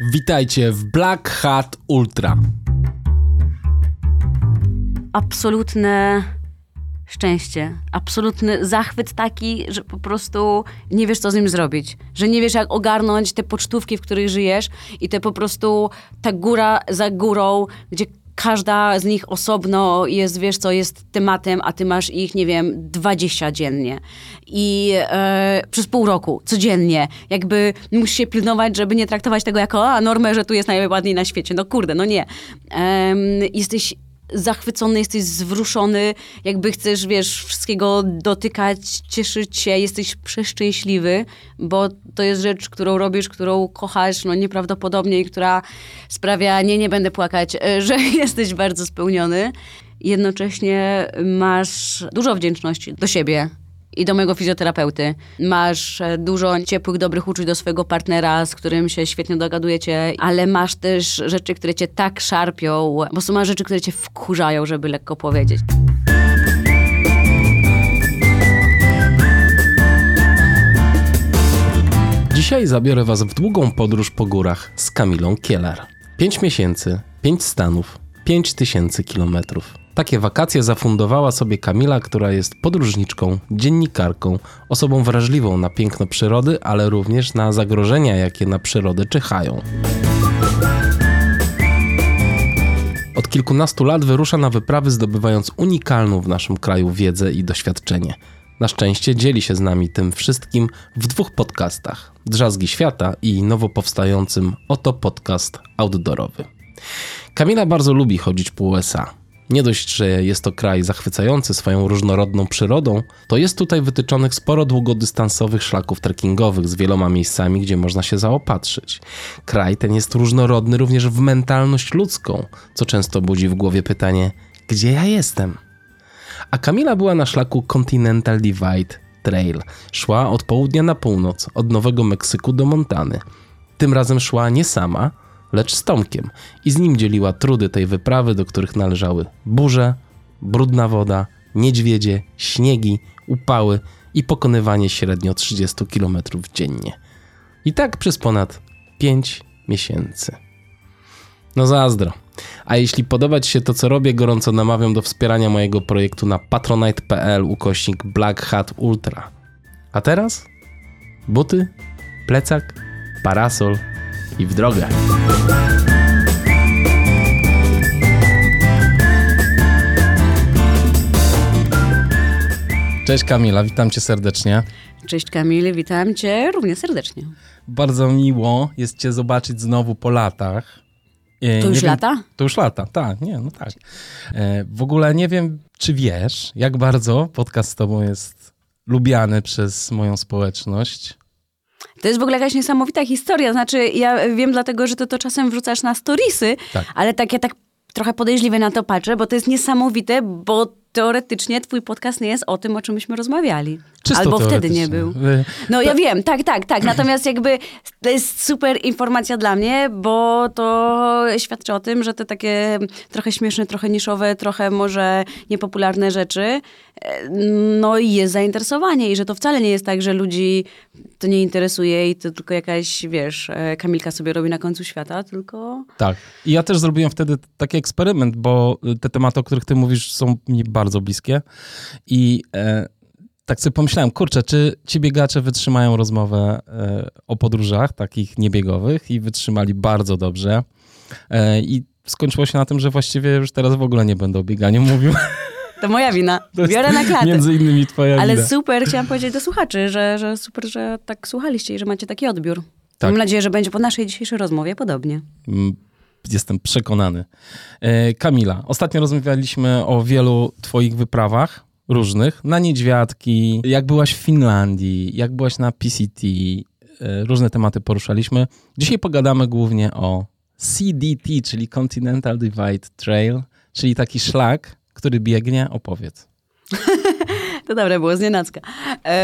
Witajcie w Black Hat Ultra. Absolutne szczęście, absolutny zachwyt taki, że po prostu nie wiesz, co z nim zrobić. Że nie wiesz, jak ogarnąć te pocztówki, w których żyjesz i te po prostu ta góra za górą, gdzie każda z nich osobno jest, wiesz co, jest tematem, a ty masz ich, nie wiem, 20 dziennie. I e, przez pół roku, codziennie. Jakby musisz się pilnować, żeby nie traktować tego jako a, normę, że tu jest najładniej na świecie. No kurde, no nie. Em, jesteś zachwycony, jesteś zwruszony, jakby chcesz, wiesz, wszystkiego dotykać, cieszyć się, jesteś przeszczęśliwy, bo to jest rzecz, którą robisz, którą kochasz, no nieprawdopodobnie i która sprawia, nie, nie będę płakać, e, że jesteś bardzo spełniony. Jednocześnie masz dużo wdzięczności do siebie, i do mojego fizjoterapeuty. Masz e, dużo ciepłych, dobrych uczuć do swojego partnera, z którym się świetnie dogadujecie, ale masz też rzeczy, które cię tak szarpią, bo są rzeczy, które cię wkurzają, żeby lekko powiedzieć. Dzisiaj zabiorę Was w długą podróż po górach z Kamilą Kielar. 5 miesięcy, 5 stanów, 5 tysięcy kilometrów. Takie wakacje zafundowała sobie Kamila, która jest podróżniczką, dziennikarką, osobą wrażliwą na piękno przyrody, ale również na zagrożenia, jakie na przyrodę czyhają. Od kilkunastu lat wyrusza na wyprawy, zdobywając unikalną w naszym kraju wiedzę i doświadczenie. Na szczęście dzieli się z nami tym wszystkim w dwóch podcastach: Drzazgi Świata i nowo powstającym Oto Podcast Outdoorowy. Kamila bardzo lubi chodzić po USA. Nie dość, że jest to kraj zachwycający swoją różnorodną przyrodą, to jest tutaj wytyczonych sporo długodystansowych szlaków trekkingowych z wieloma miejscami, gdzie można się zaopatrzyć. Kraj ten jest różnorodny również w mentalność ludzką, co często budzi w głowie pytanie: gdzie ja jestem? A Kamila była na szlaku Continental Divide Trail. Szła od południa na północ, od Nowego Meksyku do Montany. Tym razem szła nie sama, lecz z Tomkiem i z nim dzieliła trudy tej wyprawy, do których należały burze, brudna woda, niedźwiedzie, śniegi, upały i pokonywanie średnio 30 km dziennie. I tak przez ponad 5 miesięcy. No zazdro. A jeśli podoba Ci się to, co robię, gorąco namawiam do wspierania mojego projektu na patronite.pl ukośnik Black Hat Ultra. A teraz? Buty, plecak, parasol i w drogę. Cześć Kamila, witam cię serdecznie. Cześć Kamil, witam cię równie serdecznie. Bardzo miło jest cię zobaczyć znowu po latach. E, to już wiem, lata? To już lata, tak, nie, no tak. E, w ogóle nie wiem, czy wiesz, jak bardzo podcast z tobą jest lubiany przez moją społeczność. To jest w ogóle jakaś niesamowita historia. Znaczy, ja wiem dlatego, że ty to czasem wrzucasz na storiesy, tak. ale tak ja tak trochę podejrzliwie na to patrzę, bo to jest niesamowite, bo teoretycznie twój podcast nie jest o tym, o czym myśmy rozmawiali. Czysto Albo wtedy nie był. No ja wiem, tak, tak, tak. Natomiast jakby to jest super informacja dla mnie, bo to świadczy o tym, że te takie trochę śmieszne, trochę niszowe, trochę może niepopularne rzeczy, no i jest zainteresowanie i że to wcale nie jest tak, że ludzi to nie interesuje i to tylko jakaś, wiesz, e, Kamilka sobie robi na końcu świata, tylko... Tak. I ja też zrobiłem wtedy taki eksperyment, bo te tematy, o których ty mówisz, są mi bardzo bliskie i... E, tak sobie pomyślałem, kurczę, czy ci biegacze wytrzymają rozmowę e, o podróżach takich niebiegowych i wytrzymali bardzo dobrze. E, I skończyło się na tym, że właściwie już teraz w ogóle nie będę o bieganiu mówił. To moja wina. Biorę na klatę. Między innymi twoja Ale wina. super, chciałam powiedzieć do słuchaczy, że, że super, że tak słuchaliście i że macie taki odbiór. Tak. Mam nadzieję, że będzie po naszej dzisiejszej rozmowie podobnie. Mm, jestem przekonany. E, Kamila, ostatnio rozmawialiśmy o wielu twoich wyprawach różnych, na niedźwiadki, jak byłaś w Finlandii, jak byłaś na PCT, e, różne tematy poruszaliśmy. Dzisiaj pogadamy głównie o CDT, czyli Continental Divide Trail, czyli taki szlak, który biegnie. Opowiedz. To dobre było, z nienacka.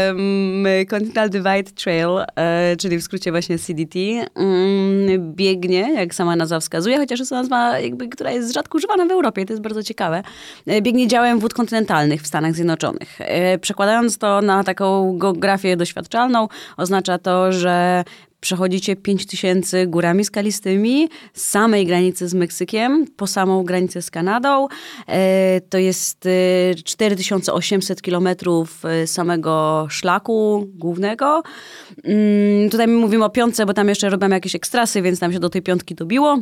Um, Continental Divide Trail, e, czyli w skrócie właśnie CDT, um, biegnie, jak sama nazwa wskazuje, chociaż jest to nazwa, jakby, która jest rzadko używana w Europie, to jest bardzo ciekawe. E, biegnie działem wód kontynentalnych w Stanach Zjednoczonych. E, przekładając to na taką geografię doświadczalną, oznacza to, że przechodzicie 5000 górami skalistymi z samej granicy z Meksykiem po samą granicę z Kanadą. E, to jest e, 4800 kilometrów e, samego szlaku głównego. Mm, tutaj my mówimy o piątce, bo tam jeszcze robią jakieś ekstrasy, więc tam się do tej piątki dobiło.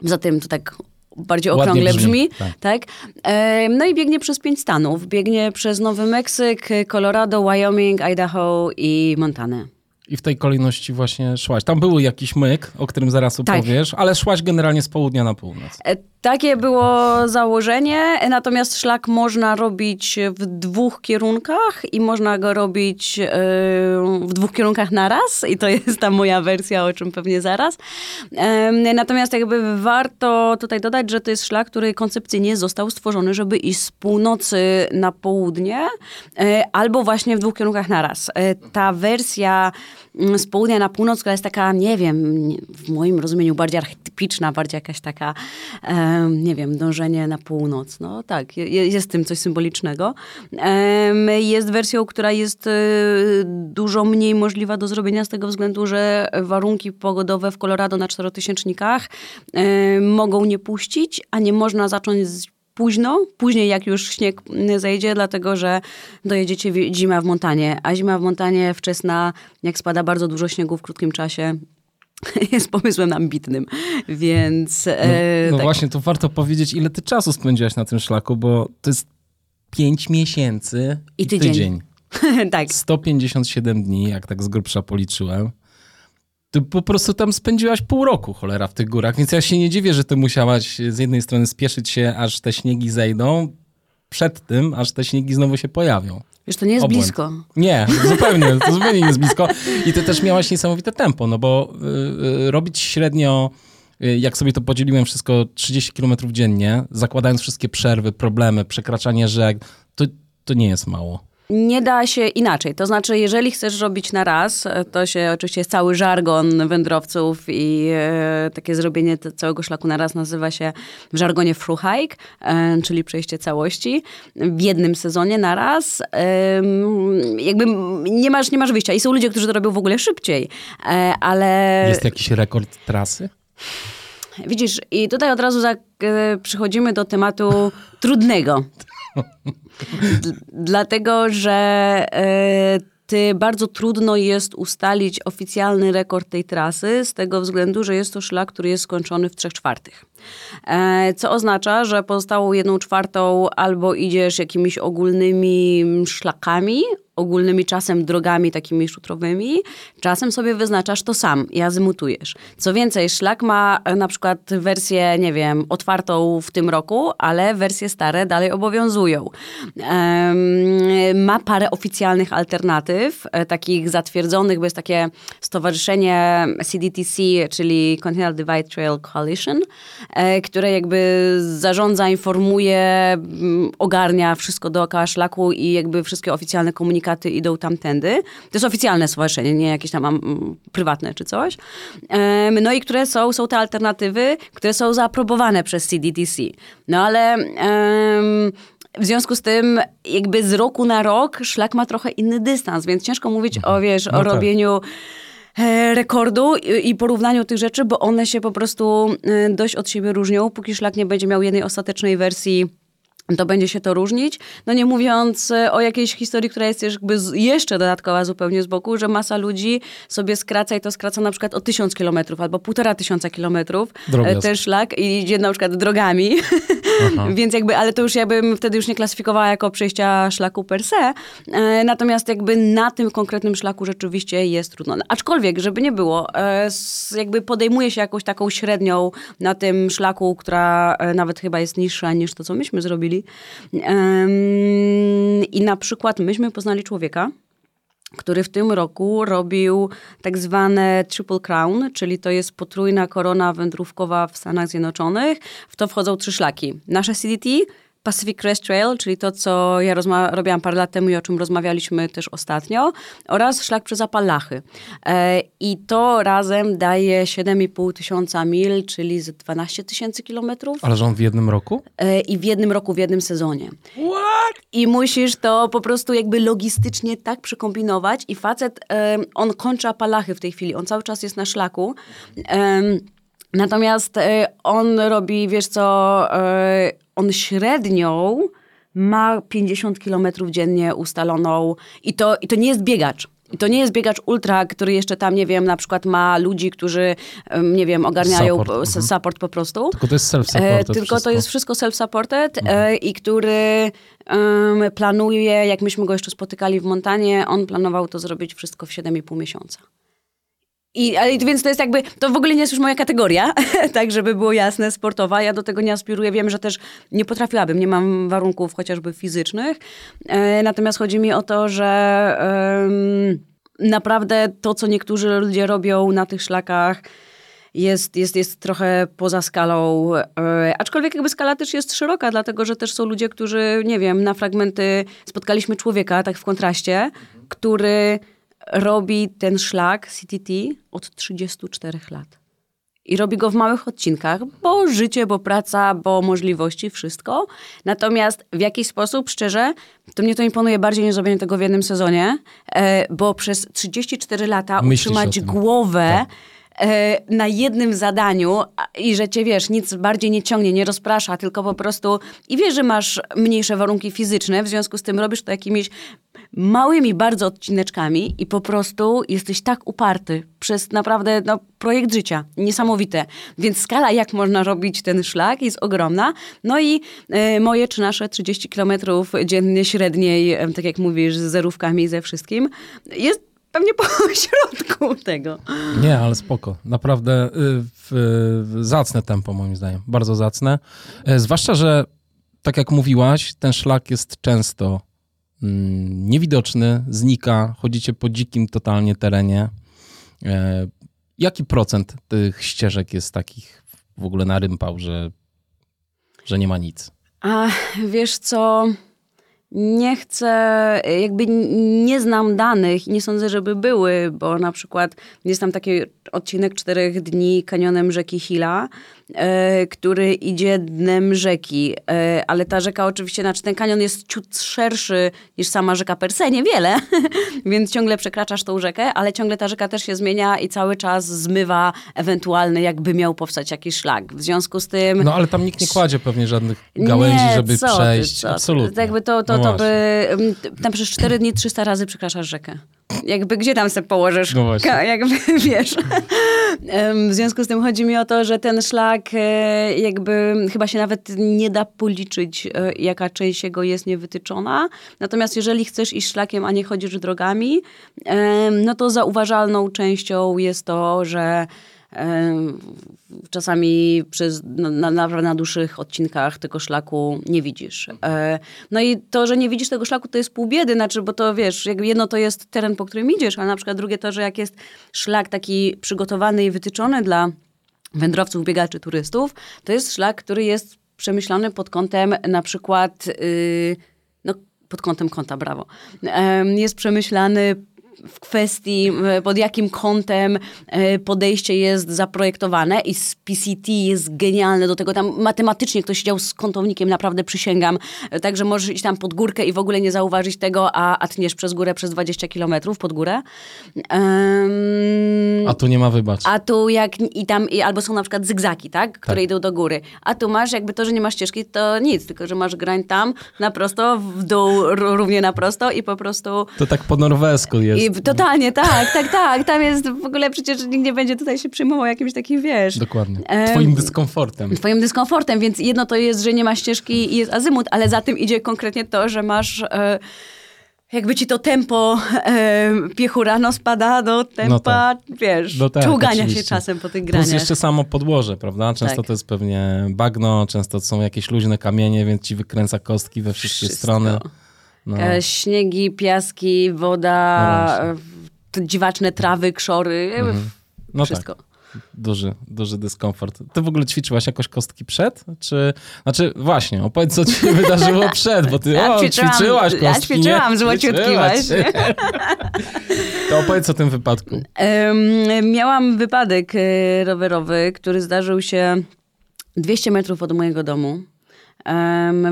Za tym to tak bardziej okrągle brzmi, brzmi. tak. tak. E, No i biegnie przez pięć stanów. Biegnie przez Nowy Meksyk, Colorado, Wyoming, Idaho i Montanę. I w tej kolejności właśnie szłaś. Tam był jakiś myk, o którym zaraz Tak. opowiesz, ale szłaś generalnie z południa na północ. E, Takie było założenie, e, natomiast szlak można robić w dwóch kierunkach i można go robić e, w dwóch kierunkach naraz i to jest ta moja wersja, o czym pewnie zaraz. Natomiast jakby warto tutaj dodać, że to jest szlak, który koncepcyjnie został stworzony, żeby iść z północy na południe albo właśnie w dwóch kierunkach naraz. Ta wersja z południa na północ, która jest taka, nie wiem, w moim rozumieniu bardziej archetypiczna, bardziej jakaś taka, nie wiem, dążenie na północ. No tak, je- je- jest w tym coś symbolicznego. Jest wersją, która jest e, dużo mniej możliwa do zrobienia z tego względu, że warunki pogodowe w Colorado na czterotysięcznikach mogą nie puścić, a nie można zacząć późno, później jak już śnieg mm, zejdzie, dlatego że dojedziecie zima w Montanie, a zima w Montanie wczesna, jak spada bardzo dużo śniegu w krótkim czasie, jest pomysłem ambitnym, więc... No, e, no tak. właśnie, to warto powiedzieć, ile ty czasu spędziłaś na tym szlaku, bo to jest 5 miesięcy I tydzień. tak. 157 dni, jak tak z grubsza policzyłem. Ty po prostu tam spędziłaś pół roku, cholera, w tych górach, więc ja się nie dziwię, że ty musiałaś z jednej strony spieszyć się, aż te śniegi zejdą, przed tym, aż te śniegi znowu się pojawią. Wiesz, to nie jest Obłęd. blisko. Nie, zupełnie, to zupełnie nie jest blisko. I ty też miałaś niesamowite tempo, no bo y, y, robić średnio, y, jak sobie to podzieliłem wszystko, 30 km dziennie, zakładając wszystkie przerwy, problemy, przekraczanie rzek, to, to nie jest mało. Nie da się inaczej. To znaczy, jeżeli chcesz robić na raz, to się oczywiście jest cały żargon wędrowców i e, takie zrobienie całego szlaku na raz nazywa się w żargonie through hike, e, czyli przejście całości w jednym sezonie na raz. Em, jakby nie masz, nie masz wyjścia. I są ludzie, którzy to robią w ogóle szybciej, e, ale... Jest jakiś rekord trasy? Widzisz, i tutaj od razu za, e, przychodzimy do tematu trudnego. Dlatego, że e, ty bardzo trudno jest ustalić oficjalny rekord tej trasy z tego względu, że jest to szlak, który jest skończony w trzech czwartych. E, co oznacza, że pozostałą jedną czwartą albo idziesz jakimiś ogólnymi szlakami, ogólnymi czasem drogami takimi szutrowymi, czasem sobie wyznaczasz to sam i azymutujesz. Co więcej, szlak ma e, na przykład wersję, nie wiem, otwartą w tym roku, ale wersje stare dalej obowiązują. Ma parę oficjalnych alternatyw, e, takich zatwierdzonych, bo jest takie stowarzyszenie CDTC, czyli Continental Divide Trail Coalition, które jakby zarządza, informuje, mm, ogarnia wszystko dookoła szlaku i jakby wszystkie oficjalne komunikaty idą tamtędy. To jest oficjalne stowarzyszenie, nie jakieś tam mm, prywatne czy coś. No i które są, są te alternatywy, które są zaaprobowane przez CDTC. No ale... w związku z tym, jakby z roku na rok szlak ma trochę inny dystans, więc ciężko mówić o, wiesz, No o tak. robieniu e, rekordu i, i porównaniu tych rzeczy, bo one się po prostu e, dość od siebie różnią. Póki szlak nie będzie miał jednej ostatecznej wersji, to będzie się to różnić. No nie mówiąc e, o jakiejś historii, która jest jakby jeszcze dodatkowa zupełnie z boku, że masa ludzi sobie skraca i to skraca na przykład o tysiąc kilometrów albo półtora tysiąca kilometrów. E, Ten szlak i idzie na przykład drogami. Więc jakby, ale to już ja bym wtedy już nie klasyfikowała jako przejścia szlaku per se. E, Natomiast jakby na tym konkretnym szlaku rzeczywiście jest trudno. No, Aczkolwiek, żeby nie było, jakby podejmuje się jakąś taką średnią na tym szlaku, która nawet chyba jest niższa niż to, co myśmy zrobili. Em, I na przykład myśmy poznali człowieka, który w tym roku robił tak zwane Triple Crown, czyli to jest potrójna korona wędrówkowa w Stanach Zjednoczonych. W to wchodzą trzy szlaki. Nasze CDT, Pacific Crest Trail, czyli to, co ja robiłam parę lat temu i o czym rozmawialiśmy też ostatnio, oraz szlak przez Apalachy. E, I to razem daje 7,5 tysiąca mil, czyli z 12 tysięcy kilometrów. Ale on w jednym roku? E, I w jednym roku, w jednym sezonie. What? I musisz to po prostu jakby logistycznie tak przekombinować i facet, e, on kończy Apalachy w tej chwili, on cały czas jest na szlaku. Natomiast e, on robi, wiesz co, e, on średnią ma 50 km dziennie ustaloną i to, i to nie jest biegacz. I to nie jest biegacz ultra, który jeszcze tam, nie wiem, na przykład ma ludzi, którzy, nie wiem, ogarniają support, mhm. support po prostu. Tylko to jest self-supported e, Tylko wszystko. to jest wszystko self-supported mhm. i który um, planuje, jak myśmy go jeszcze spotykali w Montanie, on planował to zrobić wszystko w 7,5 miesiąca. I, ale, więc to jest jakby, to w ogóle nie jest już moja kategoria, tak żeby było jasne, sportowa. Ja do tego nie aspiruję. Wiem, że też nie potrafiłabym, nie mam warunków chociażby fizycznych. E, natomiast chodzi mi o to, że e, naprawdę to, co niektórzy ludzie robią na tych szlakach, jest, jest, jest trochę poza skalą. E, aczkolwiek jakby skala też jest szeroka, dlatego że też są ludzie, którzy, nie wiem, na fragmenty spotkaliśmy człowieka, tak w kontraście, który robi ten szlak CTT od 34 lat. I robi go w małych odcinkach, bo życie, bo praca, bo możliwości, wszystko. Natomiast w jakiś sposób, szczerze, to mnie to imponuje bardziej niż zrobienie tego w jednym sezonie, e, bo przez 34 lata Myślisz utrzymać głowę tak. E, na jednym zadaniu i że cię, wiesz, nic bardziej nie ciągnie, nie rozprasza, tylko po prostu i wiesz, że masz mniejsze warunki fizyczne, w związku z tym robisz to jakimiś małymi bardzo odcineczkami i po prostu jesteś tak uparty przez naprawdę no, projekt życia. Niesamowite. Więc skala, jak można robić ten szlak jest ogromna. No i y, moje czy nasze 30 kilometrów dziennie średniej, y, tak jak mówisz, z zerówkami, ze wszystkim, jest pewnie po środku tego. Nie, ale spoko. Naprawdę y, w, w zacne tempo moim zdaniem. Bardzo zacne. Y, zwłaszcza, że tak jak mówiłaś, ten szlak jest często Mm, niewidoczny, znika, chodzicie po dzikim totalnie terenie. E, jaki procent tych ścieżek jest takich w ogóle na rympał, że, że nie ma nic? A wiesz co, nie chcę, jakby nie znam danych i nie sądzę, żeby były, bo na przykład jest tam taki odcinek czterech dni kanionem rzeki Hila, który idzie dnem rzeki, e, ale ta rzeka oczywiście, znaczy ten kanion jest ciut szerszy niż sama rzeka per se, niewiele, więc ciągle przekraczasz tą rzekę, ale ciągle ta rzeka też się zmienia i cały czas zmywa ewentualny, jakby miał powstać jakiś szlak. W związku z tym... No ale tam nikt nie kładzie pewnie żadnych gałęzi, nie, żeby przejść. Ty, Absolutnie. Jakby to, to, no to by... Mm, tam przez cztery dni 300 razy przekraczasz rzekę jakby gdzie tam sobie położysz? No jakby, wiesz. W związku z tym chodzi mi o to, że ten szlak e, jakby chyba się nawet nie da policzyć, e, jaka część jego jest niewytyczona. Natomiast jeżeli chcesz iść szlakiem, a nie chodzisz drogami, no to zauważalną częścią jest to, że czasami przez, na, na, na dłuższych odcinkach tego szlaku nie widzisz. E, no i to, że nie widzisz tego szlaku, to jest pół biedy, znaczy, bo to wiesz, jakby jedno to jest teren, po którym idziesz, a na przykład drugie to, że jak jest szlak taki przygotowany i wytyczony dla wędrowców, biegaczy, turystów, to jest szlak, który jest przemyślany pod kątem na przykład, yy, no pod kątem kąta, brawo, jest przemyślany w kwestii, pod jakim kątem e, podejście jest zaprojektowane i z PCT jest genialne do tego. Tam matematycznie ktoś siedział z kątownikiem, naprawdę przysięgam. E, także możesz iść tam pod górkę i w ogóle nie zauważyć tego, a, a tniesz przez górę przez 20 kilometrów pod górę. Um, a tu nie ma wybacz. A tu jak i tam, i, albo są na przykład zygzaki, tak? Które tak. idą do góry. A tu masz jakby to, że nie masz ścieżki, to nic, tylko że masz grań tam na prosto, w dół równie na prosto i po prostu... To tak po norwesku jest. I totalnie, tak, tak, tak. Tam jest w ogóle przecież nikt nie będzie tutaj się przyjmował jakimś takim, wiesz... Dokładnie. Twoim dyskomfortem. Twoim dyskomfortem, więc jedno to jest, że nie ma ścieżki i jest azymut, ale za tym idzie konkretnie to, że masz... E, jakby ci to tempo e, piechura spada do tempa, no tak. wiesz, no tak, czołgania oczywiście. się czasem po tych graniach. Plus jeszcze samo podłoże, prawda? Często tak. to jest pewnie bagno, często to są jakieś luźne kamienie, więc ci wykręca kostki we wszystkie Wszystko. strony. No. E, śniegi, piaski, woda, no dziwaczne trawy, krzory, mhm. no wszystko. Tak. duży, duży dyskomfort. Ty w ogóle ćwiczyłaś jakoś kostki przed? Czy, znaczy właśnie, opowiedz co ci się wydarzyło przed, bo ty Ja o, ćwiczyłaś kostki, ja ćwiczyłam złociutki właśnie. To opowiedz o tym wypadku. Em, miałam wypadek e, rowerowy, który zdarzył się 200 metrów od mojego domu.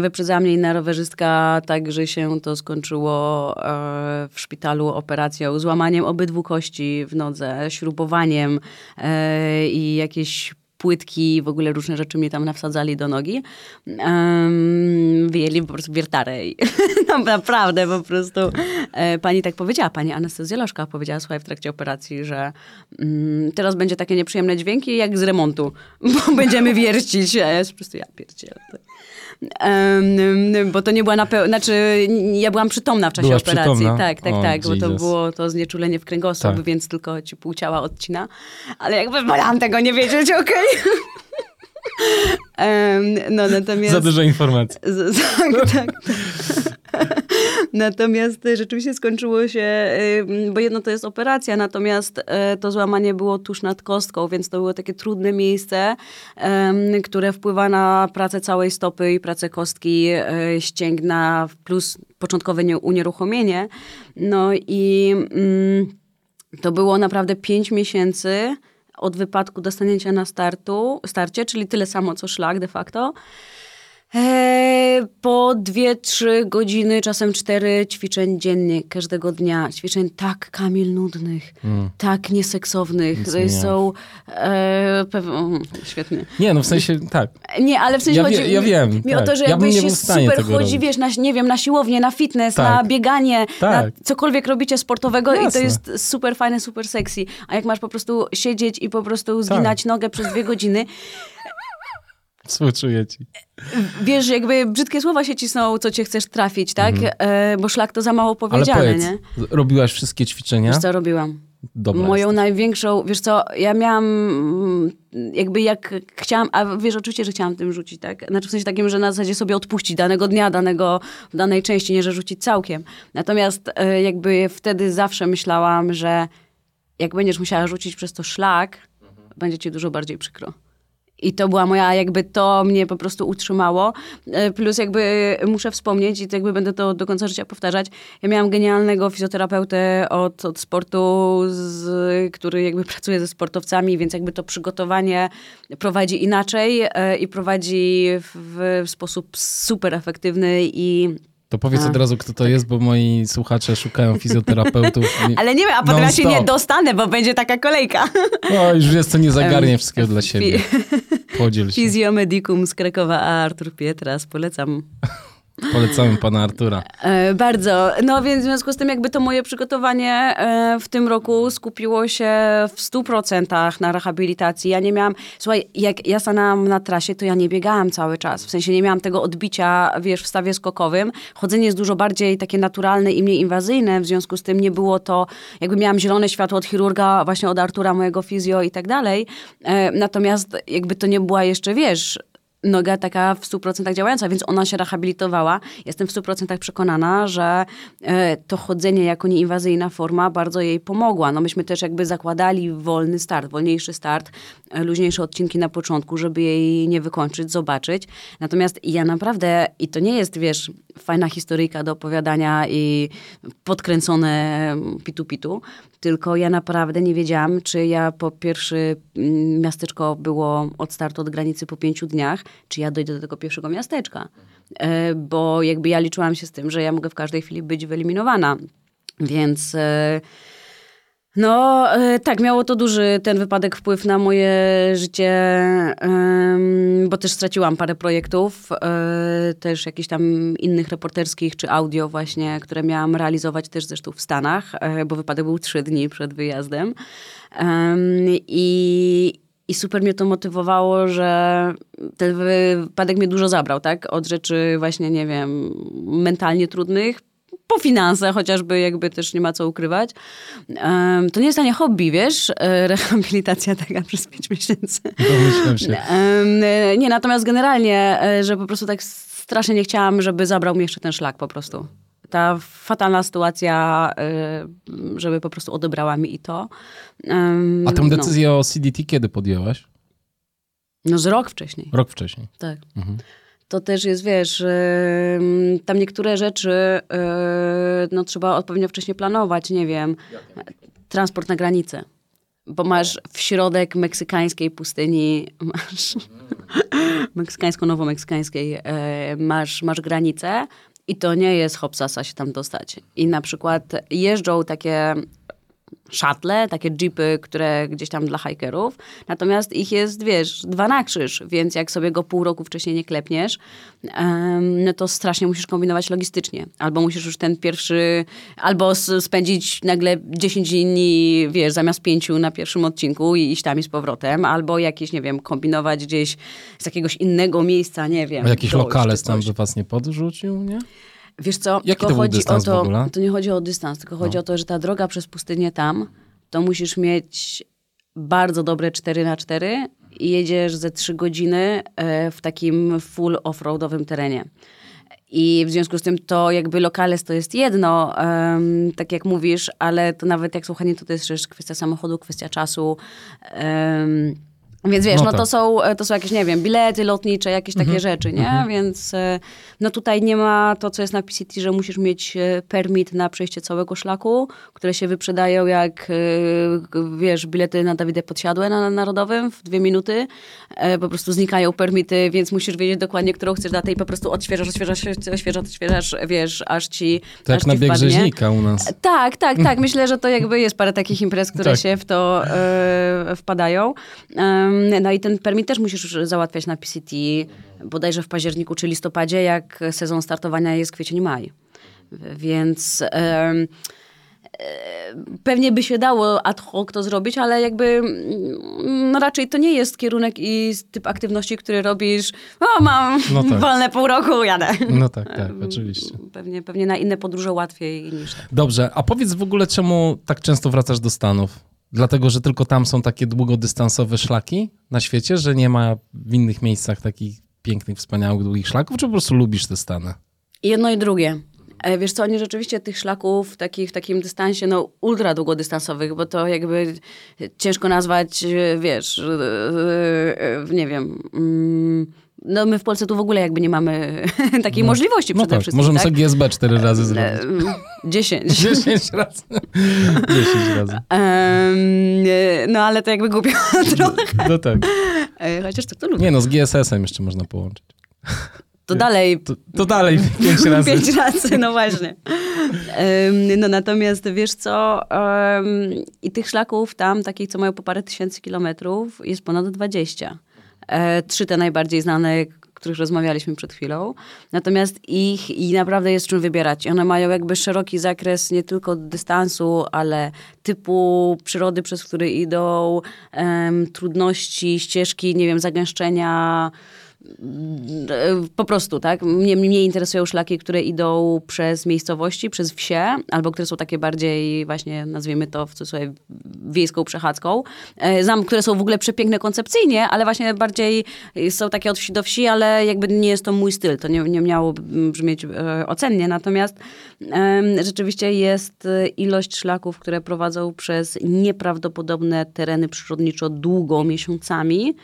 Wyprzedzała mnie inna rowerzystka, tak że się to skończyło e, w szpitalu operacją, złamaniem obydwu kości w nodze, śrubowaniem e, i jakieś płytki, w ogóle różne rzeczy mnie tam nawsadzali do nogi. Um, wyjęli po prostu wiertarę. I, naprawdę, po prostu. E, pani tak powiedziała, pani anestezjolożka powiedziała, słuchaj, w trakcie operacji, że mm, teraz będzie takie nieprzyjemne dźwięki jak z remontu, bo będziemy wiercić. Ja po prostu, ja pierdzielę. Bo to nie była na pełno, znaczy ja byłam przytomna w czasie Byłaś operacji. przytomna? Tak, tak, O, tak, bo to Jesus. było to znieczulenie w kręgosłup, Tak. więc tylko ci pół ciała odcina. Ale jakby wolałam tego nie wiedzieć, okej. Em, no natomiast... Za dużo informacji. Z, tak, tak. Natomiast e, rzeczywiście skończyło się, y, bo jedno to jest operacja, natomiast e, to złamanie było tuż nad kostką, więc to było takie trudne miejsce, które wpływa na pracę całej stopy i pracę kostki ścięgna, plus początkowe nie- unieruchomienie. No i mm, to było naprawdę pięć miesięcy od wypadku do stanięcia na startu, starcie, czyli tyle samo co szlak de facto. Eee, po dwie, trzy godziny, czasem cztery ćwiczeń dziennie, każdego dnia. Ćwiczeń tak, Kamil, nudnych, tak nieseksownych. Nic To nie są... E, pew... mm, świetnie. Nie, no w sensie tak. Nie, ale w sensie Ja chodzi wie- ja wiem, mi, mi o tak. to, że Ja jakby się super chodzi, wiesz, na, nie wiem, na siłownię, na fitness, Tak. na bieganie, Tak. na cokolwiek robicie sportowego i to Jasne. jest super fajne, super sexy. A jak masz po prostu siedzieć i po prostu Tak. zginać nogę przez dwie godziny, Współczuję ci. wiesz, jakby brzydkie słowa się cisną, co cię chcesz trafić, tak? E, bo szlak to za mało Mhm. Ale powiedziane, powiedz, nie? robiłaś wszystkie ćwiczenia? Wiesz co robiłam? Dobra Moją największą, wiesz co, ja miałam jakby jak chciałam, a wiesz oczywiście, że chciałam tym rzucić, tak? Znaczy w sensie takim, że na zasadzie sobie odpuścić danego dnia, danego, danej części, nie że rzucić całkiem. Natomiast e, jakby wtedy zawsze myślałam, że jak będziesz musiała rzucić przez to szlak, będzie ci dużo bardziej przykro. I to była moja, jakby to mnie po prostu utrzymało. E, Plus jakby muszę wspomnieć i jakby będę to do końca życia powtarzać. Ja miałam genialnego fizjoterapeutę od, od sportu, z, który jakby pracuje ze sportowcami, więc jakby to przygotowanie prowadzi inaczej e, i prowadzi w, w sposób super efektywny i To powiedz A. od razu, kto to jest, bo moi słuchacze szukają fizjoterapeutów. I- ale nie wiem, a potem ja się nie dostanę, bo będzie taka kolejka. O, już jest to nie zagarnie wszystkiego dla siebie. Podziel się. Fizjomedicum z Krakowa, a Artur Pietras, polecam. Polecamy pana Artura. E, bardzo. No więc w związku z tym jakby to moje przygotowanie e, w tym roku skupiło się w 100% na rehabilitacji. Ja nie miałam, słuchaj, jak ja stanęłam na trasie, to ja nie biegałam cały czas. W sensie nie miałam tego odbicia, wiesz, w stawie skokowym. Chodzenie jest dużo bardziej takie naturalne i mniej inwazyjne, w związku z tym nie było to, jakby miałam zielone światło od chirurga, właśnie od Artura, mojego fizjo i tak dalej. E, natomiast jakby to nie była jeszcze, wiesz, noga taka w 100% działająca, więc ona się rehabilitowała. Jestem w 100% przekonana, że e, to chodzenie jako nieinwazyjna forma bardzo jej pomogła. No myśmy też jakby zakładali wolny start, wolniejszy start, e, luźniejsze odcinki na początku, żeby jej nie wykończyć, zobaczyć. Natomiast ja naprawdę, i to nie jest, wiesz, fajna historyjka do opowiadania i podkręcone pitu-pitu, tylko ja naprawdę nie wiedziałam, czy ja po pierwszy mm, miasteczko było od startu od granicy po pięciu dniach, czy ja dojdę do tego pierwszego miasteczka. E, Bo jakby ja liczyłam się z tym, że ja mogę w każdej chwili być wyeliminowana. Więc e, no e, tak, miało to duży ten wypadek wpływ na moje życie, bo też straciłam parę projektów, też jakichś tam innych reporterskich czy audio właśnie, które miałam realizować też zresztą w Stanach, bo wypadek był trzy dni przed wyjazdem. Em, I, i super mnie to motywowało, że ten wypadek mnie dużo zabrał, tak? Od rzeczy właśnie, nie wiem, mentalnie trudnych, po finanse, chociażby jakby też nie ma co ukrywać. Em, to nie jest tanie hobby, wiesz, e, rehabilitacja taka przez pięć miesięcy. Domyślam się. Em, e, nie, natomiast generalnie, e, że po prostu tak strasznie nie chciałam, żeby zabrał mi jeszcze ten szlak po prostu. Ta fatalna sytuacja, y, żeby po prostu odebrała mi i to. A tę no. decyzję o CDT kiedy podjęłaś? No z rok wcześniej, Rok wcześniej. tak. Mhm. To też jest, wiesz, tam niektóre rzeczy y, no, trzeba odpowiednio wcześniej planować, nie wiem, transport na granicę. Bo masz w środek meksykańskiej pustyni, masz meksykańsko-nowomeksykańskiej, e, masz, masz granicę i to nie jest hopsasa się tam dostać. I na przykład jeżdżą takie szatle, takie jeepy, które gdzieś tam dla hikerów, natomiast ich jest, wiesz, dwa na krzyż, więc jak sobie go pół roku wcześniej nie klepniesz, no to strasznie musisz kombinować logistycznie. Albo musisz już ten pierwszy, albo spędzić nagle 10 dni, wiesz, zamiast pięciu na pierwszym odcinku i iść tam i z powrotem, albo jakieś, nie wiem, kombinować gdzieś z jakiegoś innego miejsca, nie wiem. A jakiś dojść lokale tam by was nie podrzucił, nie? Wiesz co, Jaki tylko to chodzi o to? No. to nie chodzi o dystans, tylko chodzi o to, że ta droga przez pustynię tam, to musisz mieć bardzo dobre 4 na 4 i jedziesz ze 3 godziny e, w takim full offroadowym terenie. I w związku z tym to jakby lokales to jest jedno, em, tak jak mówisz, ale to nawet jak słuchanie, to, to jest też kwestia samochodu, kwestia czasu. em, więc wiesz, No no, tak. to, są, to są jakieś, nie wiem, bilety lotnicze, jakieś takie rzeczy, nie? Więc e, no tutaj nie ma to, co jest na PCT, że musisz mieć e, permit na przejście całego szlaku, które się wyprzedają jak, e, wiesz, bilety na Dawide Podsiadłe na Narodowym w dwie minuty. E, Po prostu znikają permity, więc musisz wiedzieć dokładnie, którą chcesz datę i po prostu odświeżasz, odświeżasz, odświeżasz, odświeżasz, wiesz, aż ci To aż na ci bieg wpadnie. rzeźnika u nas. Tak, tak, tak. Myślę, że to jakby jest parę takich imprez, które Tak. się w to e, wpadają. No i ten permit też musisz załatwiać na PCT bodajże w październiku czy listopadzie, jak sezon startowania jest kwiecień, maj. Więc e, pewnie by się dało ad hoc to zrobić, ale jakby mm, no raczej to nie jest kierunek i typ aktywności, który robisz, o mam No tak. wolne pół roku, jadę. No tak, tak, oczywiście. Pewnie, pewnie na inne podróże łatwiej niż tak. Dobrze, a powiedz w ogóle, czemu tak często wracasz do Stanów? Dlatego, że tylko tam są takie długodystansowe szlaki na świecie, że nie ma w innych miejscach takich pięknych, wspaniałych, długich szlaków, czy po prostu lubisz te Stany? Jedno i drugie. E, Wiesz co, oni rzeczywiście tych szlaków takich, w takim dystansie, no ultra długodystansowych, bo to jakby ciężko nazwać, wiesz, e, e, nie wiem, mm, no my w Polsce tu w ogóle jakby nie mamy takiej możliwości No przede tak, wszystkim. możemy tak? sobie GSB cztery razy zrobić. E, Dziesięć. 10 razy. 10 razy. E, no ale to jakby głupio trochę. No tak. E, Chociaż to kto lubi. Nie no, z GSS-em jeszcze można połączyć. To dalej To, to dalej 5 razy. Pięć razy, no właśnie. Em, No natomiast wiesz co, em, i tych szlaków tam, takich, co mają po parę tysięcy kilometrów, jest ponad 20. E, Trzy te najbardziej znane, których rozmawialiśmy przed chwilą. Natomiast ich i naprawdę jest czym wybierać. One mają jakby szeroki zakres nie tylko dystansu, ale typu przyrody, przez które idą, em, trudności, ścieżki, nie wiem, zagęszczenia, po prostu, tak? Mnie, mnie interesują szlaki, które idą przez miejscowości, przez wsie, albo które są takie bardziej właśnie, nazwijmy to w cudzysłowie, wiejską przechadzką. E, Znam, które są w ogóle przepiękne koncepcyjnie, ale właśnie bardziej są takie od wsi do wsi, ale jakby nie jest to mój styl. To nie, nie miało brzmieć e, ocennie. Natomiast rzeczywiście jest e, ilość szlaków, które prowadzą przez nieprawdopodobne tereny przyrodniczo długo, miesiącami.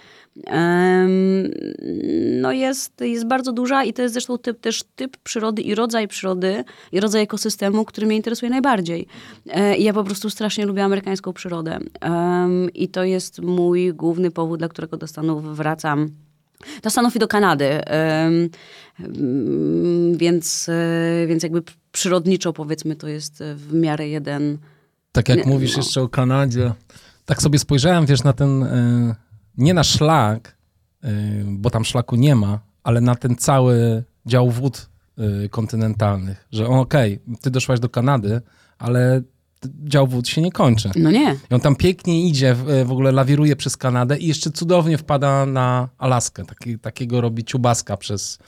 No jest, jest bardzo duża i to jest zresztą typ, też typ przyrody i rodzaj przyrody i rodzaj ekosystemu, który mnie interesuje najbardziej. E, I ja po prostu strasznie lubię amerykańską przyrodę. I to jest mój główny powód, dla którego do Stanów wracam. Do Stanów i do Kanady. Mm, więc, e, więc jakby przyrodniczo powiedzmy to jest w miarę jeden... Tak jak mówisz no. jeszcze o Kanadzie, tak sobie spojrzałem, wiesz, na ten, nie na szlak, y, bo tam szlaku nie ma, ale na ten cały dział wód y, kontynentalnych, że okej, ty doszłaś do Kanady, ale dział wód się nie kończy. No nie. I on tam pięknie idzie, w, w ogóle lawiruje przez Kanadę i jeszcze cudownie wpada na Alaskę. Taki, takiego robi ciubaska przez,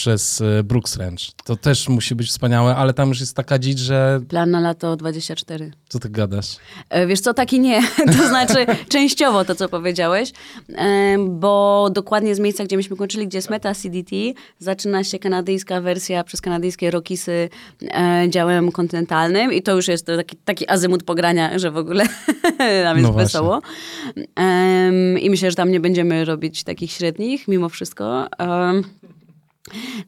przez e, Brooks Ranch. To też musi być wspaniałe, ale tam już jest taka dzicz, że... Plan na lato 24. Co ty gadasz? E, wiesz co, taki nie. To znaczy częściowo to, co powiedziałeś, e, bo dokładnie z miejsca, gdzie myśmy kończyli, gdzie jest Meta CDT, zaczyna się kanadyjska wersja przez kanadyjskie Rockisy działem kontynentalnym i to już jest taki, taki azymut pogrania, że w ogóle nam jest no wesoło. I myślę, że tam nie będziemy robić takich średnich, mimo wszystko.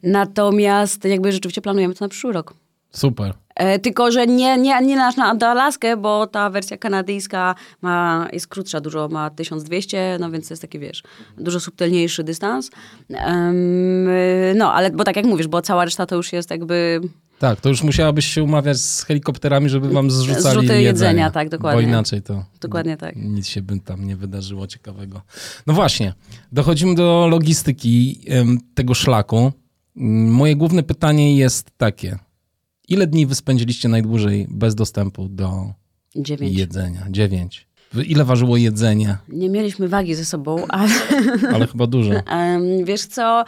Natomiast jakby rzeczywiście planujemy to na przyszły rok. Super. E, tylko, że nie, nie, nie na, na Alaskę, bo ta wersja kanadyjska ma, jest krótsza, dużo ma 1200, no więc to jest taki, wiesz, dużo subtelniejszy dystans. Um, no, ale bo tak jak mówisz, bo cała reszta to już jest jakby tak, to już musiałabyś się umawiać z helikopterami, żeby wam zrzucali Zrzuty jedzenia, jedzenia. tak, dokładnie. Bo inaczej to dokładnie tak. nic się by tam nie wydarzyło ciekawego. No właśnie, dochodzimy do logistyki tego szlaku. Moje główne pytanie jest takie. Ile dni wy spędziliście najdłużej bez dostępu do Dziewięć. jedzenia? Dziewięć. Ile ważyło jedzenie? Nie mieliśmy wagi ze sobą, ale... Ale chyba dużo. Wiesz co,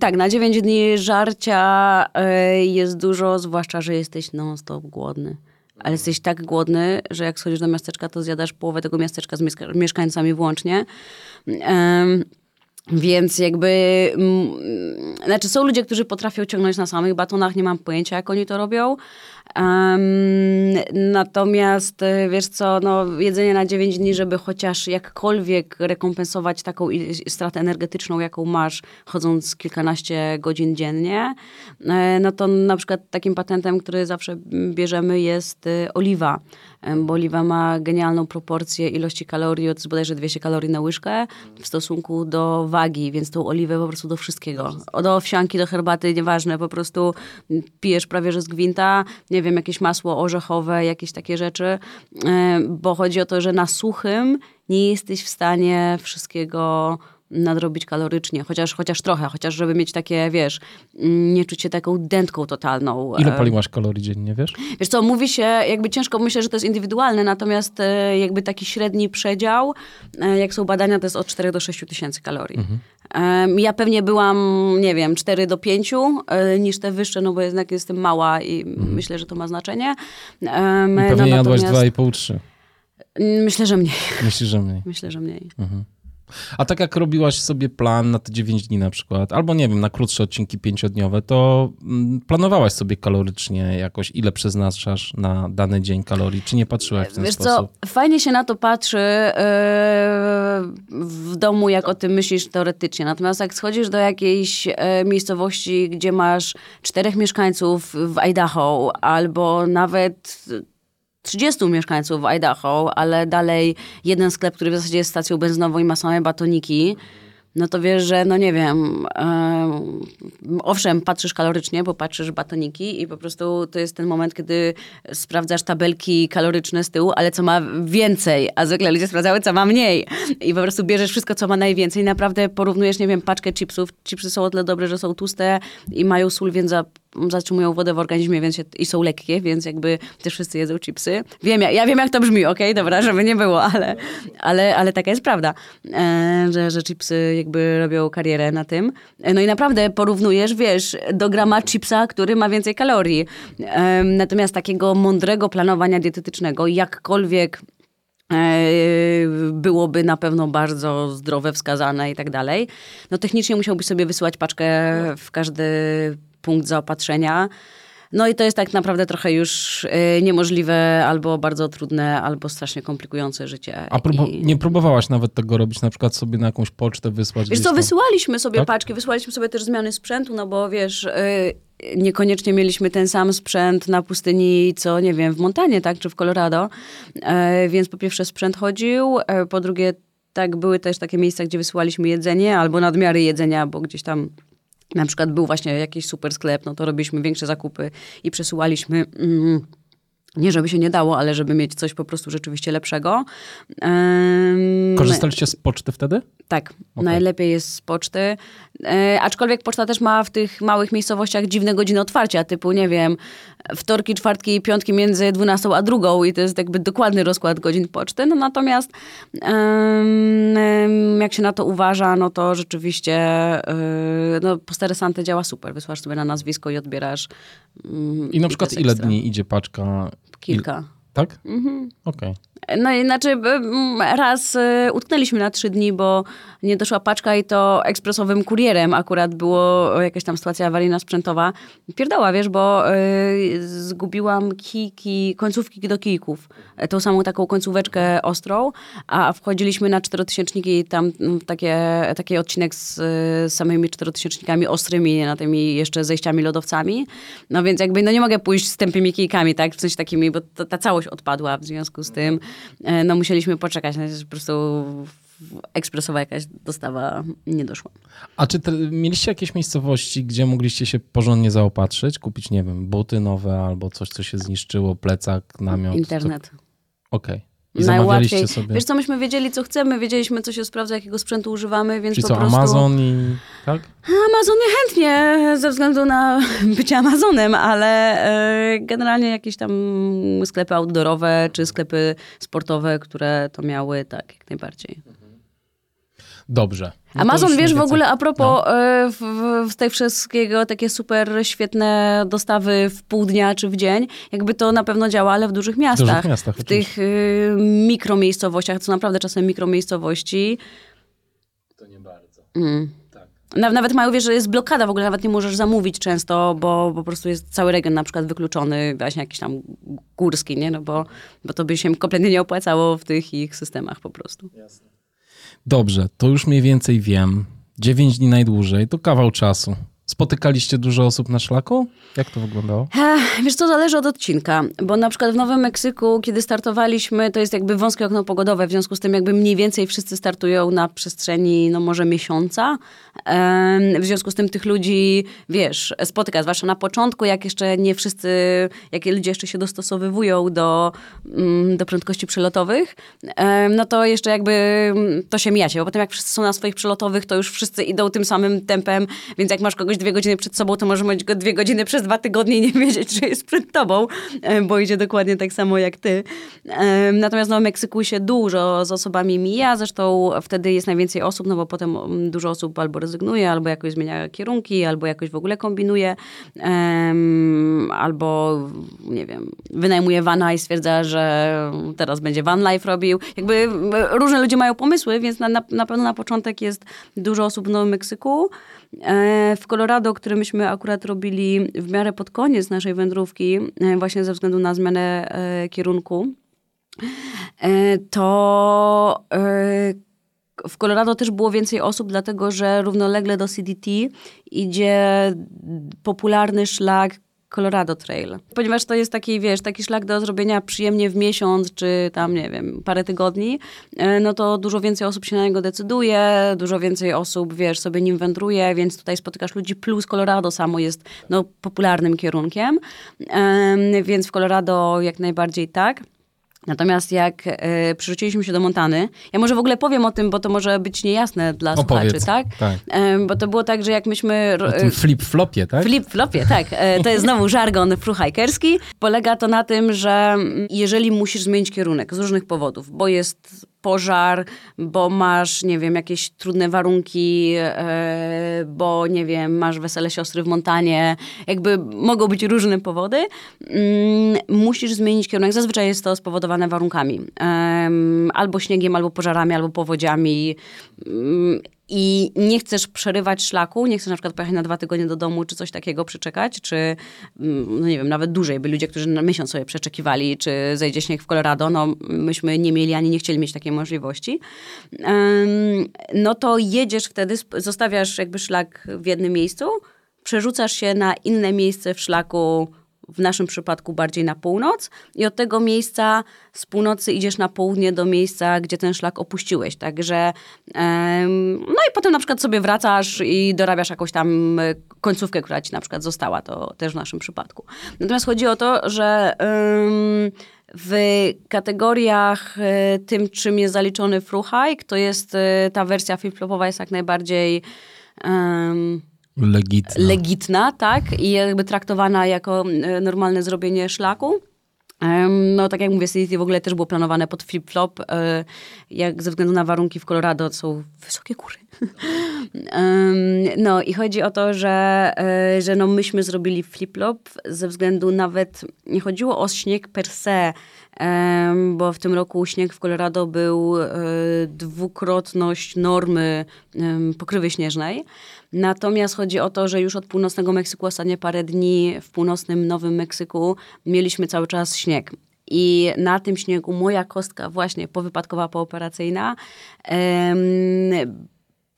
tak, na 9 dni żarcia e, jest dużo, zwłaszcza, że jesteś non-stop głodny. Ale jesteś tak głodny, że jak schodzisz do miasteczka, to zjadasz połowę tego miasteczka z mieszkańcami włącznie. Więc jakby, mm, znaczy są ludzie, którzy potrafią ciągnąć na samych batonach, nie mam pojęcia jak oni to robią, Um, natomiast e, wiesz co, no, jedzenie na 9 dni, żeby chociaż jakkolwiek rekompensować taką stratę energetyczną, jaką masz, chodząc kilkanaście godzin dziennie, e, no to na przykład takim patentem, który zawsze bierzemy jest e, oliwa bo oliwa ma genialną proporcję ilości kalorii, jest bodajże 200 kalorii na łyżkę w stosunku do wagi, więc tą oliwę po prostu do wszystkiego. Od owsianki do herbaty, nieważne, po prostu pijesz prawie że z gwinta, nie wiem, jakieś masło orzechowe, jakieś takie rzeczy, e, bo chodzi o to, że na suchym nie jesteś w stanie wszystkiego nadrobić kalorycznie, chociaż, chociaż trochę, chociaż żeby mieć takie, wiesz, nie czuć się taką dętką totalną. Ile e, paliłaś kalorii dziennie, wiesz? Wiesz co, mówi się, jakby ciężko, myślę, że to jest indywidualne, natomiast e, jakby taki średni przedział, jak są badania, to jest od 4 do 6 tysięcy kalorii. Mhm. Ja pewnie byłam, nie wiem, 4 do 5 niż te wyższe, no bo jednak jestem mała i mhm. myślę, że to ma znaczenie. I pewnie no, jadłaś 2,5-3. Myślę, że mniej. Myślę, że mniej. Myślę, że mniej. Mhm. A tak jak robiłaś sobie plan na te 9 dni na przykład, albo nie wiem, na krótsze odcinki pięciodniowe, to mm, planowałaś sobie kalorycznie jakoś, ile przeznaczasz na dany dzień kalorii, czy nie patrzyłaś w ten Wiesz sposób? co, fajnie się na to patrzy yy, w domu, jak o tym myślisz teoretycznie. Natomiast jak schodzisz do jakiejś yy, miejscowości, gdzie masz czterech mieszkańców w Idaho, albo nawet 30 mieszkańców w Idaho, ale dalej jeden sklep, który w zasadzie jest stacją benzynową i ma same batoniki, no to wiesz, że no nie wiem, yy, owszem, patrzysz kalorycznie, bo patrzysz batoniki i po prostu to jest ten moment, kiedy sprawdzasz tabelki kaloryczne z tyłu, ale co ma więcej, a zwykle ludzie sprawdzały, co ma mniej. I po prostu bierzesz wszystko, co ma najwięcej. Naprawdę porównujesz, nie wiem, paczkę chipsów. Chipsy są o tyle dobre, że są tłuste i mają sól, więc za zatrzymują wodę w organizmie więc się, i są lekkie, więc jakby też wszyscy jedzą chipsy. Wiem, ja, ja wiem jak to brzmi, okej, okay? dobra, żeby nie było, ale, ale, ale taka jest prawda, e, że, że chipsy jakby robią karierę na tym. E, no i naprawdę porównujesz, wiesz, do grama chipsa, który ma więcej kalorii. E, natomiast takiego mądrego planowania dietetycznego, jakkolwiek e, byłoby na pewno bardzo zdrowe, wskazane i tak dalej. No technicznie musiałbyś sobie wysyłać paczkę w każdy punkt zaopatrzenia. No i to jest tak naprawdę trochę już y, niemożliwe, albo bardzo trudne, albo strasznie komplikujące życie. A I... nie próbowałaś nawet tego robić, na przykład sobie na jakąś pocztę wysłać? Wiesz co, wysyłaliśmy sobie tak? paczki, wysyłaliśmy sobie też zmiany sprzętu, no bo wiesz, y, niekoniecznie mieliśmy ten sam sprzęt na pustyni, co nie wiem, w Montanie, tak, czy w Colorado. Y, więc po pierwsze sprzęt chodził, po drugie tak, były też takie miejsca, gdzie wysyłaliśmy jedzenie, albo nadmiary jedzenia, bo gdzieś tam na przykład był właśnie jakiś super sklep, no to robiliśmy większe zakupy i przesyłaliśmy mm, Nie, żeby się nie dało, ale żeby mieć coś po prostu rzeczywiście lepszego. Um, Korzystaliście z poczty wtedy? Tak, okay. najlepiej jest z poczty. E, aczkolwiek poczta też ma w tych małych miejscowościach dziwne godziny otwarcia, typu, nie wiem, wtorki, czwartki i piątki między 12 a drugą i to jest jakby dokładny rozkład godzin poczty. No natomiast um, jak się na to uważa, no to rzeczywiście yy, no, Posteresante działa super. Wysłasz sobie na nazwisko i odbierasz. Um, I na przykład ile ekstra. dni idzie paczka? Kilka. Il... Tak? Mhm. Okej. Okay. No i znaczy raz y, utknęliśmy na trzy dni, bo nie doszła paczka i to ekspresowym kurierem akurat było jakaś tam sytuacja awaryjna sprzętowa. Pierdała, wiesz, bo y, zgubiłam kijki, końcówki do kijków. Tą samą taką końcóweczkę ostrą, a wchodziliśmy na czterotysięczniki i tam takie, taki odcinek z, z samymi czterotysięcznikami ostrymi, na tymi jeszcze zejściami lodowcami. No więc jakby no nie mogę pójść z tępymi kijkami, tak? W sensie takimi, bo ta, ta całość odpadła w związku z tym. E, no musieliśmy poczekać, no, po prostu ekspresowa jakaś dostawa nie doszła. A czy te, mieliście jakieś miejscowości, gdzie mogliście się porządnie zaopatrzyć, kupić, nie wiem, buty nowe albo coś, co się zniszczyło, plecak, namiot? Internet. Okej. Okay. I Najłatwiej. Sobie... Wiesz co, myśmy wiedzieli, co chcemy, wiedzieliśmy, co się sprawdza, jakiego sprzętu używamy, więc Czyli po co, prostu... Amazon i... tak? Amazon chętnie, ze względu na bycie Amazonem, ale e, generalnie jakieś tam sklepy outdoorowe, czy sklepy sportowe, które to miały, tak, jak najbardziej. Dobrze. No Amazon, wiesz, w ogóle a propos no. E, w, w tej wszystkiego, takie super świetne dostawy w pół dnia czy w dzień, jakby to na pewno działa, ale w dużych miastach. W, dużych miastach, w tych y, mikromiejscowościach, to naprawdę czasem mikromiejscowości. To nie bardzo. Mm. Tak. Nawet mają, wiesz, że jest blokada, w ogóle nawet nie możesz zamówić często, bo po prostu jest cały region na przykład wykluczony, właśnie jakiś tam górski, nie? No bo, bo to by się kompletnie nie opłacało w tych ich systemach po prostu. Jasne. Dobrze, to już mniej więcej wiem. 9 dni najdłużej, to kawał czasu. Spotykaliście dużo osób na szlaku? Jak to wyglądało? Wiesz, to zależy od odcinka, bo na przykład w Nowym Meksyku, kiedy startowaliśmy, to jest jakby wąskie okno pogodowe, w związku z tym jakby mniej więcej wszyscy startują na przestrzeni, no może miesiąca. W związku z tym tych ludzi, wiesz, spotyka, zwłaszcza na początku, jak jeszcze nie wszyscy, jak ludzie jeszcze się dostosowywują do, mm, do prędkości przelotowych, no to jeszcze jakby mm, to się mijacie, bo potem jak wszyscy są na swoich przelotowych, to już wszyscy idą tym samym tempem, więc jak masz kogoś dwie godziny przed sobą, to może mieć go dwie godziny przez dwa tygodnie i nie wiedzieć, że jest przed tobą, bo idzie dokładnie tak samo jak ty. Natomiast no, w Meksyku się dużo z osobami mija, zresztą wtedy jest najwięcej osób, no bo potem mm, dużo osób albo rezygnuje, albo jakoś zmienia kierunki, albo jakoś w ogóle kombinuje, albo nie wiem, wynajmuje vana i stwierdza, że teraz będzie van life robił. Jakby różne ludzie mają pomysły, więc na, na, na pewno na początek jest dużo osób w Nowym Meksyku. E, w Colorado, który myśmy akurat robili w miarę pod koniec naszej wędrówki, e, właśnie ze względu na zmianę e, kierunku, to w Colorado też było więcej osób, dlatego że równolegle do CDT idzie popularny szlak Colorado Trail. Ponieważ to jest taki, wiesz, taki szlak do zrobienia przyjemnie w miesiąc, czy tam, nie wiem, parę tygodni, e, no to dużo więcej osób się na niego decyduje, dużo więcej osób, wiesz, sobie nim wędruje, więc tutaj spotykasz ludzi, plus Colorado samo jest, no, popularnym kierunkiem, więc w Colorado jak najbardziej tak. Natomiast jak e, przerzuciliśmy się do Montany, ja może w ogóle powiem o tym, bo to może być niejasne dla Opowiedz. słuchaczy, tak? tak. E, bo to było tak, że jak myśmy... O tym flip-flopie, tak? Flip-flopie, tak. E, to jest znowu żargon fruhajkerski. Polega to na tym, że jeżeli musisz zmienić kierunek z różnych powodów, bo jest pożar, bo masz, nie wiem, jakieś trudne warunki, e, bo, nie wiem, masz wesele siostry w Montanie. Jakby mogą być różne powody. Mm, musisz zmienić kierunek. Zazwyczaj jest to spowodowane warunkami. Albo śniegiem, albo pożarami, albo powodziami mm, i nie chcesz przerywać szlaku, nie chcesz na przykład pojechać na dwa tygodnie do domu, czy coś takiego przeczekać, czy mm, no nie wiem, nawet dłużej, by ludzie, którzy na miesiąc sobie przeczekiwali, czy zejdzie śnieg w Colorado, no myśmy nie mieli ani nie chcieli mieć takiej możliwości, no to jedziesz wtedy, zostawiasz jakby szlak w jednym miejscu, przerzucasz się na inne miejsce w szlaku w naszym przypadku bardziej na północ i od tego miejsca z północy idziesz na południe do miejsca, gdzie ten szlak opuściłeś. Także no i potem na przykład sobie wracasz i dorabiasz jakąś tam końcówkę, która ci na przykład została, to też w naszym przypadku. Natomiast chodzi o to, że w kategoriach y, tym, czym jest zaliczony fruhike, to jest y, ta wersja flip-flopowa jest jak najbardziej ym, Legitna. legitna, tak? I jakby traktowana jako y, normalne zrobienie szlaku. No, tak jak mówię, City w ogóle też było planowane pod flip-flop, e, jak ze względu na warunki w Colorado są wysokie góry. No i chodzi o to, że, e, że no myśmy zrobili flip-flop ze względu nawet, nie chodziło o śnieg per se, bo w tym roku śnieg w Colorado był e, dwukrotność normy pokrywy śnieżnej. Natomiast chodzi o to, że już od północnego Meksyku ostatnie parę dni w północnym Nowym Meksyku mieliśmy cały czas śnieg. I na tym śniegu moja kostka właśnie powypadkowa, pooperacyjna em,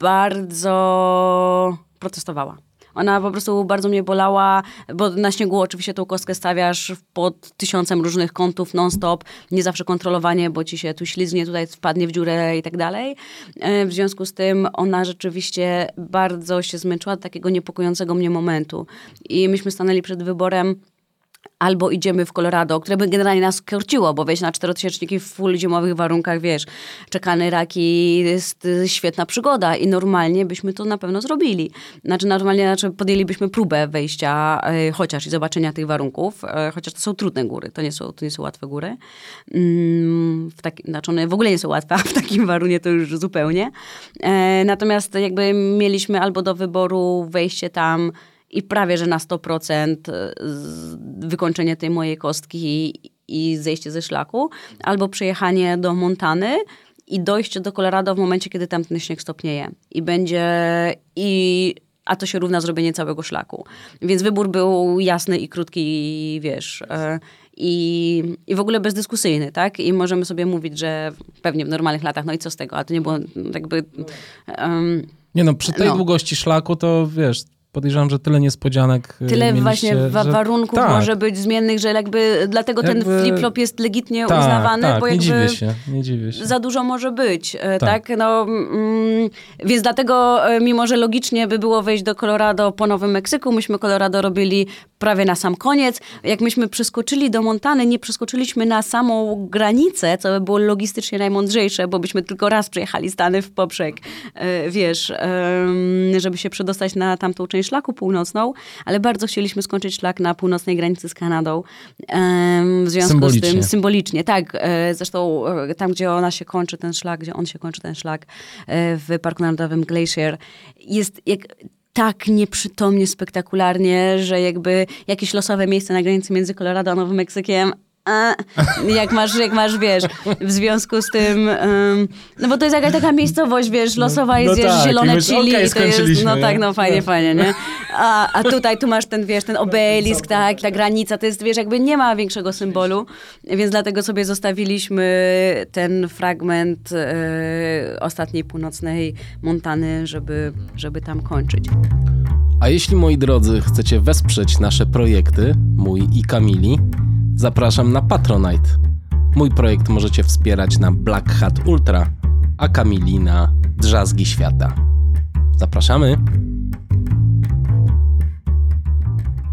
bardzo protestowała. Ona po prostu bardzo mnie bolała, bo na śniegu oczywiście tą kostkę stawiasz pod tysiącem różnych kątów non-stop, nie zawsze kontrolowanie, bo ci się tu ślizgnie, tutaj wpadnie w dziurę i tak dalej. E, W związku z tym ona rzeczywiście bardzo się zmęczyła takiego niepokojącego mnie momentu. I myśmy stanęli przed wyborem, albo idziemy w Colorado, które by generalnie nas korciło, bo wejść na czterotysięczniki w full zimowych warunkach, wiesz, czekany raki jest y, świetna przygoda i normalnie byśmy to na pewno zrobili. Znaczy normalnie znaczy podjęlibyśmy próbę wejścia y, chociaż i zobaczenia tych warunków, y, chociaż to są trudne góry, to nie są, to nie są łatwe góry. Mm, w taki, znaczy one w ogóle nie są łatwe, a w takim warunku to już zupełnie. E, natomiast jakby mieliśmy albo do wyboru wejście tam i prawie, że na 100% z- wykończenie tej mojej kostki i, zejście ze szlaku, albo przejechanie do Montany i dojście do Colorado w momencie, kiedy tam ten śnieg stopnieje. I będzie... i a to się równa zrobienie całego szlaku. Więc wybór był jasny i krótki, wiesz... e, I, I w ogóle bezdyskusyjny, tak? I możemy sobie mówić, że pewnie w normalnych latach, no i co z tego? A to nie było jakby... em, Nie no, przy tej No. długości szlaku to wiesz, podejrzewam, że tyle niespodzianek y, Tyle mieliście, właśnie wa- że- warunków tak, może być zmiennych, że jakby dlatego ten Jakby- flip-flop jest legitnie tak, uznawany, tak, bo nie jakby dziwię się, nie dziwię się. za dużo może być, e, Tak. tak? No, mm, więc dlatego, e, mimo że logicznie by było wejść do Colorado po Nowym Meksyku, myśmy Colorado robili prawie na sam koniec. Jak myśmy przeskoczyli do Montany, nie przeskoczyliśmy na samą granicę, co by było logistycznie najmądrzejsze, bo byśmy tylko raz przejechali Stany w poprzek, e, wiesz, żeby się przedostać na tamtą część szlaku północną, ale bardzo chcieliśmy skończyć szlak na północnej granicy z Kanadą. W związku z tym symbolicznie, tak. E, Zresztą e, tam, gdzie ona się kończy, ten szlak, gdzie on się kończy, ten szlak w Parku Narodowym Glacier, jest jak tak nieprzytomnie, spektakularnie, że jakby jakieś losowe miejsce na granicy między Colorado a Nowym Meksykiem a, jak masz, jak masz, wiesz, w związku z tym, um, no bo to jest jakaś taka miejscowość, wiesz, losowa jest, no wiesz, tak, i zielone mówisz, chili okej, i to jest, no tak, no fajnie, fajnie, nie? A, a tutaj, tu masz ten, wiesz, ten obelisk, tak, ta granica, to jest, wiesz, jakby nie ma większego symbolu, więc dlatego sobie zostawiliśmy ten fragment e, ostatniej północnej Montany, żeby, żeby tam kończyć. A jeśli, moi drodzy, chcecie wesprzeć nasze projekty, mój i Kamili, zapraszam na Patronite. Mój projekt możecie wspierać na Black Hat Ultra, a Kamili na Drzazgi Świata. Zapraszamy!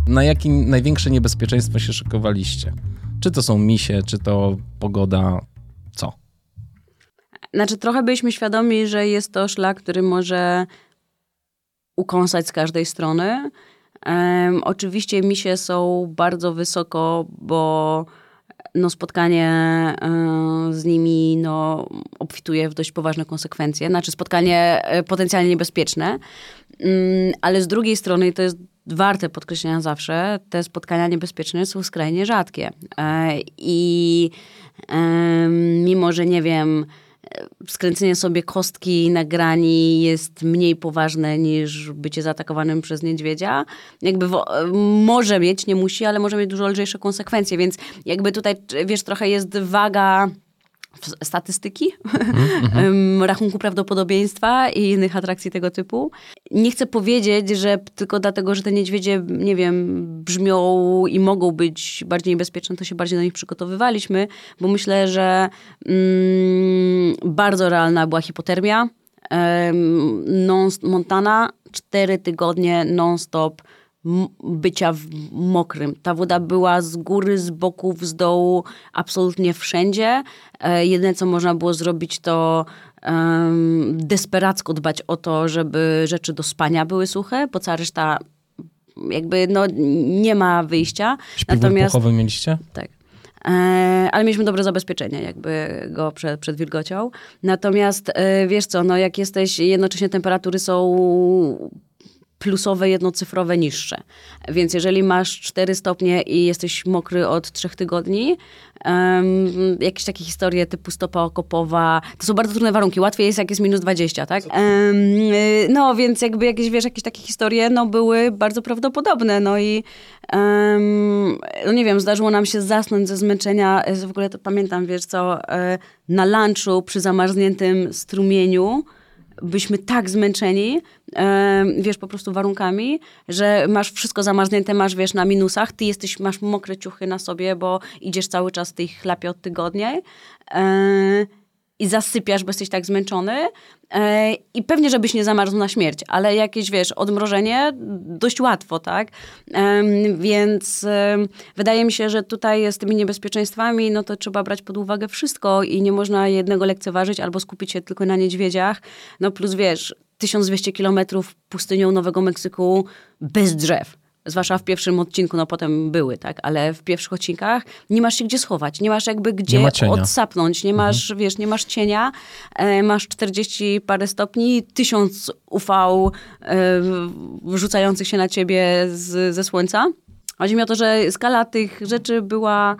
Na jakie największe niebezpieczeństwo się szykowaliście? Czy to są misie, czy to pogoda? Co? Znaczy, trochę byliśmy świadomi, że jest to szlak, który może ukąsać z każdej strony. Em, oczywiście misie są bardzo wysoko, bo no, spotkanie e, z nimi no, obfituje w dość poważne konsekwencje. Znaczy spotkanie e, potencjalnie niebezpieczne, Mm, ale z drugiej strony, to jest warte podkreślenia zawsze, te spotkania niebezpieczne są skrajnie rzadkie. E, I mimo, że nie wiem, skręcenie sobie kostki na grani jest mniej poważne niż bycie zaatakowanym przez niedźwiedzia. Jakby wo- może mieć, nie musi, ale może mieć dużo lżejsze konsekwencje, więc jakby tutaj, wiesz, trochę jest waga w- statystyki, em, rachunku prawdopodobieństwa i innych atrakcji tego typu. Nie chcę powiedzieć, że tylko dlatego, że te niedźwiedzie, nie wiem, brzmią i mogą być bardziej niebezpieczne, to się bardziej do nich przygotowywaliśmy, bo myślę, że mm, bardzo realna była hipotermia. Em, non, Montana cztery tygodnie non-stop bycia w mokrym. Ta woda była z góry, z boków, z dołu, absolutnie wszędzie. E, jedyne, co można było zrobić, to um, desperacko dbać o to, żeby rzeczy do spania były suche, bo cała reszta jakby no, nie ma wyjścia. Śpiwór Natomiast, puchowy mieliście? Tak. E, ale mieliśmy dobre zabezpieczenie jakby go przed, przed wilgocią. Natomiast e, wiesz co, no jak jesteś, jednocześnie temperatury są plusowe, jednocyfrowe, niższe. Więc jeżeli masz 4 stopnie i jesteś mokry od 3 tygodni, um, jakieś takie historie typu stopa okopowa, to są bardzo trudne warunki. Łatwiej jest, jak jest minus 20, tak? Um, no, więc jakby jakieś, wiesz, jakieś takie historie, no, były bardzo prawdopodobne. No i um, no nie wiem, zdarzyło nam się zasnąć ze zmęczenia. W ogóle to pamiętam, wiesz co, e, na lunchu przy zamarzniętym strumieniu, byśmy tak zmęczeni, wiesz, po prostu warunkami, że masz wszystko zamarznięte, masz, wiesz, na minusach, ty jesteś, masz mokre ciuchy na sobie, bo idziesz cały czas w tej chlapie od tygodnia. I zasypiasz, bo jesteś tak zmęczony e, i pewnie, żebyś nie zamarzł na śmierć, ale jakieś, wiesz, odmrożenie dość łatwo, tak? Więc wydaje mi się, że tutaj z tymi niebezpieczeństwami, no to trzeba brać pod uwagę wszystko i nie można jednego lekceważyć albo skupić się tylko na niedźwiedziach, no plus, wiesz, 1200 kilometrów pustynią Nowego Meksyku bez drzew zwłaszcza w pierwszym odcinku, no potem były, tak, ale w pierwszych odcinkach nie masz się gdzie schować, nie masz jakby gdzie nie odsapnąć, nie masz, mhm. wiesz, nie masz cienia, e, masz 40 parę stopni, tysiąc UV e, rzucających się na ciebie z, ze słońca. Chodzi mi o to, że skala tych rzeczy była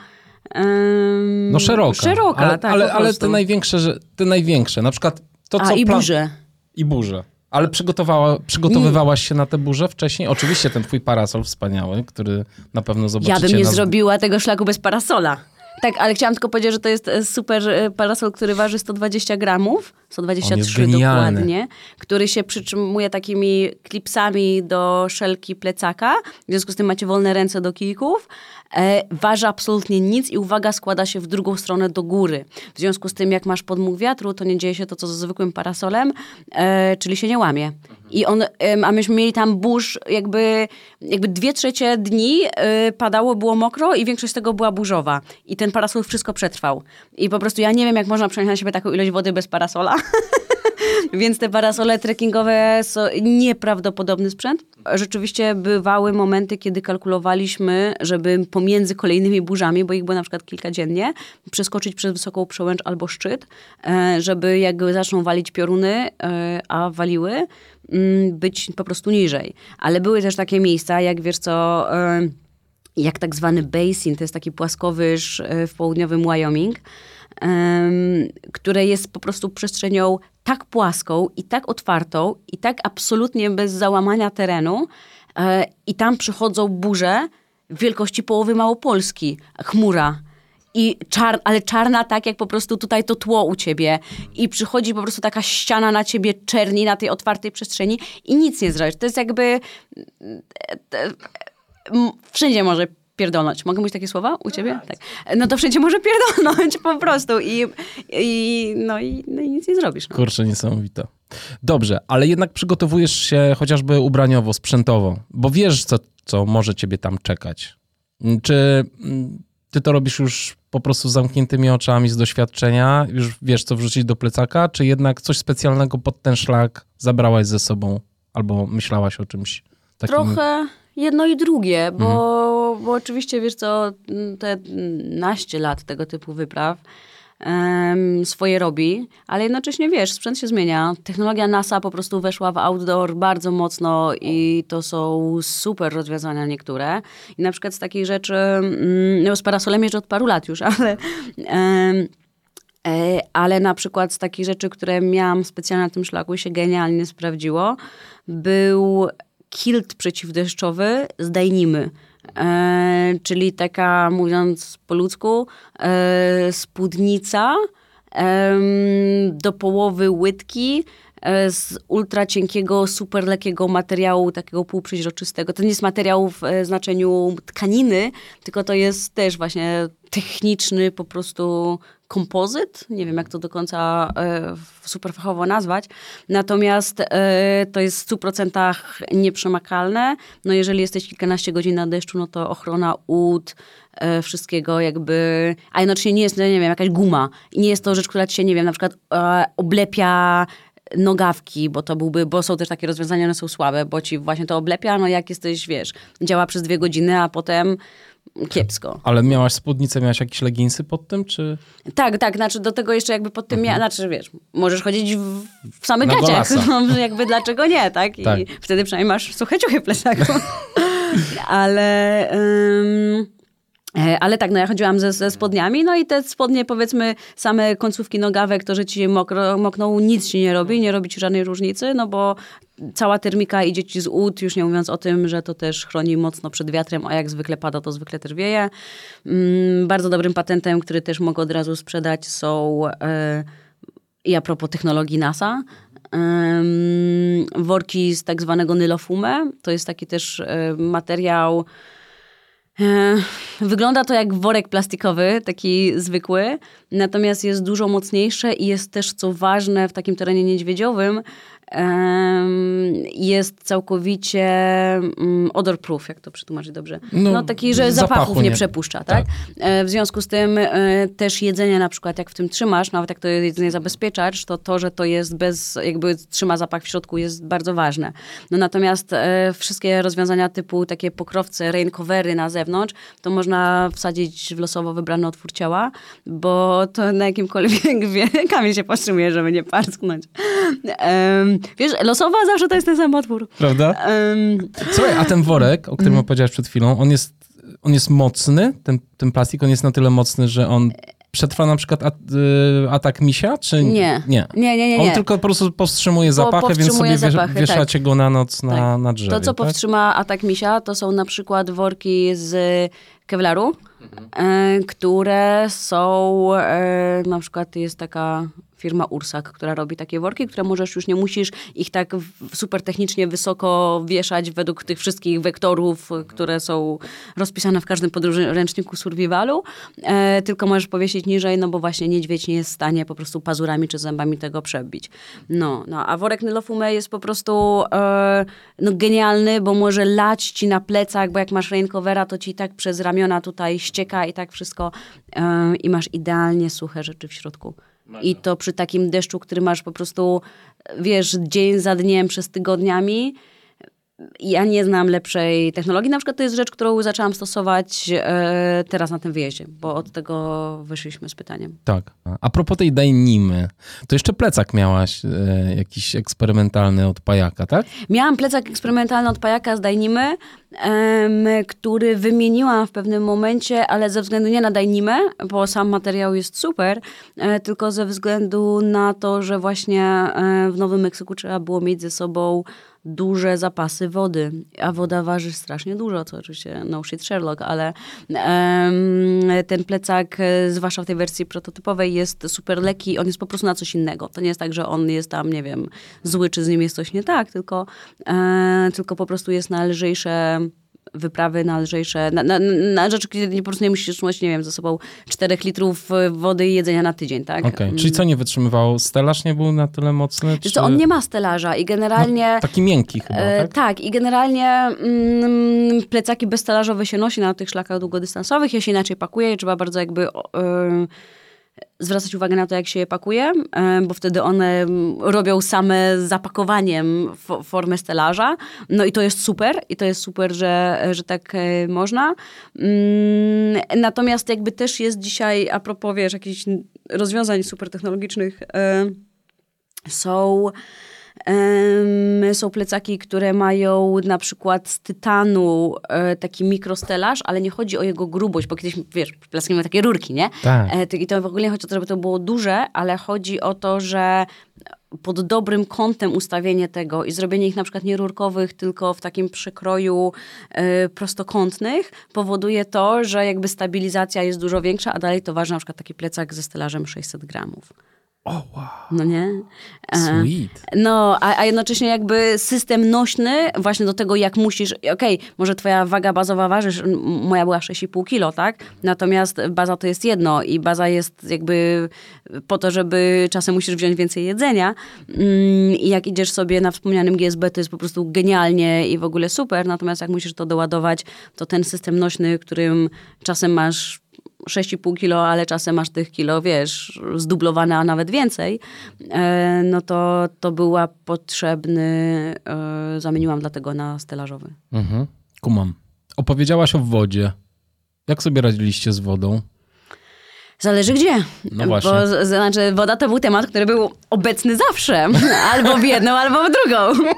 no szeroka. Szeroka, ale, tak. Ale, ale te największe, te największe, na przykład to, A, co... i burze. I burze. Ale przygotowała, przygotowywałaś się na te burze wcześniej? Oczywiście ten twój parasol wspaniały, który na pewno zobaczycie. Ja bym nie na... zrobiła tego szlaku bez parasola. Tak, ale chciałam tylko powiedzieć, że to jest e, super e, parasol, który waży 120 gramów, 123 dokładnie, który się przytrzymuje takimi klipsami do szelki plecaka, w związku z tym macie wolne ręce do kijków. E, waży absolutnie nic i uwaga, składa się w drugą stronę do góry. W związku z tym, jak masz podmuch wiatru, to nie dzieje się to, co ze zwykłym parasolem, e, czyli się nie łamie. I on, a myśmy mieli tam burz, jakby, jakby dwie trzecie dni y, padało, było mokro i większość tego była burzowa. I ten parasol wszystko przetrwał. I po prostu ja nie wiem, jak można przenieść na siebie taką ilość wody bez parasola. Więc te parasole trekkingowe są nieprawdopodobny sprzęt. Rzeczywiście bywały momenty, kiedy kalkulowaliśmy, żeby pomiędzy kolejnymi burzami, bo ich było na przykład kilka dziennie, przeskoczyć przez wysoką przełęcz albo szczyt, e, żeby jak zaczną walić pioruny, e, a waliły, mm, być po prostu niżej. Ale były też takie miejsca, jak wiesz co e, jak tak zwany basin, to jest taki płaskowyż w południowym Wyoming, które jest po prostu przestrzenią tak płaską i tak otwartą i tak absolutnie bez załamania terenu e, i tam przychodzą burze wielkości połowy Małopolski, chmura. I czar, ale czarna tak, jak po prostu tutaj to tło u ciebie. I przychodzi po prostu taka ściana na ciebie czerni na tej otwartej przestrzeni i nic nie zrobisz. To jest jakby... E, wszędzie może pierdolnąć. Mogę mówić takie słowa u ciebie? Tak. No to wszędzie może pierdolnąć po prostu i, i, no, i, no i nic nie zrobisz. No. Kurczę, niesamowite. Dobrze, ale jednak przygotowujesz się chociażby ubraniowo, sprzętowo, bo wiesz, co, co może ciebie tam czekać. Czy mm, ty to robisz już po prostu z zamkniętymi oczami, z doświadczenia, już wiesz, co wrzucić do plecaka, czy jednak coś specjalnego pod ten szlak zabrałaś ze sobą albo myślałaś o czymś takim? Trochę jedno i drugie, bo, mhm. bo oczywiście, wiesz co, te naście lat tego typu wypraw um, swoje robi, ale jednocześnie, wiesz, sprzęt się zmienia. Technologia NASA po prostu weszła w outdoor bardzo mocno i to są super rozwiązania niektóre. I na przykład z takich rzeczy, mm, no z parasolem jeżdżę od paru lat już, ale... Um, ale na przykład z takich rzeczy, które miałam specjalnie na tym szlaku i się genialnie sprawdziło, był kilt przeciwdeszczowy z dajnimy. E, czyli taka, mówiąc po ludzku, e, spódnica e, do połowy łydki e, z ultra cienkiego, super lekkiego materiału, takiego półprzeźroczystego. To nie jest materiał w e, znaczeniu tkaniny, tylko to jest też właśnie techniczny po prostu kompozyt, nie wiem jak to do końca e, super fachowo nazwać, natomiast e, to jest w 100% nieprzemakalne. No jeżeli jesteś kilkanaście godzin na deszczu, no to ochrona ud, e, wszystkiego jakby, a jednocześnie nie jest, no nie wiem, jakaś guma. Nie jest to rzecz, która ci się, nie wiem, na przykład oblepia nogawki, bo to byłby, bo są też takie rozwiązania, one są słabe, bo ci właśnie to oblepia, no jak jesteś, wiesz, działa przez dwie godziny, a potem kiepsko. Ale miałaś spódnicę, miałaś jakieś leginsy pod tym, czy... Tak, tak, znaczy do tego jeszcze jakby pod tym, ja, znaczy wiesz, możesz chodzić w, w samych Na gaciach, no, jakby dlaczego nie, tak? I Tak. wtedy przynajmniej masz suche ciuchy w plecaku. ale... e, ale tak, no ja chodziłam ze, ze spodniami, no i te spodnie, powiedzmy, same końcówki nogawek, to, że ci mokro, mokną, nic ci nie robi, nie robi ci żadnej różnicy, no bo cała termika idzie ci z ud, już nie mówiąc o tym, że to też chroni mocno przed wiatrem, a jak zwykle pada, to zwykle też wieje. Mm, bardzo dobrym patentem, który też mogę od razu sprzedać są e, i a propos technologii NASA, worki z tak zwanego nylofume. To jest taki też e, materiał, E, Wygląda to jak worek plastikowy, taki zwykły, natomiast jest dużo mocniejsze i jest też, co ważne, w takim terenie niedźwiedziowym, jest całkowicie mm, odor-proof, jak to przetłumaczyć dobrze. No, No, taki, że zapachu zapachów nie, nie- przepuszcza, tak? E, W związku z tym e, też jedzenie na przykład, jak w tym trzymasz, nawet jak to jedzenie zabezpieczasz, to to, że to jest bez, jakby trzyma zapach w środku jest bardzo ważne. No natomiast e, wszystkie rozwiązania typu takie pokrowce, raincovery na zewnątrz, to można wsadzić w losowo wybrany otwór ciała, bo to na jakimkolwiek wie, Kamil się powstrzymuje, żeby nie parsknąć. Em, wiesz, losowa zawsze to jest ten sam otwór. Prawda? Em, Słuchaj, a ten worek, o Mhm. którym opowiedziałeś przed chwilą, on jest, on jest mocny, ten, ten plastik, on jest na tyle mocny, że on przetrwa na przykład at, y, atak misia, czy Nie. nie? Nie, nie, nie, On nie. tylko po prostu powstrzymuje zapachy, więc powstrzymuje sobie wiesz, zapachy, tak. wieszacie go na noc na, Tak. na drzewie. To, co tak? powstrzyma atak misia, to są na przykład worki z kevlaru, e, które są, e, na przykład jest taka firma Ursak, która robi takie worki, które możesz już nie musisz ich tak super technicznie wysoko wieszać według tych wszystkich wektorów, które są rozpisane w każdym podręczniku survivalu, e, tylko możesz powiesić niżej, no bo właśnie niedźwiedź nie jest w stanie po prostu pazurami czy zębami tego przebić. No, no a worek Nylofume jest po prostu e, no, genialny, bo może lać ci na plecach, bo jak masz raincovera, to ci tak przez ramiona tutaj ścieka i tak wszystko e, i masz idealnie suche rzeczy w środku. I to przy takim deszczu, który masz po prostu, wiesz, dzień za dniem przez tygodniami. Ja nie znam lepszej technologii. Na przykład to jest rzecz, którą zaczęłam stosować e, teraz na tym wyjeździe, bo od tego wyszliśmy z pytaniem. Tak. A propos tej dajnimy, to jeszcze plecak miałaś e, jakiś eksperymentalny od pajaka, tak? Miałam plecak eksperymentalny od pajaka z Dajnimy, em, który wymieniłam w pewnym momencie, ale ze względu nie na Dajnimę, bo sam materiał jest super, e, tylko ze względu na to, że właśnie e, w Nowym Meksyku trzeba było mieć ze sobą duże zapasy wody, a woda waży strasznie dużo, to oczywiście no shit Sherlock, ale em, ten plecak, e, zwłaszcza w tej wersji prototypowej, jest super lekki, on jest po prostu na coś innego. To nie jest tak, że on jest tam, nie wiem, zły, czy z nim jest coś nie tak, tylko, e, tylko po prostu jest na lżejsze wyprawy, na lżejsze, na, na, na rzeczy, kiedy po prostu nie musisz trzymać, nie wiem, ze sobą 4 litrów e, wody i jedzenia na tydzień, tak? Okej. Czyli co nie wytrzymywało? Stelaż nie był na tyle mocny? Czy... co, on nie ma stelaża i generalnie... No, taki miękki chyba, E, tak? tak, i generalnie mm, plecaki bezstelażowe się nosi na tych szlakach długodystansowych, je się inaczej pakuje trzeba bardzo jakby e, zwracać uwagę na to, jak się je pakuje, e, bo wtedy one mm, robią same zapakowaniem fo- formę stelaża. No i to jest super, i to jest super, że, że tak e, można. Mm, Natomiast jakby też jest dzisiaj, a propos, wiesz, jakichś rozwiązań super technologicznych, e, są Em, są plecaki, które mają na przykład z tytanu e, taki mikrostelaż, ale nie chodzi o jego grubość, bo kiedyś, wiesz, plecaki miały takie rurki, nie? Tak. E, I to w ogóle nie chodzi o to, żeby to było duże, ale chodzi o to, że pod dobrym kątem ustawienie tego i zrobienie ich na przykład nie rurkowych, tylko w takim przekroju e, prostokątnych powoduje to, że jakby stabilizacja jest dużo większa, a dalej to waży na przykład taki plecak ze stelażem 600 gramów. O, wow. No nie? E, Sweet. No, a, a jednocześnie jakby system nośny właśnie do tego, jak musisz, okej, może twoja waga bazowa ważysz, moja była 6,5 kilo, tak? Natomiast baza to jest jedno i baza jest jakby po to, żeby czasem musisz wziąć więcej jedzenia Mm, i jak idziesz sobie na wspomnianym GSB, to jest po prostu genialnie i w ogóle super, natomiast jak musisz to doładować, to ten system nośny, którym czasem masz 6,5 kilo, ale czasem masz tych kilo, wiesz, zdublowane, a nawet więcej, e, no to, to była potrzebny, e, zamieniłam dlatego na stelażowy. Mhm. Kumam. Opowiedziałaś o wodzie. Jak sobie radziliście z wodą? Zależy gdzie. No właśnie. Bo z- znaczy, woda to był temat, który był obecny zawsze. Albo w jedną, albo w drugą.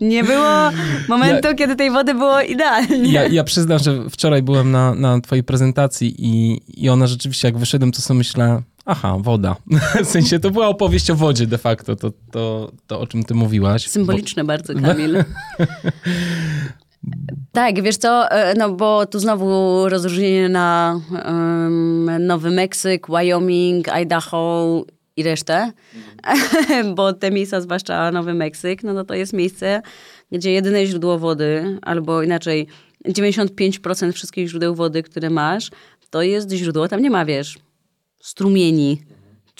Nie było momentu, kiedy tej wody było idealnie. Ja, ja przyznam, że wczoraj byłem na, na twojej prezentacji i, i ona rzeczywiście, jak wyszedłem, to sobie myślę, aha, woda. W sensie to była opowieść o wodzie de facto, to, to, to o czym ty mówiłaś. Symboliczne bardzo, Kamil. tak, wiesz co, e, no bo tu znowu rozróżnienie na em, Nowy Meksyk, Wyoming, Idaho i resztę, bo te miejsca, zwłaszcza Nowy Meksyk, no, no to jest miejsce, gdzie jedyne źródło wody, albo inaczej 95% wszystkich źródeł wody, które masz, to jest źródło, tam nie ma, wiesz, strumieni,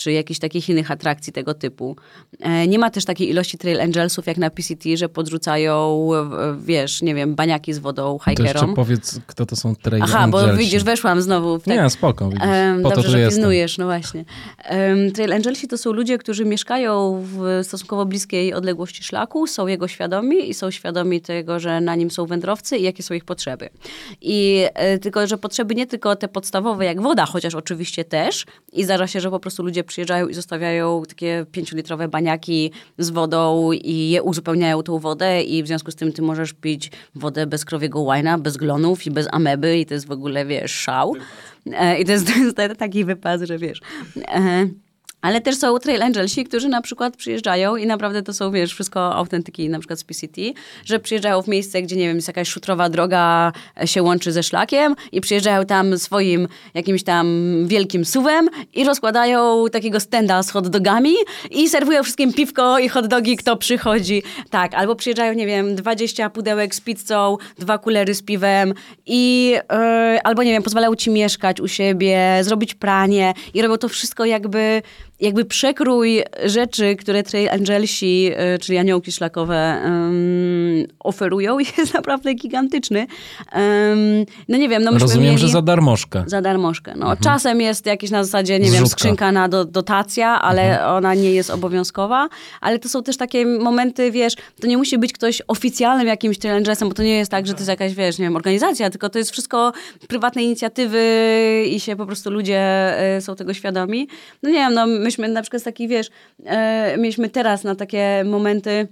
czy jakichś takich innych atrakcji tego typu. E, Nie ma też takiej ilości trail angelsów jak na PCT, że podrzucają, e, wiesz, nie wiem, baniaki z wodą To jeszcze hikerom. powiedz, kto to są trail Aha, bo angelsi. widzisz, weszłam znowu w tak, Nie, spoko, widzisz. Po Dobrze, to że jestem. pilnujesz, no właśnie. Trail Angelsi to są ludzie, którzy mieszkają w stosunkowo bliskiej odległości szlaku, są jego świadomi i są świadomi tego, że na nim są wędrowcy i jakie są ich potrzeby. I e, tylko, że potrzeby nie tylko te podstawowe jak woda, chociaż oczywiście też. I zdarza się, że po prostu ludzie przyjeżdżają i zostawiają takie pięciolitrowe baniaki z wodą i je uzupełniają tą wodę i w związku z tym ty możesz pić wodę bez krowiego łajna, bez glonów i bez ameby i to jest w ogóle, wiesz, szał. E, I to jest, to jest taki wypad, że wiesz. Ale też są trail angelsi, którzy na przykład przyjeżdżają i naprawdę to są, wiesz, wszystko autentyki, na przykład z PCT, że przyjeżdżają w miejsce, gdzie, nie wiem, jest jakaś szutrowa droga, e, się łączy ze szlakiem i przyjeżdżają tam swoim jakimś tam wielkim suwem i rozkładają takiego stenda z hot dogami i serwują wszystkim piwko i hot dogi, kto przychodzi. Tak, albo przyjeżdżają, nie wiem, 20 pudełek z pizzą, dwa kulery z piwem i e, albo, nie wiem, pozwalają ci mieszkać u siebie, zrobić pranie i robią to wszystko jakby jakby przekrój rzeczy, które Trail Angelsi, e, czyli aniołki szlakowe, em, oferują jest naprawdę gigantyczny. Em, no nie wiem, no myśmy Rozumiem, mieli... że za darmożkę. Za darmożkę. No, Czasem jest jakieś na zasadzie, nie wiem, Zrzutka. skrzynka na do, dotacja, ale ona nie jest obowiązkowa. Ale to są też takie momenty, wiesz, to nie musi być ktoś oficjalnym jakimś challengersem, bo to nie jest tak, że to jest jakaś, wiesz, nie wiem, organizacja, tylko to jest wszystko prywatne inicjatywy i się po prostu ludzie e, są tego świadomi. No nie wiem, no myśmy na przykład taki, wiesz, e, mieliśmy teraz na takie momenty,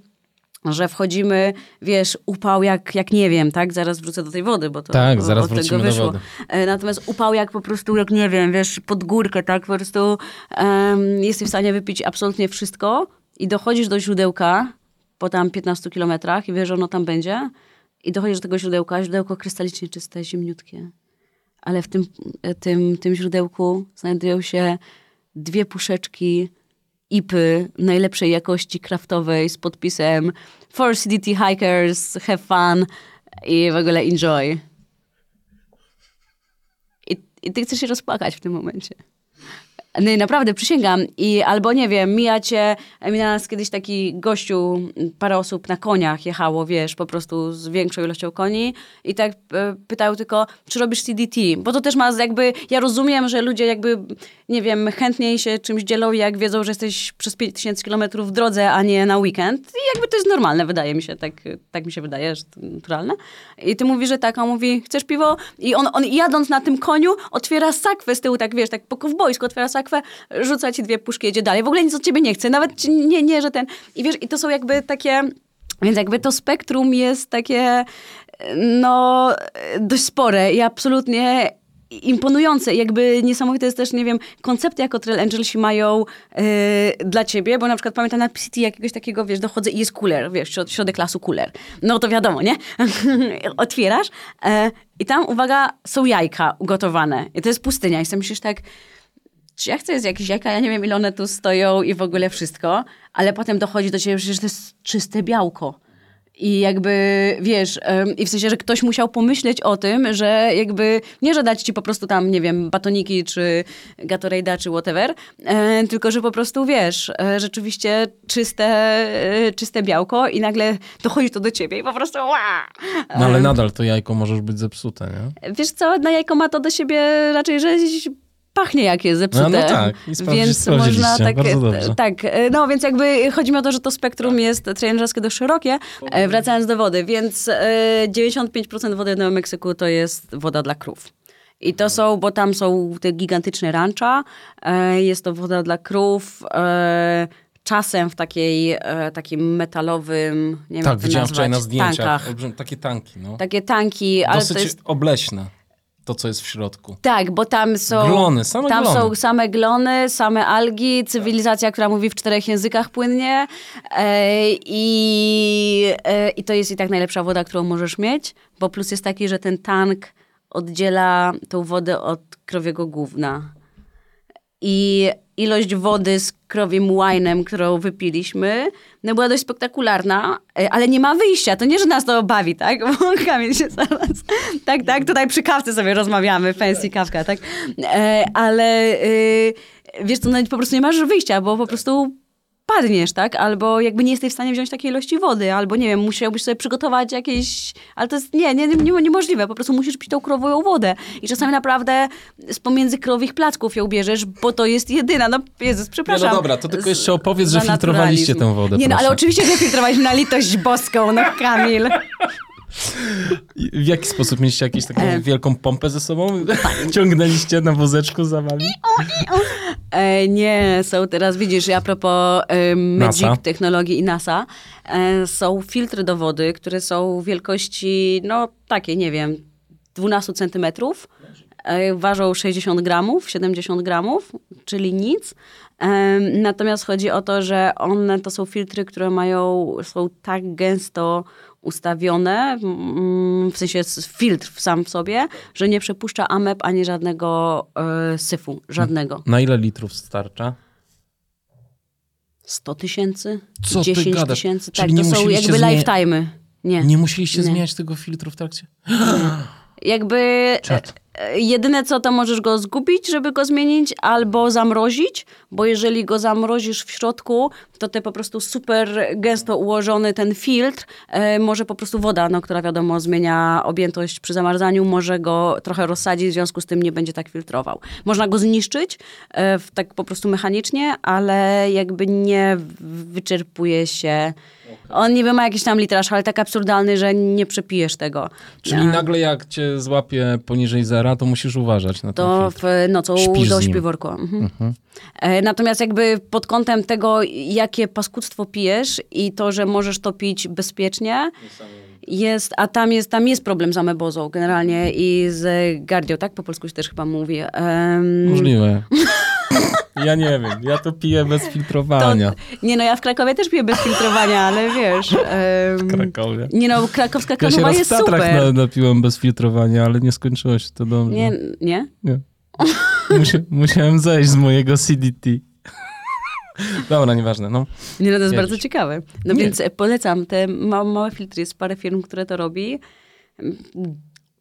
że wchodzimy, wiesz, upał jak, jak nie wiem, tak? Zaraz wrócę do tej wody, bo to Tak, zaraz od tego wyszło. wody. E, Natomiast upał jak po prostu, jak nie wiem, wiesz, pod górkę, tak? Po prostu um, jesteś w stanie wypić absolutnie wszystko i dochodzisz do źródełka po tam 15 kilometrach i wiesz, że ono tam będzie i dochodzisz do tego źródełka, źródełko krystalicznie czyste, zimniutkie. Ale w tym, e, tym, tym źródełku znajdują się dwie puszeczki ipy najlepszej jakości kraftowej z podpisem For CDT Hikers, have fun i w ogóle enjoy. I, I ty chcesz się rozpłakać w tym momencie. No i naprawdę, przysięgam. I albo nie wiem, mija cię, mija nas kiedyś taki gościu, parę osób na koniach jechało, wiesz, po prostu z większą ilością koni i tak e, pytają tylko, czy robisz CDT? Bo to też ma jakby, ja rozumiem, że ludzie jakby, nie wiem, chętniej się czymś dzielą, jak wiedzą, że jesteś przez 5000 kilometrów w drodze, a nie na weekend. I jakby to jest normalne, wydaje mi się, tak, tak mi się wydaje, że to naturalne. I ty mówisz, że tak, on mówi, chcesz piwo? I on, on jadąc na tym koniu, otwiera sakwę z tyłu, tak wiesz, tak po kowbojsku otwiera sakwę, rzuca ci dwie puszki, jedzie dalej. W ogóle nic od ciebie nie chce, nawet nie, nie, że ten... I wiesz, i to są jakby takie... Więc jakby to spektrum jest takie, no, dość spore i absolutnie imponujące. Jakby niesamowite jest też, nie wiem, koncepty jako Trail Angelsi mają yy, dla ciebie, bo na przykład pamiętam na PCT jakiegoś takiego, wiesz, dochodzę i jest cooler, wiesz, środ, środek lasu cooler. No to wiadomo, nie? Otwierasz e, i tam, uwaga, są jajka ugotowane. I to jest pustynia. I sobie myślisz tak, czy ja chcę jeść jakieś jajka, ja nie wiem ile one tu stoją i w ogóle wszystko, ale potem dochodzi do ciebie, że to jest czyste białko. I jakby, wiesz, i w sensie, że ktoś musiał pomyśleć o tym, że jakby, nie że dać ci po prostu tam, nie wiem, batoniki, czy Gatorade'a, czy whatever, e, tylko, że po prostu, wiesz, e, rzeczywiście czyste, e, czyste białko i nagle dochodzi to do ciebie i po prostu ła! No ale nadal to jajko możesz być zepsute, nie? Wiesz co, na jajko ma to do siebie raczej, że pachnie jak jest zepsute. No, no tak, i więc można tak, tak, no więc jakby chodzi mi o to, że to spektrum jest trenerskie dość szerokie. E, Wracając do wody, więc e, 95% wody w Nowym Meksyku to jest woda dla krów. I to są, bo tam są te gigantyczne rancha, e, jest to woda dla krów, e, czasem w takiej, e, takim metalowym, nie wiem Tak, jak to widziałem wczoraj na zdjęciach. tankach. Olbrzym- Takie tanki, no. Takie tanki, ale Dosyć to jest obleśne, to co jest w środku. Tak, bo tam są. Glony, same tam glony. są same glony, same algi, cywilizacja, która mówi w czterech językach płynnie. E, i, e, I to jest i tak najlepsza woda, którą możesz mieć, bo plus jest taki, że ten tank oddziela tą wodę od krowiego gówna. I ilość wody z krowim łajnem, którą wypiliśmy, no była dość spektakularna, e, ale nie ma wyjścia. To nie, że nas to bawi, tak? Bo Kamil się zaraz... Tak, tak, tutaj przy kawce sobie rozmawiamy, fancy kawka, tak? E, ale e, wiesz, to nawet po prostu nie masz wyjścia, bo po prostu padniesz, tak? Albo jakby nie jesteś w stanie wziąć takiej ilości wody, albo nie wiem, musiałbyś sobie przygotować jakieś... Ale to jest nie, nie, nie, niemożliwe, po prostu musisz pić tą krową wodę. I czasami naprawdę z pomiędzy krowich placków ją bierzesz, bo to jest jedyna. No Jezus, przepraszam. Nie, no dobra, to tylko jeszcze opowiedz, że filtrowaliście tę wodę, Nie, no ale oczywiście, że filtrowaliśmy na litość boską, no Kamil. W jaki sposób mieliście jakąś taką E. wielką pompę ze sobą? Ciągnęliście na wózeczku za wami? E, nie, są teraz, widzisz, a propos e, Magic NASA. technologii i NASA, e, są filtry do wody, które są wielkości, no takie, nie wiem, 12 centymetrów. E, ważą 60 gramów, 70 gramów, czyli nic. E, natomiast chodzi o to, że one to są filtry, które mają, są tak gęsto ustawione, mm, w sensie filtr sam w sobie, że nie przepuszcza ameb ani żadnego e, syfu, żadnego. Na ile litrów starcza? 100 tysięcy? Co ty 10 gadasz? tysięcy? Tak, nie to są jakby zmie- lifetime'y. Nie. Nie musieliście Nie. zmieniać tego filtru w trakcie? Jakby Czad. Jedyne co, to możesz go zgubić, żeby go zmienić, albo zamrozić, bo jeżeli go zamrozisz w środku, to te po prostu super gęsto ułożony ten filtr, e, może po prostu woda, no, która wiadomo zmienia objętość przy zamarzaniu, może go trochę rozsadzić, w związku z tym nie będzie tak filtrował. Można go zniszczyć e, w, tak po prostu mechanicznie, ale jakby nie wyczerpuje się. On niby ma jakiś tam litraż, ale tak absurdalny, że nie przepijesz tego. Czyli nagle jak cię złapie poniżej zera, to musisz uważać na ten To filtr. w nocą Śpisz do śpiworku. Mhm. E, Natomiast jakby pod kątem tego, jakie paskudztwo pijesz i to, że możesz to pić bezpiecznie, jest, a tam jest, tam jest problem z amebozą generalnie i z gardią, tak? Po polsku się też chyba mówi. Em, Możliwe. Ja nie wiem, ja to piję bez to, filtrowania nie no, ja w Krakowie też piję bez filtrowania, ale wiesz... em, w Krakowie. nie no, krakowska Ja się kanowa raz w jest Tatrach super. na, napiłem bez filtrowania, ale nie skończyło się to dobrze. Nie, nie? Nie. Musia, musiałem zejść z mojego CDT. Dobra, nieważne. No. Nie, no to jest Jedziesz. bardzo ciekawe. No Nie. więc e, polecam te ma małe filtry. Jest parę firm, które to robi.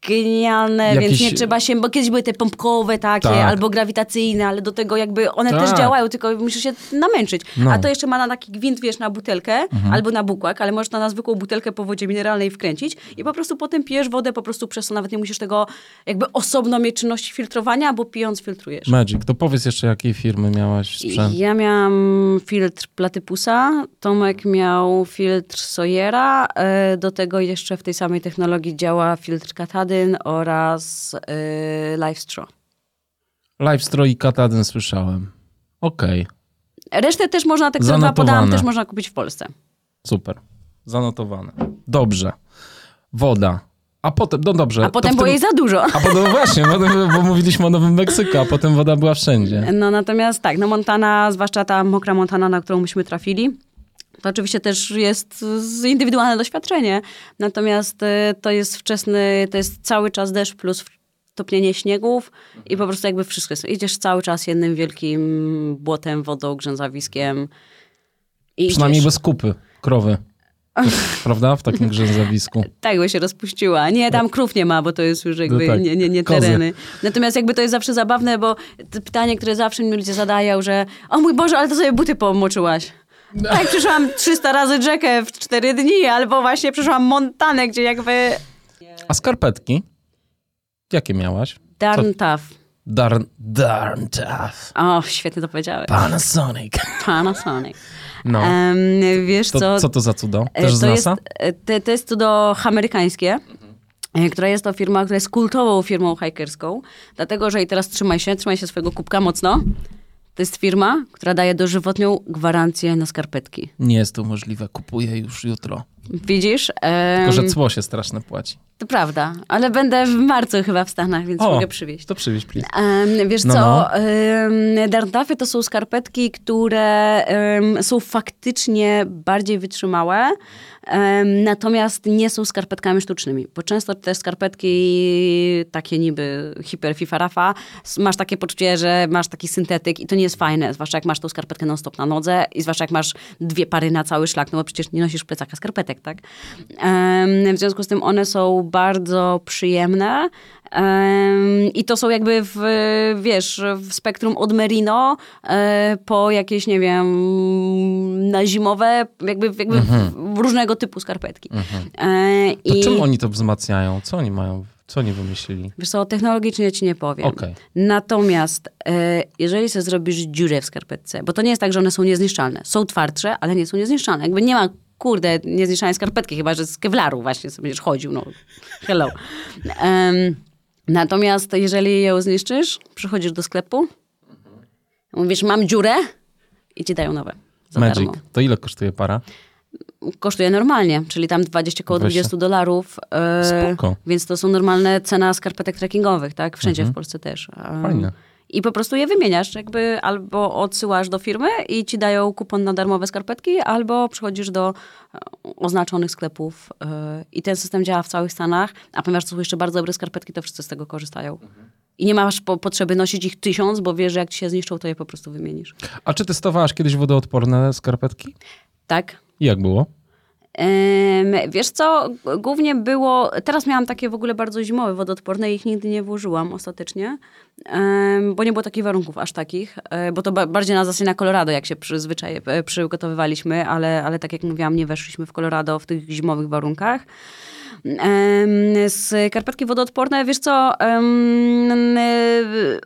Genialne, więc Jakieś- nie trzeba się, bo kiedyś były te pompkowe takie, Tak. albo grawitacyjne, ale do tego jakby one Tak. też działają, tylko musisz się namęczyć. No. Mhm. A to jeszcze ma na taki gwint, wiesz, na butelkę, albo na bukłak, ale możesz na zwykłą butelkę po wodzie mineralnej wkręcić i po prostu potem pijesz wodę po prostu przez to, nawet nie musisz tego jakby osobno mieć czynności filtrowania, bo pijąc filtrujesz. Magic, to powiedz jeszcze, jakiej firmy miałaś sprzęt. Ja miałam filtr Platypusa, Tomek miał filtr Sawyera, e, do tego jeszcze w tej samej technologii działa filtr Katadyn oraz e, LiveStraw. Livestro i Katadyn słyszałem. Okej, Resztę też można, te które dwa podałam, też można kupić w Polsce. super. Zanotowane. Dobrze. Woda. A potem, no dobrze. A potem było tym- jej za dużo. A potem właśnie, potem, bo mówiliśmy o Nowym Meksyku, a potem woda była wszędzie. No natomiast tak, no Montana, zwłaszcza ta mokra Montana, na którą myśmy trafili, to oczywiście też jest indywidualne doświadczenie. Natomiast e, to jest wczesny, to jest cały czas deszcz plus topnienie śniegów i po prostu jakby wszystko jest. Idziesz cały czas jednym wielkim błotem, wodą, grzęzawiskiem. I Przynajmniej idziesz. bez kupy, krowy. Prawda? W takim grzęzawisku. Tak, bo się rozpuściła. Nie, tam krów nie ma, bo to jest już jakby No tak, nie, nie, nie kozy. tereny. Natomiast jakby to jest zawsze zabawne, bo to pytanie, które zawsze mi ludzie zadają, że o mój Boże, ale to sobie buty pomoczyłaś. Tak, przeszłam 300 razy rzekę w 4 dni, albo właśnie przeszłam Montanę, gdzie jakby A skarpetki? Jakie miałaś? darn tough. Darn, darn tough. O, świetnie to powiedziałeś. Panasonic. Panasonic. No. Em, wiesz To, co? co to za cudo? E, Też z to NASA? Jest, e, to, to jest cudo amerykańskie, e, która jest to firma, która jest kultową firmą hikerską, dlatego, że i teraz trzymaj się, trzymaj się swojego kubka mocno. To jest firma, która daje dożywotnią gwarancję na skarpetki. Nie jest to możliwe. Kupuję już jutro. Widzisz? Em, Tylko, że cło się straszne płaci. To prawda, ale będę w marcu chyba w Stanach, więc O, mogę przywieźć. To przywieź, please. Em, wiesz No, co, no. em, darntafy to są skarpetki, które em, są faktycznie bardziej wytrzymałe, natomiast nie są skarpetkami sztucznymi, bo często te skarpetki takie niby hiper fifarafa, s- masz takie poczucie, że masz taki syntetyk i to nie jest fajne, zwłaszcza jak masz tą skarpetkę non-stop na nodze i zwłaszcza jak masz dwie pary na cały szlak, no bo przecież nie nosisz plecaka skarpetek, tak? W związku z tym one są bardzo przyjemne em, i to są jakby w, wiesz, w spektrum od merino e, po jakieś, nie wiem, na zimowe, jakby, jakby w różnego typu skarpetki. E, To i, czym oni to wzmacniają? Co oni mają? Co oni wymyślili? Wiesz co, technologicznie ci nie powiem. Okej. Natomiast e, jeżeli sobie zrobisz dziurę w skarpetce, bo to nie jest tak, że one są niezniszczalne. Są twardsze, ale nie są niezniszczalne. Jakby nie ma, kurde, niezniszczalnej skarpetki, chyba że z kewlaru właśnie sobie będziesz chodził. No, hello. Em, natomiast jeżeli ją zniszczysz, przychodzisz do sklepu, mówisz, mam dziurę i ci dają nowe. Za Magic. darmo. To ile kosztuje para? Kosztuje normalnie, czyli tam 20 koło 20. 20 dolarów. e, Spoko. Więc to są normalne cena skarpetek trekkingowych, tak? Wszędzie w Polsce też. E, Fajne. I po prostu je wymieniasz, jakby albo odsyłasz do firmy i ci dają kupon na darmowe skarpetki, albo przychodzisz do e, oznaczonych sklepów e, i ten system działa w całych Stanach, a ponieważ to są jeszcze bardzo dobre skarpetki, to wszyscy z tego korzystają. I nie masz po, potrzeby nosić ich tysiąc, bo wiesz, że jak ci się zniszczą, to je po prostu wymienisz. A czy testowałaś kiedyś wodoodporne skarpetki? Tak? I jak było? Wiesz co, głównie było, teraz miałam takie w ogóle bardzo zimowe wodoodporne i ich nigdy nie włożyłam ostatecznie, bo nie było takich warunków aż takich, e, bo to ba- bardziej na zasadzie na Colorado, jak się przyzwyczaj, e, przygotowywaliśmy, ale, ale tak jak mówiłam, nie weszliśmy w Colorado w tych zimowych warunkach. Skarpetki wodoodporne, wiesz co,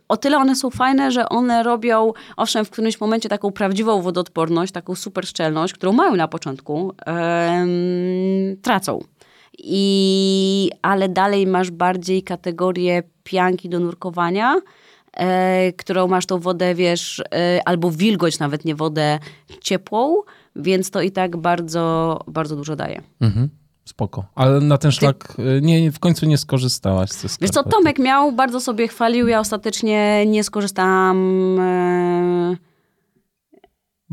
o tyle one są fajne, że one robią, owszem, w którymś momencie taką prawdziwą wodoodporność, taką super szczelność, którą mają na początku, tracą. I, ale dalej masz bardziej kategorię pianki do nurkowania, e, którą masz tą wodę, wiesz, e, albo wilgoć, nawet nie wodę ciepłą, więc to i tak bardzo, bardzo dużo daje. Mhm. Spoko. Ale na ten szlak y, nie, w końcu nie skorzystałaś ze skarpetek. Wiesz co, Tomek miał, bardzo sobie chwalił, ja ostatecznie nie skorzystałam, e,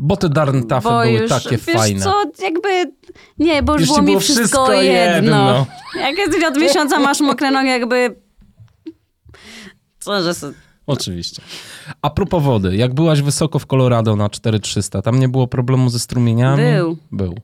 Bo te darntafy bo były już, takie wiesz fajne. co, jakby, nie, bo już, Już było mi było wszystko, wszystko jedno. jedno. Jak jesteś od miesiąca, masz mokre nogi, jakby, co, że Oczywiście. A propos wody, jak byłaś wysoko w Colorado na 4300, tam nie było problemu ze strumieniami? Był. Był.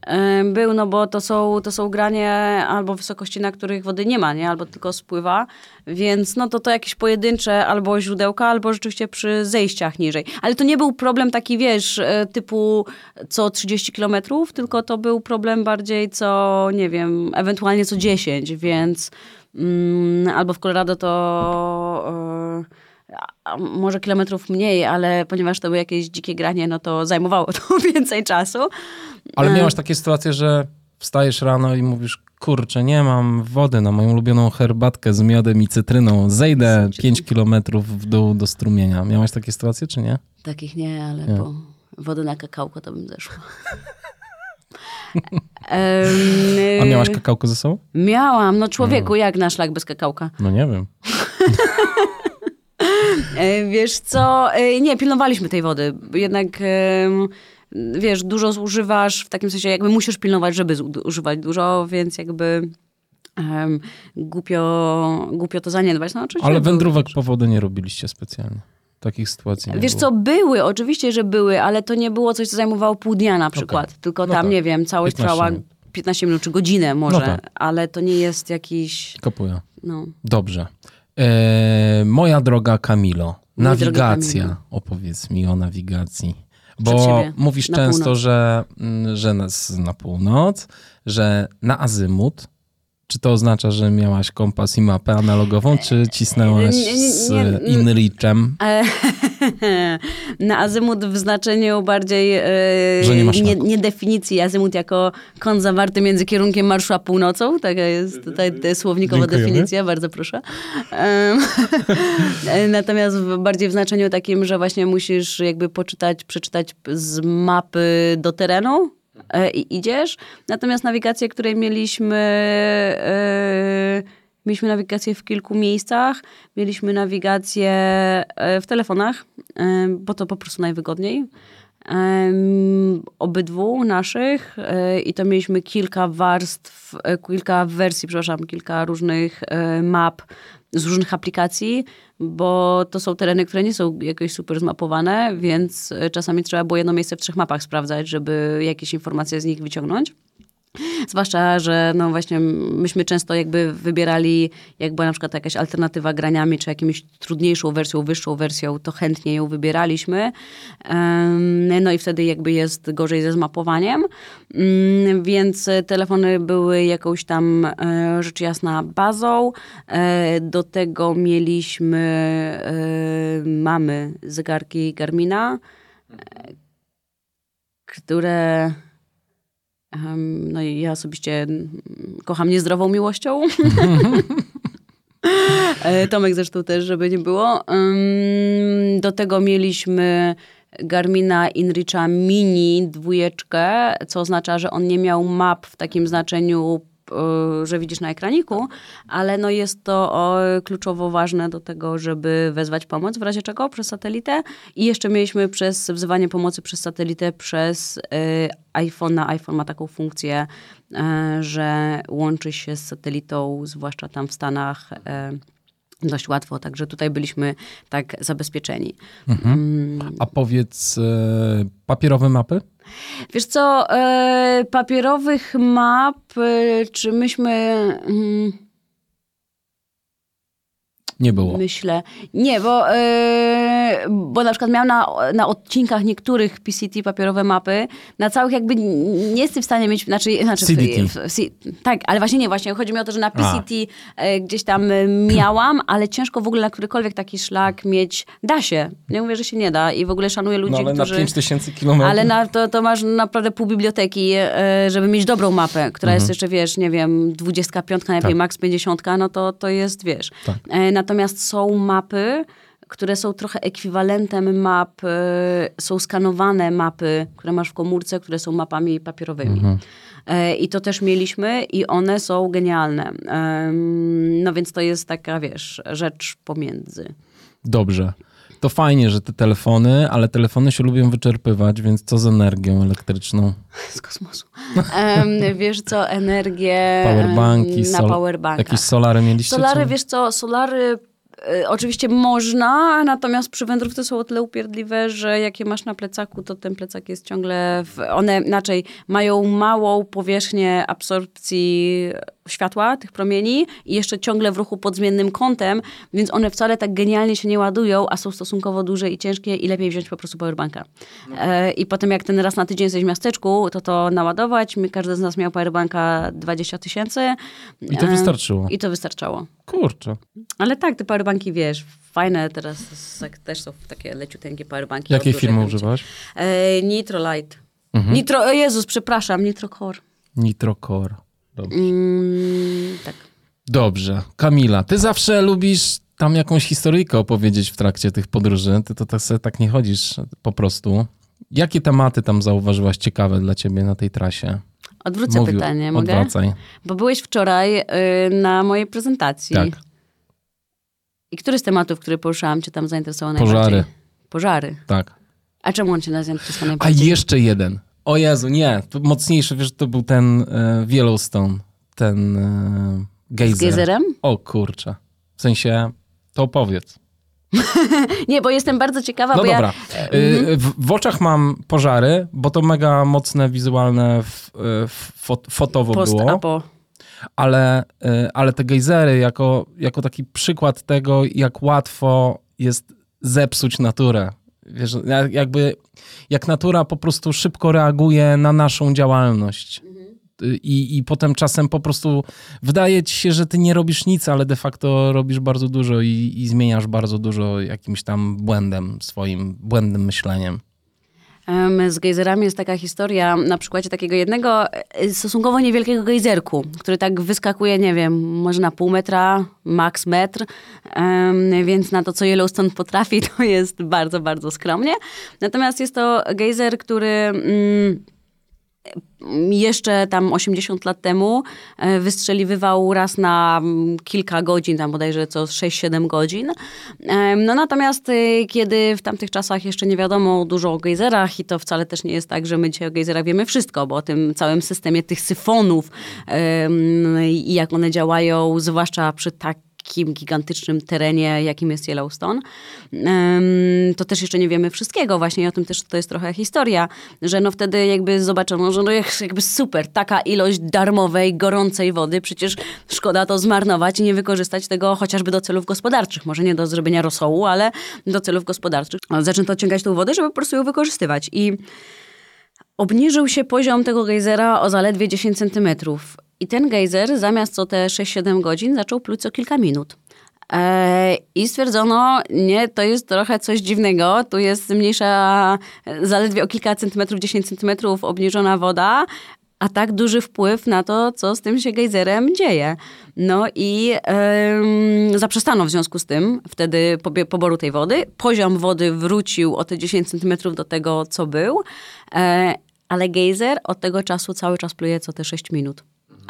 Był, no bo to są, to są granie albo wysokości, na których wody nie ma, nie? Albo tylko spływa, więc no to to jakieś pojedyncze albo źródełka, albo rzeczywiście przy zejściach niżej. Ale to nie był problem taki, wiesz, e, typu co 30 kilometrów, tylko to był problem bardziej co, nie wiem, ewentualnie co 10, więc mm, albo w Colorado to... a może kilometrów mniej, ale ponieważ to były jakieś dzikie granie, no to zajmowało to więcej czasu. Ale E. miałaś takie sytuacje, że wstajesz rano i mówisz, kurczę, nie mam wody na moją ulubioną herbatkę z miodem i cytryną. Zejdę 5 kilometrów w dół do strumienia. Miałaś takie sytuacje, czy nie? Takich nie, ale Nie. po wodę na kakałko to bym zeszła. A miałaś y, kakałko ze sobą? Miałam, no człowieku, jak na szlak bez kakałka. No nie wiem. E, Wiesz co, e, nie, pilnowaliśmy tej wody. Jednak, wiesz, dużo zużywasz, w takim sensie jakby musisz pilnować, żeby używać dużo, więc jakby em, głupio, głupio to zaniedbać. No, oczywiście Ale wędrówek po wodę nie robiliście specjalnie. Takich sytuacji nie Wiesz było. co, były, oczywiście, że były, ale to nie było coś, co zajmowało pół dnia na przykład. Tylko No tam, tak. nie wiem, całość 15 trwała minut. 15 minut czy godzinę może, No tak. ale to nie jest jakiś, Kapuję. no... Dobrze. E, moja droga Kamilo, nawigacja. Kamilo. Opowiedz mi o nawigacji. Bo mówisz na często, północ. że, mm, że nas na północ, że na azymut. Czy to oznacza, że miałaś kompas i mapę analogową, czy cisnęłaś nie, z. InReachem? Na azymut w znaczeniu bardziej Że nie nie, nie definicji azymut jako kąt zawarty między kierunkiem marszu a północą. Taka jest tutaj słownikowa Dziękujemy. definicja, bardzo proszę. Natomiast bardziej w znaczeniu takim, że właśnie musisz jakby poczytać, przeczytać z mapy do terenu e, i idziesz. Natomiast nawigację, której mieliśmy... e, Mieliśmy nawigację w kilku miejscach. Mieliśmy nawigację e, w telefonach, e, bo to po prostu najwygodniej. Obydwu naszych e, i to mieliśmy kilka warstw, kilka wersji, przepraszam, kilka różnych map z różnych aplikacji, bo to są tereny, które nie są jakoś super zmapowane, więc czasami trzeba było jedno miejsce w trzech mapach sprawdzać, żeby jakieś informacje z nich wyciągnąć. Zwłaszcza, że no właśnie myśmy często jakby wybierali, jak była na przykład jakaś alternatywa graniami, czy jakimś trudniejszą wersją, wyższą wersją, to chętnie ją wybieraliśmy. No i wtedy jakby jest gorzej ze zmapowaniem. Mm, Więc telefony były jakąś tam e, rzecz jasna bazą. E, Do tego mieliśmy, e, mamy zegarki Garmina, które No i ja osobiście mm, kocham niezdrową miłością. E, Tomek zresztą też, żeby nie było. Do tego mieliśmy Garmina Inricha Mini dwójeczkę, co oznacza, że on nie miał map w takim znaczeniu, że widzisz na ekraniku, ale no jest to o, kluczowo ważne do tego, żeby wezwać pomoc w razie czego przez satelitę. I jeszcze mieliśmy przez wzywanie pomocy przez satelitę przez e, iPhone'a. iPhone ma taką funkcję, e, że łączy się z satelitą, zwłaszcza tam w Stanach. e, Dość łatwo, także tutaj byliśmy tak zabezpieczeni. Mm, A powiedz, e, papierowe mapy? Wiesz co, e, papierowych map, e, czy myśmy... Nie było. Myślę. Nie, bo, e, bo na przykład miałam na, na odcinkach niektórych PCT papierowe mapy, na całych jakby nie jestem w stanie mieć, znaczy... znaczy CDT. W, w, C- tak, ale właśnie nie, właśnie chodzi mi o to, że na PCT e, gdzieś tam e, miałam, ale ciężko w ogóle na którykolwiek taki szlak mieć. Da się. Nie mówię, że się nie da i w ogóle szanuję ludzi, No ale którzy... na 5000 kilometrów. Ale na, to, to masz naprawdę pół biblioteki, e, żeby mieć dobrą mapę, która jest jeszcze, wiesz, nie wiem, 25, najlepiej Tak. max 50, no to, to jest, wiesz. Tak. E, Natomiast są mapy, które są trochę ekwiwalentem map, e, są skanowane mapy, które masz w komórce, które są mapami papierowymi. E, I to też mieliśmy i one są genialne. No więc to jest taka, wiesz, rzecz pomiędzy. Dobrze. To fajnie, że te telefony, ale telefony się lubią wyczerpywać, więc co z energią elektryczną? Z kosmosu. Em, wiesz co, energię Powerbanki, na sol- powerbankach. Jakieś solary mieliście? Solary, wiesz co, solary oczywiście można, natomiast przy wędrówce są o tyle upierdliwe, że jak je masz na plecaku, to ten plecak jest ciągle, w, one inaczej mają małą powierzchnię absorpcji światła, tych promieni i jeszcze ciągle w ruchu pod zmiennym kątem, więc one wcale tak genialnie się nie ładują, a są stosunkowo duże i ciężkie i lepiej wziąć po prostu powerbanka. E, I potem jak ten raz na tydzień jesteś w miasteczku, to to naładować. My, każdy z nas miał powerbanka 20 tysięcy. I to E, wystarczyło. I to wystarczało. Kurczę. Ale tak, te powerbanki, wiesz, fajne teraz też są takie leciuteńkie powerbanki. Jakiej firmy używasz? E, Nitro Light. Mhm. Nitro, o Jezus, przepraszam, Nitro Core. Nitrocore. Dobrze. Mm, tak. Dobrze. Kamila, ty zawsze lubisz tam jakąś historyjkę opowiedzieć w trakcie tych podróży. Ty to tak, sobie tak nie chodzisz po prostu. Jakie tematy tam zauważyłaś ciekawe dla ciebie na tej trasie? Odwrócę Mówił- pytanie, mogę? Odwracaj. Bo byłeś wczoraj y, na mojej prezentacji. Tak. I który z tematów, który poruszałam, cię tam zainteresował Pożary. najbardziej? Pożary. Tak. A czemu on cię zainteresował A najbardziej? jeszcze jeden. O Jezu, nie. To mocniejszy, wiesz, to był ten e, Yellowstone. Ten e, Gejzer. Z gejzerem? O kurczę. W sensie, to opowiedz. Nie, bo jestem bardzo ciekawa, No bo dobra. ja... Y, W, w oczach mam pożary, bo to mega mocne wizualne f, fot, fotowo Post było. apo. ale, y, ale te gejzery jako, jako taki przykład tego, jak łatwo jest zepsuć naturę. Wiesz, jak- jakby jak natura po prostu szybko reaguje na naszą działalność. I, I potem czasem po prostu wydaje ci się, że ty nie robisz nic, ale de facto robisz bardzo dużo i, i zmieniasz bardzo dużo jakimś tam błędem, swoim błędnym myśleniem. Em, Z gejzerami jest taka historia na przykładzie takiego jednego e, stosunkowo niewielkiego gejzerku, który tak wyskakuje, nie wiem, może na pół metra, max metr, więc na to, co Yellowstone potrafi, to jest bardzo, bardzo skromnie. Natomiast jest to gejzer, który... Mm, jeszcze tam 80 lat temu e, wystrzeliwywał raz na mm, kilka godzin, tam bodajże co 6-7 godzin. No natomiast e, kiedy w tamtych czasach jeszcze nie wiadomo dużo o gejzerach i to wcale też nie jest tak, że my dzisiaj o gejzerach wiemy wszystko, bo o tym całym systemie tych syfonów i jak one działają, zwłaszcza przy tak takim gigantycznym terenie, jakim jest Yellowstone, to też jeszcze nie wiemy wszystkiego. Właśnie o tym też to jest trochę historia, że no wtedy jakby zobaczono, że no jak- jakby super, taka ilość darmowej, gorącej wody, przecież szkoda to zmarnować i nie wykorzystać tego chociażby do celów gospodarczych. Może nie do zrobienia rosołu, ale do celów gospodarczych. Zaczęto odciągać tą wodę, żeby po prostu ją wykorzystywać. I obniżył się poziom tego gejzera o zaledwie 10 centymetrów. I ten gejzer zamiast co te 6-7 godzin zaczął pluć co kilka minut. E, I stwierdzono, nie, to jest trochę coś dziwnego, tu jest mniejsza, zaledwie o kilka centymetrów, 10 centymetrów obniżona woda, a tak duży wpływ na to, co z tym się gejzerem dzieje. No i zaprzestano w związku z tym wtedy poboru tej wody. Poziom wody wrócił o te 10 centymetrów do tego, co był, e, ale gejzer od tego czasu cały czas pluje co te 6 minut.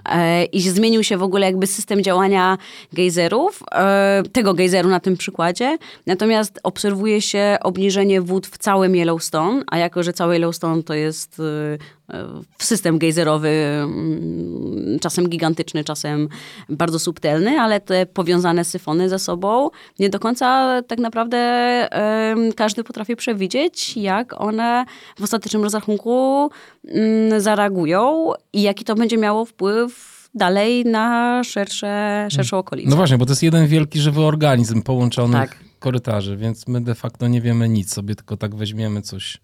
E, I zmienił się w ogóle jakby system działania gejzerów, e, tego gejzeru na tym przykładzie. Natomiast obserwuje się obniżenie wód w całym Yellowstone, a jako, że cały Yellowstone to jest e, system gejzerowy, mm, czasem gigantyczny, czasem bardzo subtelny, ale te powiązane syfony ze sobą nie do końca tak naprawdę każdy potrafi przewidzieć, jak one w ostatecznym rozrachunku mm, zareagują i jaki to będzie miało wpływ dalej na szersze, szerszą okolicę. No właśnie, bo to jest jeden wielki żywy organizm połączonych Tak. korytarzy, więc my de facto nie wiemy nic, sobie tylko tak weźmiemy coś.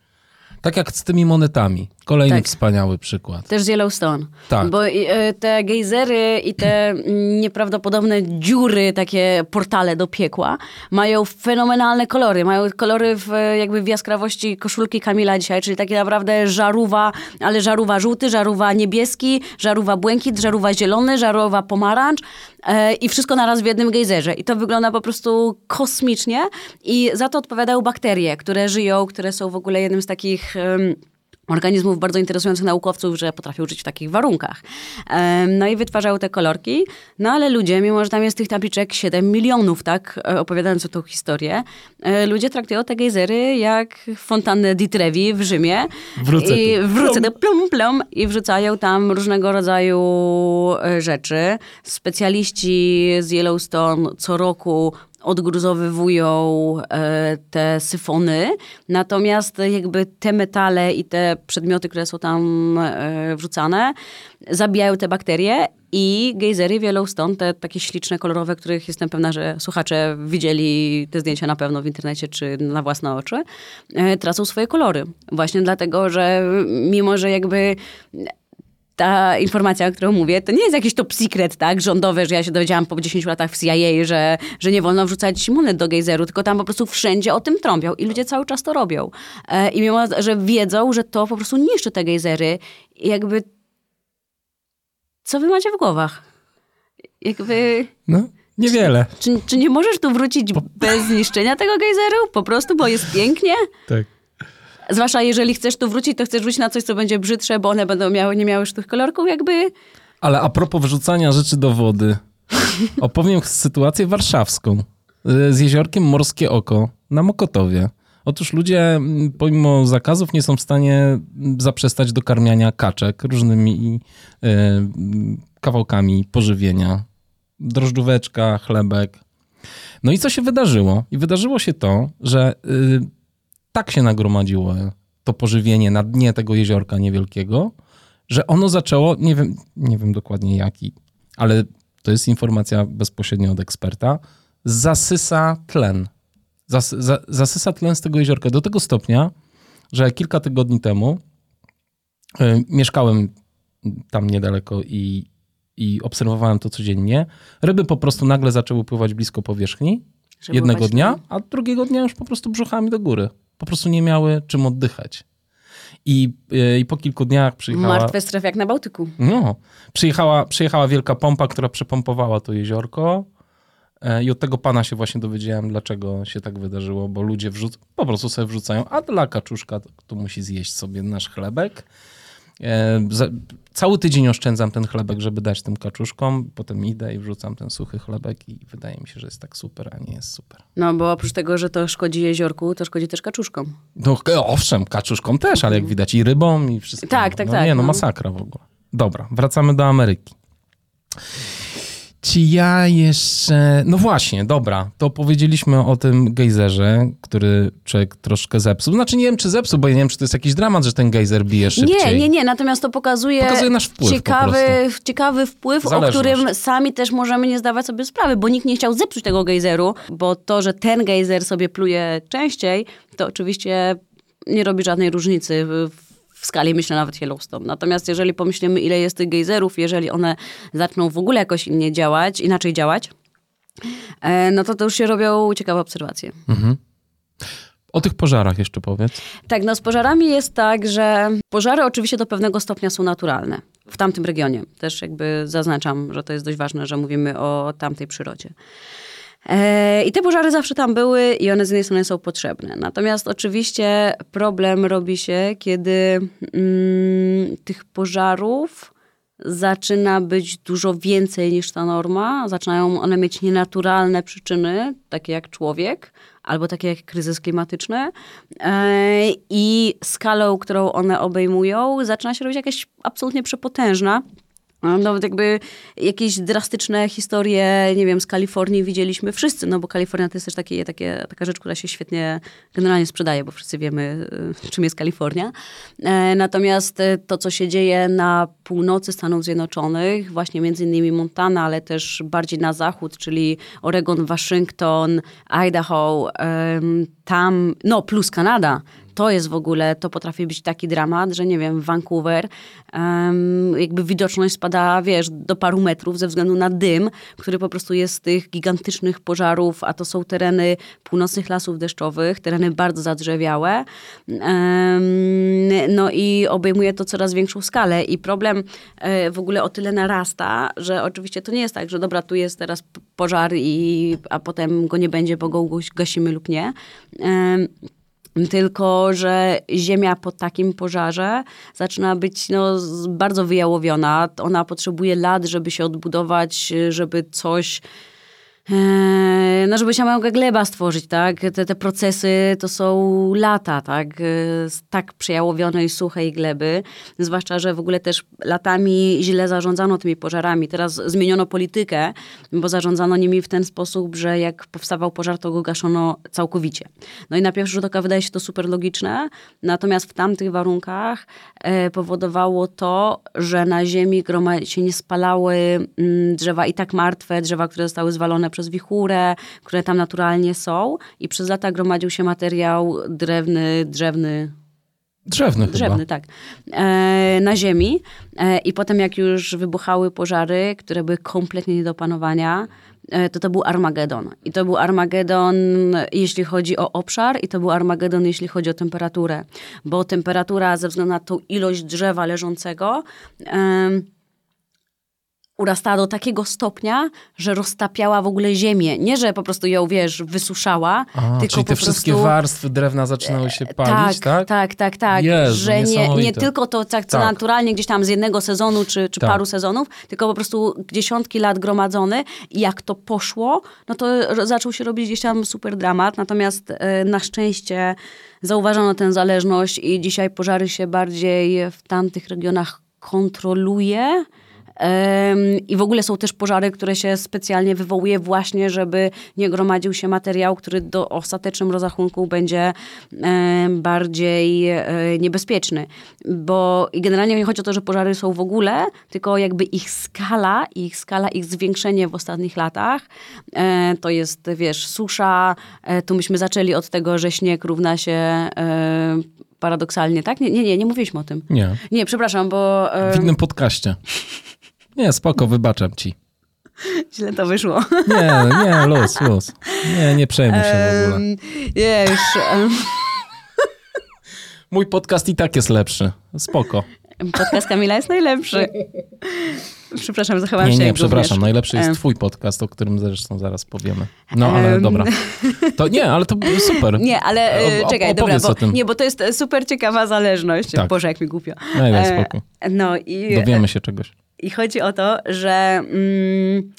Tak jak z tymi monetami. Kolejny Tak. wspaniały przykład. Też z Yellowstone. Tak. Bo e, te gejzery i te mm, nieprawdopodobne dziury, takie portale do piekła, mają fenomenalne kolory. Mają kolory w, e, jakby w jaskrawości koszulki Kamila dzisiaj, czyli takie naprawdę żarówa, ale żarówa żółty, żarówa niebieski, żarówa błękit, żarówa zielony, żarówa pomarańcz e, i wszystko naraz w jednym gejzerze. I to wygląda po prostu kosmicznie i za to odpowiadają bakterie, które żyją, które są w ogóle jednym z takich... organizmów bardzo interesujących naukowców, że potrafią żyć w takich warunkach. No i wytwarzają te kolorki, no ale ludzie, mimo że tam jest tych tabliczek 7 milionów, tak, e, opowiadając o tą historię, e, ludzie traktują te gejzery jak fontannę di Trevi w Rzymie. Wrócę I tu. wrócę do plum plum i wrzucają tam różnego rodzaju e, rzeczy. Specjaliści z Yellowstone co roku odgruzowywują e, te syfony, natomiast jakby te metale i te przedmioty, które są tam e, wrzucane, zabijają te bakterie i gejzery w Yellowstone, te takie śliczne, kolorowe, których jestem pewna, że słuchacze widzieli te zdjęcia na pewno w internecie czy na własne oczy, e, tracą swoje kolory. Właśnie dlatego, że mimo, że jakby ta informacja, o którą mówię, to nie jest jakiś top secret, tak, rządowe, że ja się dowiedziałam po 10 latach w CIA, że, że nie wolno wrzucać monet do gejzeru, tylko tam po prostu wszędzie o tym trąbią i ludzie cały czas to robią. E, I mimo, że wiedzą, że to po prostu niszczy te gejzery, i jakby co wy macie w głowach? Jakby... No, niewiele. Czy, czy nie możesz tu wrócić bez zniszczenia tego gejzeru? Po prostu, bo jest pięknie? Tak. Zwłaszcza jeżeli chcesz tu wrócić, to chcesz wrócić na coś, co będzie brzydsze, bo one będą miały, nie miały już tych kolorków, jakby... Ale a propos wrzucania rzeczy do wody, opowiem sytuację warszawską y, z jeziorkiem Morskie Oko na Mokotowie. Otóż ludzie pomimo zakazów nie są w stanie zaprzestać dokarmiania kaczek różnymi y, kawałkami pożywienia drożdżóweczka, chlebek. No i co się wydarzyło? I wydarzyło się to, że y, tak się nagromadziło to pożywienie na dnie tego jeziorka niewielkiego, że ono zaczęło, nie wiem, nie wiem dokładnie jaki, ale to jest informacja bezpośrednio od eksperta, zasysa tlen. Zas, za, zasysa tlen z tego jeziorka do tego stopnia, że kilka tygodni temu y, mieszkałem tam niedaleko i, i obserwowałem to codziennie. Ryby po prostu nagle zaczęły pływać blisko powierzchni Żeby jednego dnia, a drugiego dnia już po prostu brzuchami do góry. Po prostu nie miały czym oddychać. I, y, i po kilku dniach przyjechała... Martwe strefy jak na Bałtyku. No, przyjechała, przyjechała wielka pompa, która przepompowała to jeziorko. E, I od tego pana się właśnie dowiedziałem, dlaczego się tak wydarzyło, bo ludzie wrzuc- po prostu sobie wrzucają, a dla kaczuszka to, to musi zjeść sobie nasz chlebek. E, cały tydzień oszczędzam ten chlebek, żeby dać tym kaczuszkom, potem idę i wrzucam ten suchy chlebek i wydaje mi się, że jest tak super, a nie jest super. No bo oprócz tego, że to szkodzi jeziorku, to szkodzi też kaczuszkom. No e, owszem, kaczuszkom też, ale jak widać i rybom i wszystkim. Tak, tak, no, tak, Nie, no no. masakra w ogóle. Dobra, wracamy do Ameryki. Czy ja jeszcze... No właśnie, dobra, to powiedzieliśmy o tym gejzerze, który człowiek troszkę zepsuł. Znaczy nie wiem, czy zepsuł, bo ja nie wiem, czy to jest jakiś dramat, że ten gejzer bije szybciej. Nie, nie, nie, natomiast to pokazuje, Pokazuje nasz wpływ ciekawy, ciekawy wpływ, o Zależność. którym sami też możemy nie zdawać sobie sprawy, bo nikt nie chciał zepsuć tego gejzeru, bo to, że ten gejzer sobie pluje częściej, to oczywiście nie robi żadnej różnicy w, w skali, myślę, nawet Yellowstone. Natomiast jeżeli pomyślimy, ile jest tych gejzerów, jeżeli one zaczną w ogóle jakoś innie działać, inaczej działać, e, no to to już się robią ciekawe obserwacje. O tych pożarach jeszcze powiedz. Tak, no z pożarami jest tak, że pożary oczywiście do pewnego stopnia są naturalne w tamtym regionie. Też jakby zaznaczam, że to jest dość ważne, że mówimy o tamtej przyrodzie. E, I te pożary zawsze tam były i one z jednej strony są potrzebne. Natomiast oczywiście problem robi się, kiedy mm, tych pożarów zaczyna być dużo więcej niż ta norma. Zaczynają one mieć nienaturalne przyczyny, takie jak człowiek, albo takie jak kryzys klimatyczny. E, I skalą, którą one obejmują, zaczyna się robić jakaś absolutnie przepotężna. Nawet jakby jakieś drastyczne historie, nie wiem, z Kalifornii widzieliśmy wszyscy, no bo Kalifornia to jest też takie, takie, taka rzecz, która się świetnie generalnie sprzedaje, bo wszyscy wiemy, y, czym jest Kalifornia. E, Natomiast y, to, co się dzieje na północy Stanów Zjednoczonych, właśnie między innymi Montana, ale też bardziej na zachód, czyli Oregon, Waszyngton, Idaho, tam, no plus Kanada, to jest w ogóle, to potrafi być taki dramat, że nie wiem, Vancouver, em, jakby widoczność spada, wiesz, do paru metrów ze względu na dym, który po prostu jest z tych gigantycznych pożarów, a to są tereny północnych lasów deszczowych, tereny bardzo zadrzewiałe. Em, no i obejmuje to coraz większą skalę i problem e, w ogóle o tyle narasta, że oczywiście to nie jest tak, że dobra, tu jest teraz pożar i, a potem go nie będzie, bo go gasimy lub nie. Tylko, że ziemia po takim pożarze zaczyna być no, bardzo wyjałowiona. Ona potrzebuje lat, żeby się odbudować, żeby coś. E, No, żeby się małego gleba stworzyć, tak? Te, te procesy to są lata, tak? E, Z tak przejałowionej, suchej gleby. Zwłaszcza, że w ogóle też latami źle zarządzano tymi pożarami. Teraz zmieniono politykę, bo zarządzano nimi w ten sposób, że jak powstawał pożar, to go gaszono całkowicie. No i na pierwszy rzut oka wydaje się to super logiczne, natomiast w tamtych warunkach e, powodowało to, że na ziemi groma się nie spalały mm, drzewa i tak martwe, drzewa, które zostały zwalone przez wichurę, które tam naturalnie są i przez lata gromadził się materiał drewny, drzewny, Drzewny chyba. drzewny, tak, e, na ziemi. E, I potem jak już wybuchały pożary, które były kompletnie nie do panowania, e, to to był Armagedon. I to był Armagedon, jeśli chodzi o obszar i to był Armagedon, jeśli chodzi o temperaturę. Bo temperatura ze względu na tą ilość drzewa leżącego em, urastała do takiego stopnia, że roztapiała w ogóle ziemię. Nie, że po prostu ją, wiesz, wysuszała, A, tylko czyli te wszystkie prostu... warstwy drewna zaczynały się palić, tak? Tak, tak, tak. Jezu, że nie, nie tylko to, tak, co Tak. naturalnie gdzieś tam z jednego sezonu czy, czy Tak. paru sezonów, tylko po prostu dziesiątki lat gromadzony i jak to poszło, no to zaczął się robić gdzieś tam super dramat. Natomiast e, na szczęście zauważono tę zależność i dzisiaj pożary się bardziej w tamtych regionach kontroluje. I w ogóle są też pożary, które się specjalnie wywołuje właśnie, żeby nie gromadził się materiał, który do ostatecznym rozrachunku będzie bardziej e, niebezpieczny. Bo generalnie nie chodzi o to, że pożary są w ogóle, tylko jakby ich skala, ich skala, ich zwiększenie w ostatnich latach, e, to jest, wiesz, susza. E, tu myśmy zaczęli od tego, że śnieg równa się paradoksalnie, tak? Nie, nie, nie, nie mówiliśmy o tym. Nie. Nie, przepraszam, bo... W innym podcaście. Nie, spoko, wybaczam ci. Źle to wyszło. Nie, nie, luz, luz. Nie, nie przejmuj się w ogóle. Nie, już... Mój podcast i tak jest lepszy. Spoko. Podcast Kamila jest najlepszy. Przepraszam, zachowałam nie, się. Nie, nie, przepraszam. Najlepszy jest twój podcast, o którym zresztą zaraz powiemy. No, ale dobra. To nie, ale to super. Nie, ale o, czekaj, dobra, bo, o tym. nie, bo to jest super ciekawa zależność. Tak. Boże, jak mi głupio. No, daj spokój. No i... Dowiemy się czegoś. I chodzi o to, że mm,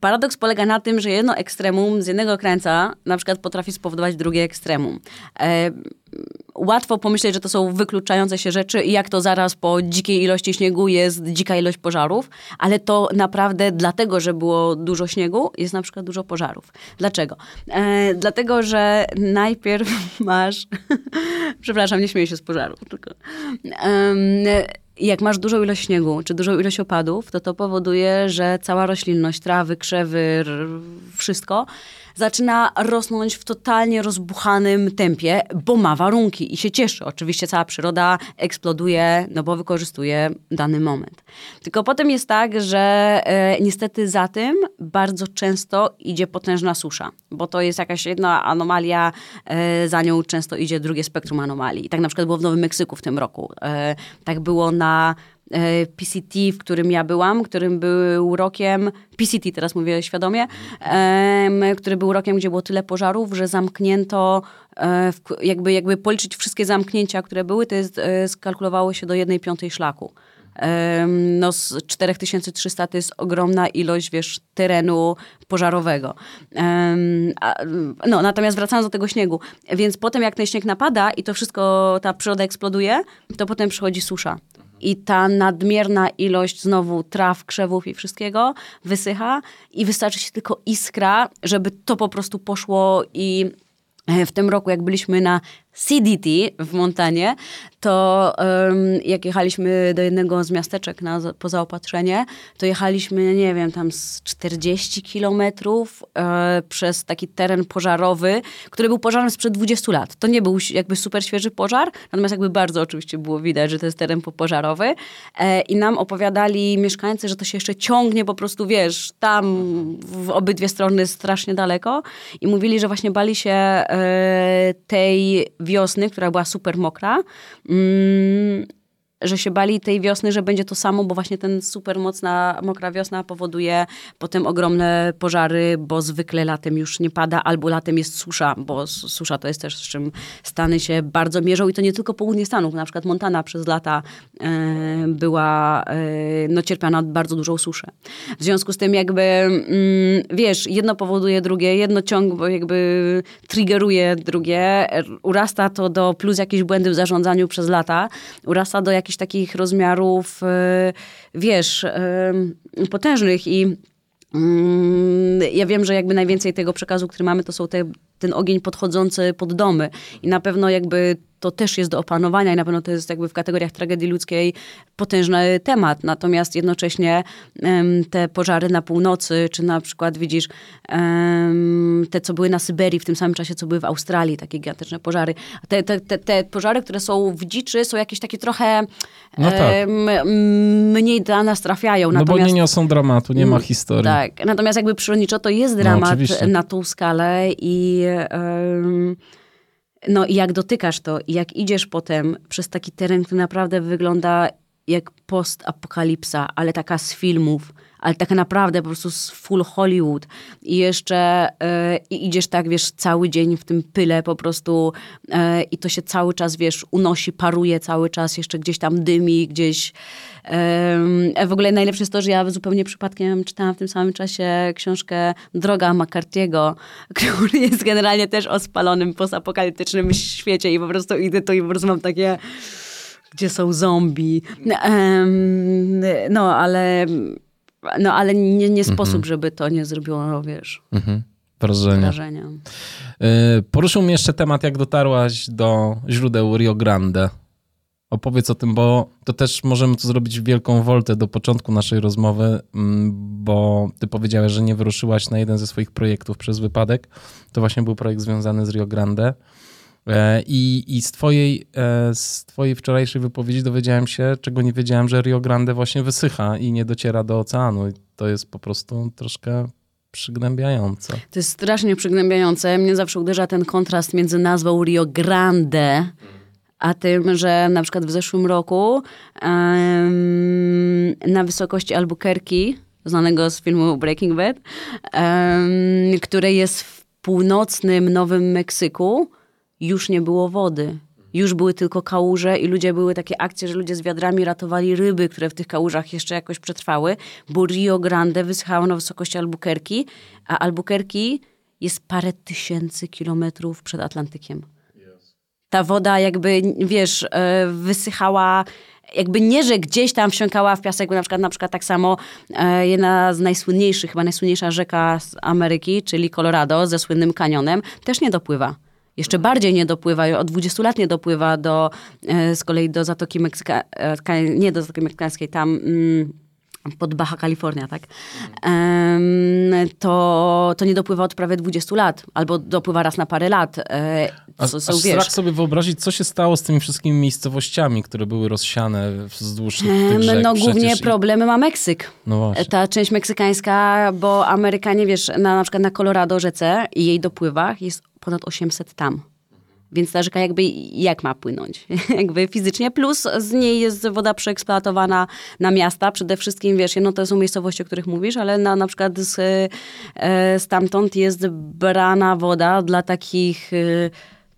paradoks polega na tym, że jedno ekstremum z jednego krańca na przykład potrafi spowodować drugie ekstremum. E, łatwo pomyśleć, że to są wykluczające się rzeczy i jak to zaraz po dzikiej ilości śniegu jest dzika ilość pożarów, ale to naprawdę dlatego, że było dużo śniegu, jest na przykład dużo pożarów. Dlaczego? E, dlatego, że najpierw masz... Przepraszam, nie śmieję się z pożarów, tylko... jak masz dużą ilość śniegu, czy dużą ilość opadów, to to powoduje, że cała roślinność, trawy, krzewy, wszystko zaczyna rosnąć w totalnie rozbuchanym tempie, bo ma warunki i się cieszy. Oczywiście cała przyroda eksploduje, no bo wykorzystuje dany moment. Tylko potem jest tak, że e, niestety za tym bardzo często idzie potężna susza, bo to jest jakaś jedna anomalia, e, za nią często idzie drugie spektrum anomalii. I tak na przykład było w Nowym Meksyku w tym roku. E, tak było na PCT, w którym ja byłam, którym był rokiem, PCT teraz mówię świadomie, który był rokiem, gdzie było tyle pożarów, że zamknięto, e, jakby, jakby policzyć wszystkie zamknięcia, które były, to jest, e, skalkulowało się do jednej piątej szlaku. No z 4300 to jest ogromna ilość, wiesz, terenu pożarowego. No, natomiast wracając do tego śniegu, więc potem jak ten śnieg napada i to wszystko, ta przyroda eksploduje, to potem przychodzi susza i ta nadmierna ilość znowu traw, krzewów i wszystkiego wysycha. I wystarczy się tylko iskra, żeby to po prostu poszło i e, w tym roku, jak byliśmy na CDT w Montanie, to um, jak jechaliśmy do jednego z miasteczek na pozaopatrzenie, to jechaliśmy, nie wiem, tam z 40 kilometrów e, przez taki teren pożarowy, który był pożarem sprzed 20 lat. To nie był jakby super świeży pożar, natomiast jakby bardzo oczywiście było widać, że to jest teren popożarowy e, i nam opowiadali mieszkańcy, że to się jeszcze ciągnie po prostu, wiesz, tam w obydwie strony strasznie daleko i mówili, że właśnie bali się e, tej wiosny, która była super mokra, mm, że się bali tej wiosny, że będzie to samo, bo właśnie ten super mocna, mokra wiosna powoduje potem ogromne pożary, bo zwykle latem już nie pada, albo latem jest susza, bo susza to jest też z czym Stany się bardzo mierzą i to nie tylko południe Stanów, na przykład Montana przez lata e, była, e, no cierpiała na bardzo dużą suszę. W związku z tym jakby, mm, wiesz, jedno powoduje drugie, jedno ciąg jakby triggeruje drugie, urasta to do plus jakieś błędy w zarządzaniu przez lata, urasta do jakichś jakichś takich rozmiarów, e, wiesz, e, potężnych i mm, ja wiem, że jakby najwięcej tego przekazu, który mamy, to są te, ten ogień podchodzący pod domy. I na pewno jakby to też jest do opanowania i na pewno to jest jakby w kategoriach tragedii ludzkiej potężny temat. Natomiast jednocześnie um, te pożary na północy, czy na przykład widzisz um, te, co były na Syberii w tym samym czasie, co były w Australii, takie gigantyczne pożary. Te, te, te, te pożary, które są w dziczy, są jakieś takie trochę no tak. um, mniej dla nas trafiają. Natomiast, no bo nie niosą dramatu, nie ma historii. Tak, natomiast jakby przyrodniczo to jest no, dramat no, na tą skalę i no i jak dotykasz to i jak idziesz potem przez taki teren, który naprawdę wygląda jak post-apokalipsa, ale taka z filmów, ale taka naprawdę po prostu z full Hollywood. I jeszcze yy, idziesz tak, wiesz, cały dzień w tym pyle po prostu yy, i to się cały czas, wiesz, unosi, paruje cały czas, jeszcze gdzieś tam dymi, gdzieś... Yy, w ogóle najlepsze jest to, że ja zupełnie przypadkiem czytałam w tym samym czasie książkę Droga McCarthy'ego, który jest generalnie też o spalonym postapokaliptycznym świecie i po prostu idę tu i po prostu mam takie gdzie są zombie. No, ale, no, ale nie, nie sposób, mhm. żeby to nie zrobiło, wiesz, mhm. wrażenia. wrażenia. Y, poruszył mnie jeszcze temat, jak dotarłaś do źródeł Rio Grande. Opowiedz o tym, bo to też możemy tu zrobić wielką woltę do początku naszej rozmowy, mm, bo ty powiedziałeś, że nie wyruszyłaś na jeden ze swoich projektów przez wypadek. To właśnie był projekt związany z Rio Grande. E, I, I z, twojej, e, z twojej wczorajszej wypowiedzi dowiedziałem się, czego nie wiedziałem, że Rio Grande właśnie wysycha i nie dociera do oceanu. I to jest po prostu troszkę przygnębiające. To jest strasznie przygnębiające. Mnie zawsze uderza ten kontrast między nazwą Rio Grande a tym, że na przykład w zeszłym roku um, na wysokości Albuquerque, znanego z filmu Breaking Bad, um, które jest w północnym Nowym Meksyku, już nie było wody. Już były tylko kałuże i ludzie były takie akcje, że ludzie z wiadrami ratowali ryby, które w tych kałużach jeszcze jakoś przetrwały, bo Rio Grande wysychało na wysokości Albuquerque, a Albuquerque jest parę tysięcy kilometrów przed Atlantykiem. Ta woda jakby, wiesz, e, wysychała jakby nie, że gdzieś tam wsiąkała w piasek, na przykład, na przykład tak samo e, jedna z najsłynniejszych, chyba najsłynniejsza rzeka z Ameryki, czyli Colorado ze słynnym kanionem, też nie dopływa jeszcze bardziej nie dopływa, od 20 lat nie dopływa do, e, z kolei do Zatoki Meksykańskiej, nie do Zatoki Meksykańskiej, tam mm, pod Baja Kalifornia, tak? To, to nie dopływa od prawie 20 lat, albo dopływa raz na parę lat. E, co, co, aż strach sobie wyobrazić, co się stało z tymi wszystkimi miejscowościami, które były rozsiane wzdłuż tych rzek. No głównie problemy ma Meksyk. No właśnie. Ta część meksykańska, bo Amerykanie, wiesz, na, na przykład na Colorado rzece i jej dopływach jest ponad 800 tam. Więc ta rzeka jakby jak ma płynąć? jakby fizycznie, plus z niej jest woda przeeksploatowana na miasta. Przede wszystkim, wiesz, no to są miejscowości, o których mówisz, ale na, na przykład z, e, stamtąd jest brana woda dla takich...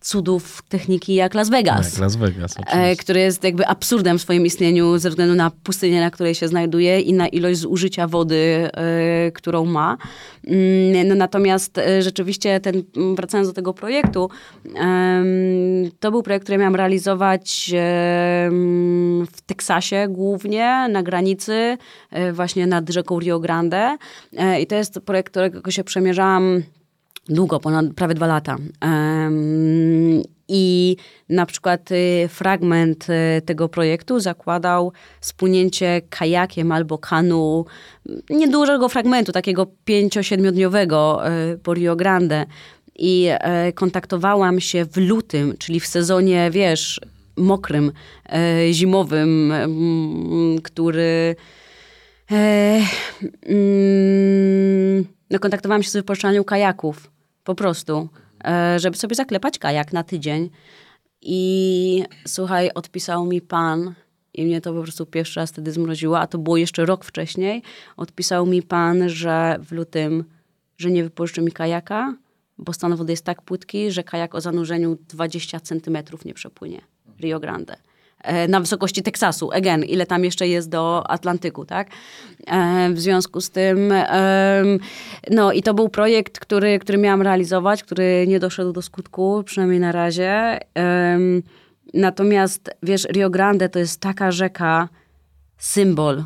E, cudów techniki jak Las Vegas. Jak Las Vegas, e, oczywiście. Który jest jakby absurdem w swoim istnieniu ze względu na pustynię, na której się znajduje i na ilość zużycia wody, y, którą ma. Y, no, natomiast y, rzeczywiście ten, wracając do tego projektu, to był projekt, który miałam realizować w Teksasie głównie, na granicy, właśnie nad rzeką Rio Grande. I to jest projekt, którego się przemierzałam długo, ponad prawie dwa lata. I na przykład y, fragment y, tego projektu zakładał spłynięcie kajakiem albo kanu, niedużego fragmentu, takiego pięcio-siedmiodniowego y, po Rio Grande. I kontaktowałam się w lutym, czyli w sezonie, wiesz, mokrym, zimowym, który. Mm, no, kontaktowałam się z wypożyczalnią kajaków po prostu, e, żeby sobie zaklepać kajak na tydzień. I słuchaj, odpisał mi pan, i mnie to po prostu pierwszy raz wtedy zmroziło, a to było jeszcze rok wcześniej. Odpisał mi pan, że w lutym, że nie wypożyczy mi kajaka, bo stan wody jest tak płytki, że kajak o zanurzeniu 20 centymetrów nie przepłynie. Rio Grande. E, na wysokości Teksasu. Again, ile tam jeszcze jest do Atlantyku, tak? E, w związku z tym, no i to był projekt, który, który miałam realizować, który nie doszedł do skutku, przynajmniej na razie. Natomiast, wiesz, Rio Grande to jest taka rzeka, symbol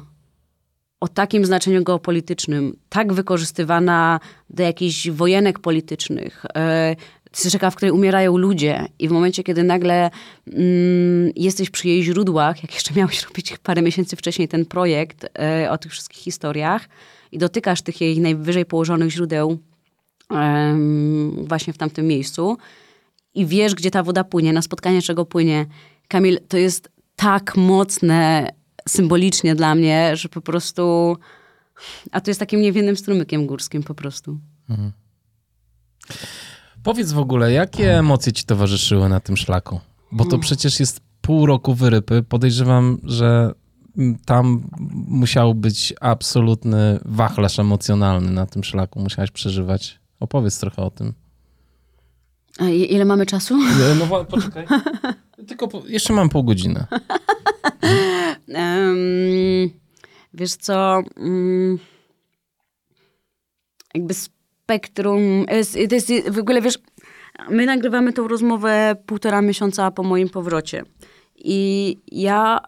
o takim znaczeniu geopolitycznym, tak wykorzystywana do jakichś wojenek politycznych, e, to rzeka, w której umierają ludzie i w momencie, kiedy nagle mm, jesteś przy jej źródłach, jak jeszcze miałeś robić parę miesięcy wcześniej ten projekt e, o tych wszystkich historiach i dotykasz tych jej najwyżej położonych źródeł właśnie w tamtym miejscu i wiesz, gdzie ta woda płynie, na spotkanie czego płynie. Kamil, to jest tak mocne symbolicznie dla mnie, że po prostu... A to jest takim niewinnym strumykiem górskim po prostu. Mhm. Powiedz w ogóle, jakie emocje ci towarzyszyły na tym szlaku? Bo to mm. przecież jest pół roku wyrypy. Podejrzewam, że tam musiał być absolutny wachlarz emocjonalny na tym szlaku. Musiałaś przeżywać. Opowiedz trochę o tym. A ile mamy czasu? No poczekaj. Tylko po, jeszcze mam pół godziny. um, wiesz co? Um, jakby spektrum. To jest, w ogóle wiesz, my nagrywamy tą rozmowę półtora miesiąca po moim powrocie. I ja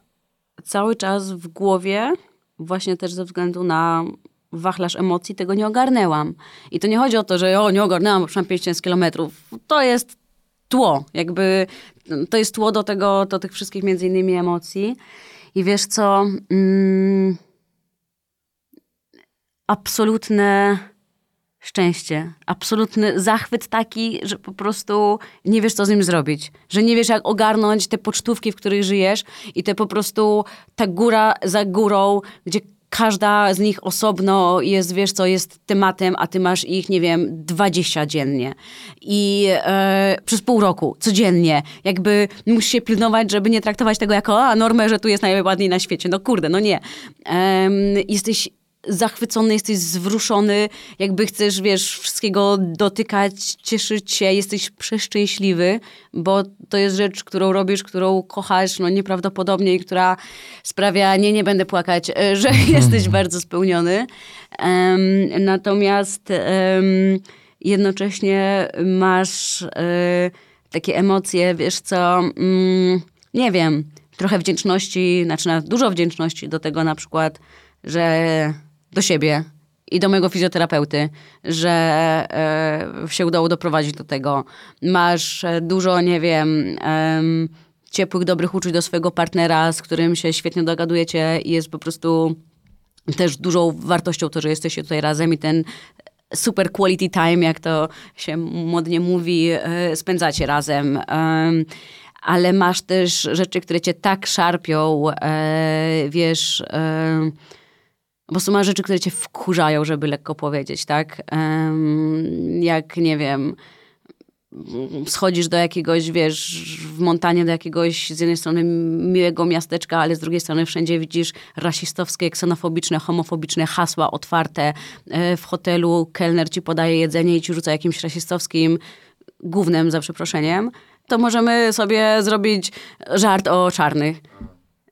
cały czas w głowie, właśnie też ze względu na wachlarz emocji, tego nie ogarnęłam. I to nie chodzi o to, że o, nie ogarnęłam, bo 5000 kilometrów. To jest tło, jakby to jest tło do tego, do tych wszystkich między innymi emocji. I wiesz co, mm, absolutne szczęście, absolutny zachwyt taki, że po prostu nie wiesz, co z nim zrobić. Że nie wiesz, jak ogarnąć te pocztówki, w których żyjesz i te po prostu ta góra za górą, gdzie każda z nich osobno jest, wiesz co, jest tematem, a ty masz ich, nie wiem, 20 dziennie. I e, przez pół roku, codziennie. Jakby musisz się pilnować, żeby nie traktować tego jako a normę, że tu jest najładniej na świecie. No kurde, no nie. E, jesteś zachwycony, jesteś zwruszony, jakby chcesz, wiesz, wszystkiego dotykać, cieszyć się, jesteś przeszczęśliwy, bo to jest rzecz, którą robisz, którą kochasz, no nieprawdopodobnie i która sprawia, nie, nie będę płakać, e, że jesteś bardzo spełniony. Um, natomiast um, jednocześnie masz um, takie emocje, wiesz co, mm, nie wiem, trochę wdzięczności, znaczy dużo wdzięczności do tego na przykład, że do siebie i do mojego fizjoterapeuty, że e, się udało doprowadzić do tego. Masz e, dużo, nie wiem, ciepłych, dobrych uczuć do swojego partnera, z którym się świetnie dogadujecie i jest po prostu też dużą wartością to, że jesteście tutaj razem i ten super quality time, jak to się modnie mówi, e, spędzacie razem. ale masz też rzeczy, które cię tak szarpią, wiesz prostu ma rzeczy, które cię wkurzają, żeby lekko powiedzieć, tak? jak, nie wiem, schodzisz do jakiegoś, wiesz, w montanie do jakiegoś z jednej strony miłego miasteczka, ale z drugiej strony wszędzie widzisz rasistowskie, ksenofobiczne, homofobiczne hasła otwarte. E, w hotelu kelner ci podaje jedzenie i ci rzuca jakimś rasistowskim głównym, za przeproszeniem. To możemy sobie zrobić żart o czarnych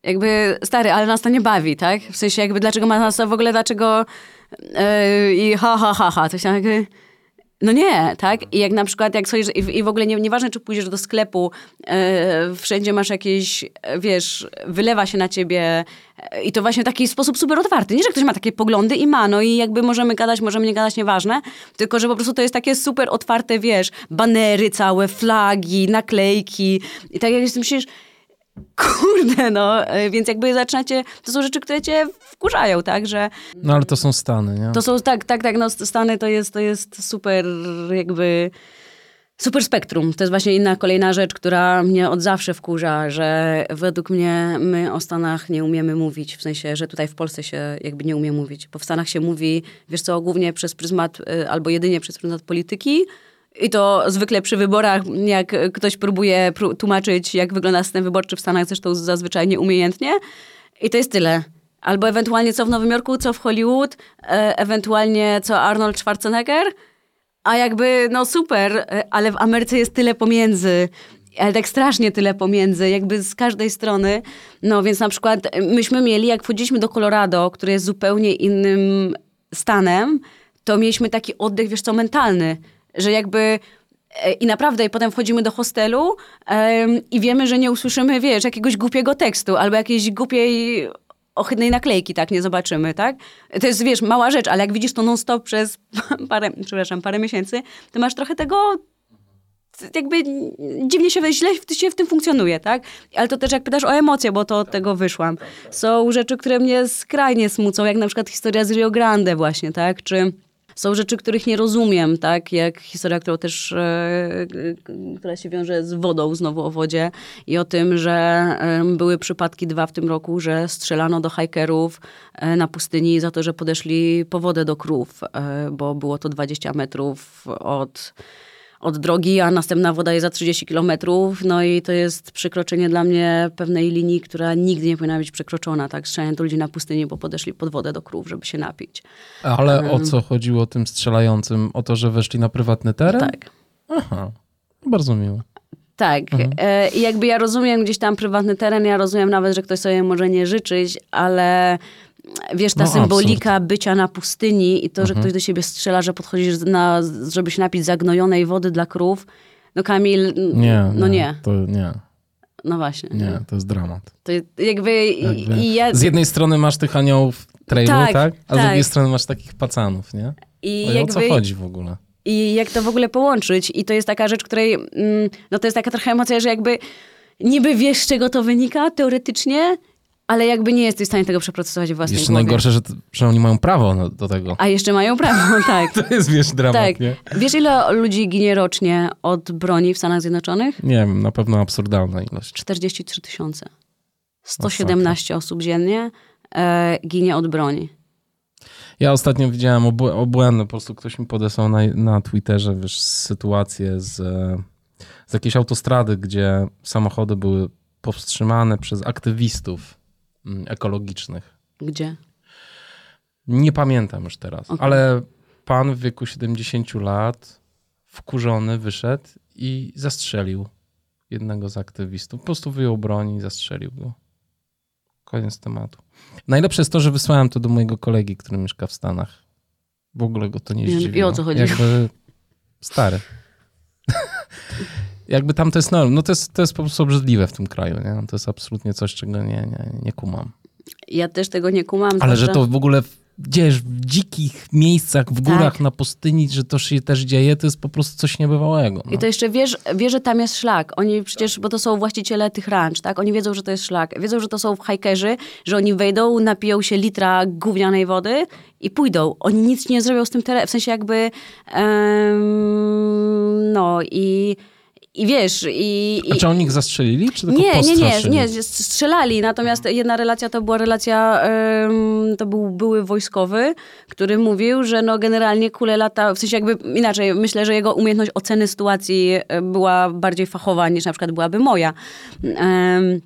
jakby, stary, ale nas to nie bawi, tak? W sensie jakby, dlaczego ma nas to w ogóle, dlaczego yy, i ha, ha, ha, ha, coś tam jakby... No nie, tak? I jak na przykład, jak i, i w ogóle nie, nieważne, czy pójdziesz do sklepu, yy, wszędzie masz jakieś, wiesz, wylewa się na ciebie yy, i to właśnie w taki sposób super otwarty. Nie, że ktoś ma takie poglądy i ma, no i jakby możemy gadać, możemy nie gadać, nieważne, tylko, że po prostu to jest takie super otwarte, wiesz, banery całe, flagi, naklejki i tak jak myślisz, Kurde, no, e, więc jakby zaczynacie, to są rzeczy, które cię wkurzają, tak, że... No ale to są Stany, nie? To są, tak, tak, tak, no Stany to jest, to jest super jakby... Super spektrum. To jest właśnie inna kolejna rzecz, która mnie od zawsze wkurza, że według mnie my o Stanach nie umiemy mówić. W sensie, że tutaj w Polsce się jakby nie umie mówić. Bo w Stanach się mówi, wiesz co, głównie przez pryzmat, e, albo jedynie przez pryzmat polityki, i to zwykle przy wyborach, jak ktoś próbuje tłumaczyć, jak wygląda system wyborczy w Stanach, zresztą zazwyczaj nieumiejętnie. I to jest tyle. Albo ewentualnie co w Nowym Jorku, co w Hollywood, e ewentualnie co Arnold Schwarzenegger. A jakby, no super, e, ale w Ameryce jest tyle pomiędzy ale tak strasznie tyle pomiędzy, jakby z każdej strony. No więc na przykład myśmy mieli, jak wchodziliśmy do Colorado, które jest zupełnie innym stanem, to mieliśmy taki oddech, wiesz co, mentalny że jakby e, i naprawdę, i potem wchodzimy do hostelu um, i wiemy, że nie usłyszymy, wiesz, jakiegoś głupiego tekstu albo jakiejś głupiej, ohydnej naklejki, tak, nie zobaczymy, tak? To jest, wiesz, mała rzecz, ale jak widzisz to non-stop przez parę, przepraszam, parę miesięcy, to masz trochę tego jakby dziwnie się, źle się w tym funkcjonuje, tak? Ale to też jak pytasz o emocje, bo to od tego wyszłam. Są rzeczy, które mnie skrajnie smucą, jak na przykład historia z Rio Grande właśnie, tak? Czy są rzeczy, których nie rozumiem, tak? Jak historia, którą też, e, która się wiąże z wodą, znowu o wodzie i o tym, że e, były przypadki dwa w tym roku, że strzelano do hikerów e, na pustyni za to, że podeszli po wodę do krów, e, bo było to 20 metrów od od drogi, a następna woda jest za 30 kilometrów, no i to jest przekroczenie dla mnie pewnej linii, która nigdy nie powinna być przekroczona, tak? Strzelanie do ludzi na pustyni, bo podeszli pod wodę do krów, żeby się napić. Ale um, o co chodziło tym strzelającym? O to, że weszli na prywatny teren? Tak. Aha, bardzo miło. Tak. Mhm. E, jakby ja rozumiem gdzieś tam prywatny teren, ja rozumiem nawet, że ktoś sobie może nie życzyć, ale wiesz, ta no, symbolika absurd. bycia na pustyni i to, że mhm. ktoś do siebie strzela, że podchodzisz, na, żeby się napić zagnojonej wody dla krów. No Kamil, nie, no nie. nie. To nie. No właśnie. Nie, to jest dramat. To jakby, Jakby i ja... Z jednej strony masz tych aniołów trailu, tak? Tak, A z tak. drugiej strony masz takich pacanów, nie? I No i o co jakby- chodzi w ogóle? I jak to w ogóle połączyć? I to jest taka rzecz, której, mm, no to jest taka trochę emocja, że jakby niby wiesz, z czego to wynika teoretycznie, ale jakby nie jesteś w stanie tego przeprocesować w własnej Jeszcze głowie. najgorsze, że, że oni mają prawo na- do tego. A jeszcze mają prawo, tak. To jest, wiesz, dramat, tak. nie? Wiesz, ile ludzi ginie rocznie od broni w Stanach Zjednoczonych? Nie wiem, na pewno absurdalna ilość. 43 tysiące. 117 osób dziennie e, ginie od broni. Ja ostatnio widziałem obłę- obłędne, po prostu ktoś mi podesłał na, na Twitterze, wiesz, sytuację z, e, z jakiejś autostrady, gdzie samochody były powstrzymane przez aktywistów ekologicznych. Gdzie? Nie pamiętam już teraz, Okej. ale pan w wieku 70 lat wkurzony wyszedł i zastrzelił jednego z aktywistów. Po prostu wyjął broń i zastrzelił go. Koniec tematu. Najlepsze jest to, że wysłałem to do mojego kolegi, który mieszka w Stanach. W ogóle go to nie I- i zdziwiło. o co chodzi? Jakby stary. Jakby tam to jest norm. No to jest, to jest po prostu obrzydliwe w tym kraju. Nie? To jest absolutnie coś, czego nie, nie, nie kumam. Ja też tego nie kumam. Ale że to w ogóle gdzieś w dzikich miejscach, w górach, Tak. na pustyni, że to się też dzieje, to jest po prostu coś niebywałego. No. I to jeszcze wiesz, wiesz, że tam jest szlak. Oni przecież, bo to są właściciele tych ranch, tak? Oni wiedzą, że to jest szlak. Wiedzą, że to są hikerzy, że oni wejdą, napiją się litra gównianej wody i pójdą. Oni nic nie zrobią z tym terenem. W sensie jakby... em, no i... I wiesz, i... i A czy oni ich zastrzelili, czy tylko nie, nie, nie, nie, strzelali. Natomiast jedna relacja to była relacja, em, to był były wojskowy, który mówił, że no generalnie kule lata, w sensie jakby inaczej, myślę, że jego umiejętność oceny sytuacji e, była bardziej fachowa niż na przykład byłaby moja. Em,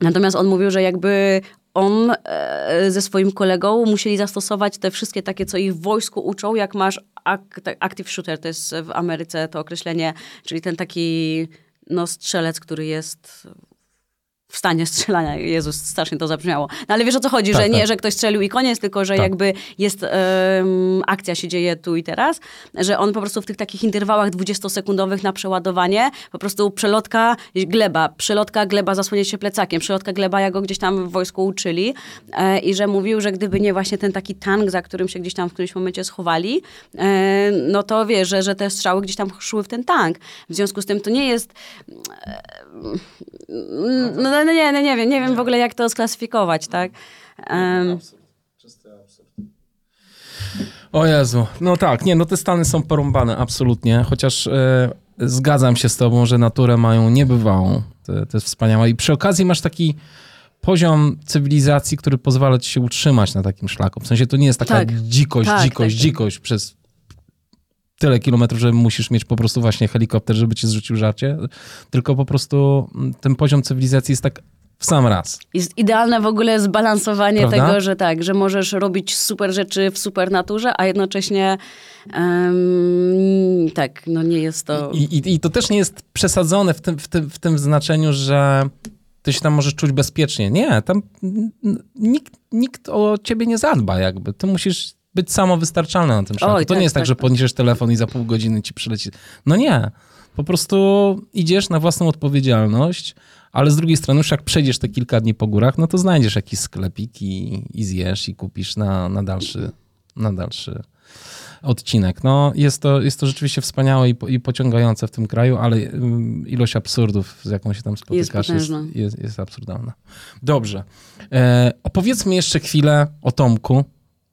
Natomiast on mówił, że jakby on e, ze swoim kolegą musieli zastosować te wszystkie takie, co ich w wojsku uczą, jak masz ak- tak, active shooter, to jest w Ameryce to określenie, czyli ten taki no, strzelec, który jest w stanie strzelania. Jezus, strasznie to zabrzmiało. No ale wiesz o co chodzi, Tak, że nie, tak. że ktoś strzelił i koniec, tylko że Tak. jakby jest em, akcja się dzieje tu i teraz, że on po prostu w tych takich interwałach 20-sekundowych na przeładowanie, po prostu przelotka, gleba, przelotka, gleba, zasłonięcie się plecakiem, przelotka, gleba, jak go gdzieś tam w wojsku uczyli e, i że mówił, że gdyby nie właśnie ten taki tank, za którym się gdzieś tam w którymś momencie schowali, e, no to wiesz, że, że te strzały gdzieś tam szły w ten tank. W związku z tym to nie jest no, no nie, no nie wiem, nie wiem w ogóle jak to sklasyfikować, tak? Em, O Jezu, no tak, nie, no te Stany są porąbane, absolutnie, chociaż e, zgadzam się z tobą, że naturę mają niebywałą, to, to jest wspaniałe i przy okazji masz taki poziom cywilizacji, który pozwala ci się utrzymać na takim szlaku, w sensie to nie jest taka Tak. dzikość, Tak, dzikość, tak. dzikość przez tyle kilometrów, że musisz mieć po prostu właśnie helikopter, żeby ci zrzucił żarcie, tylko po prostu mm, ten poziom cywilizacji jest tak w sam raz. jest idealne w ogóle zbalansowanie Prawda? tego, że tak, że możesz robić super rzeczy w super naturze, a jednocześnie em, tak, no nie jest to... I, i, I to też nie jest przesadzone w tym, w, tym, w tym znaczeniu, że ty się tam możesz czuć bezpiecznie. Nie, tam nikt, nikt o ciebie nie zadba jakby. Ty musisz być samowystarczalny na tym szlaku. Oj, to tak, nie jest tak, tak, że tak. podniesiesz telefon i za pół godziny ci przyleci. No nie. Po prostu idziesz na własną odpowiedzialność, ale z drugiej strony już jak przejdziesz te kilka dni po górach, no to znajdziesz jakiś sklepik i, i zjesz i kupisz na, na, dalszy, na dalszy odcinek. No, jest to, jest to rzeczywiście wspaniałe i, po, i pociągające w tym kraju, ale ym, ilość absurdów, z jaką się tam spotykasz, jest, potężna. jest, jest absurdalna. Dobrze. E, opowiedzmy jeszcze chwilę o Tomku,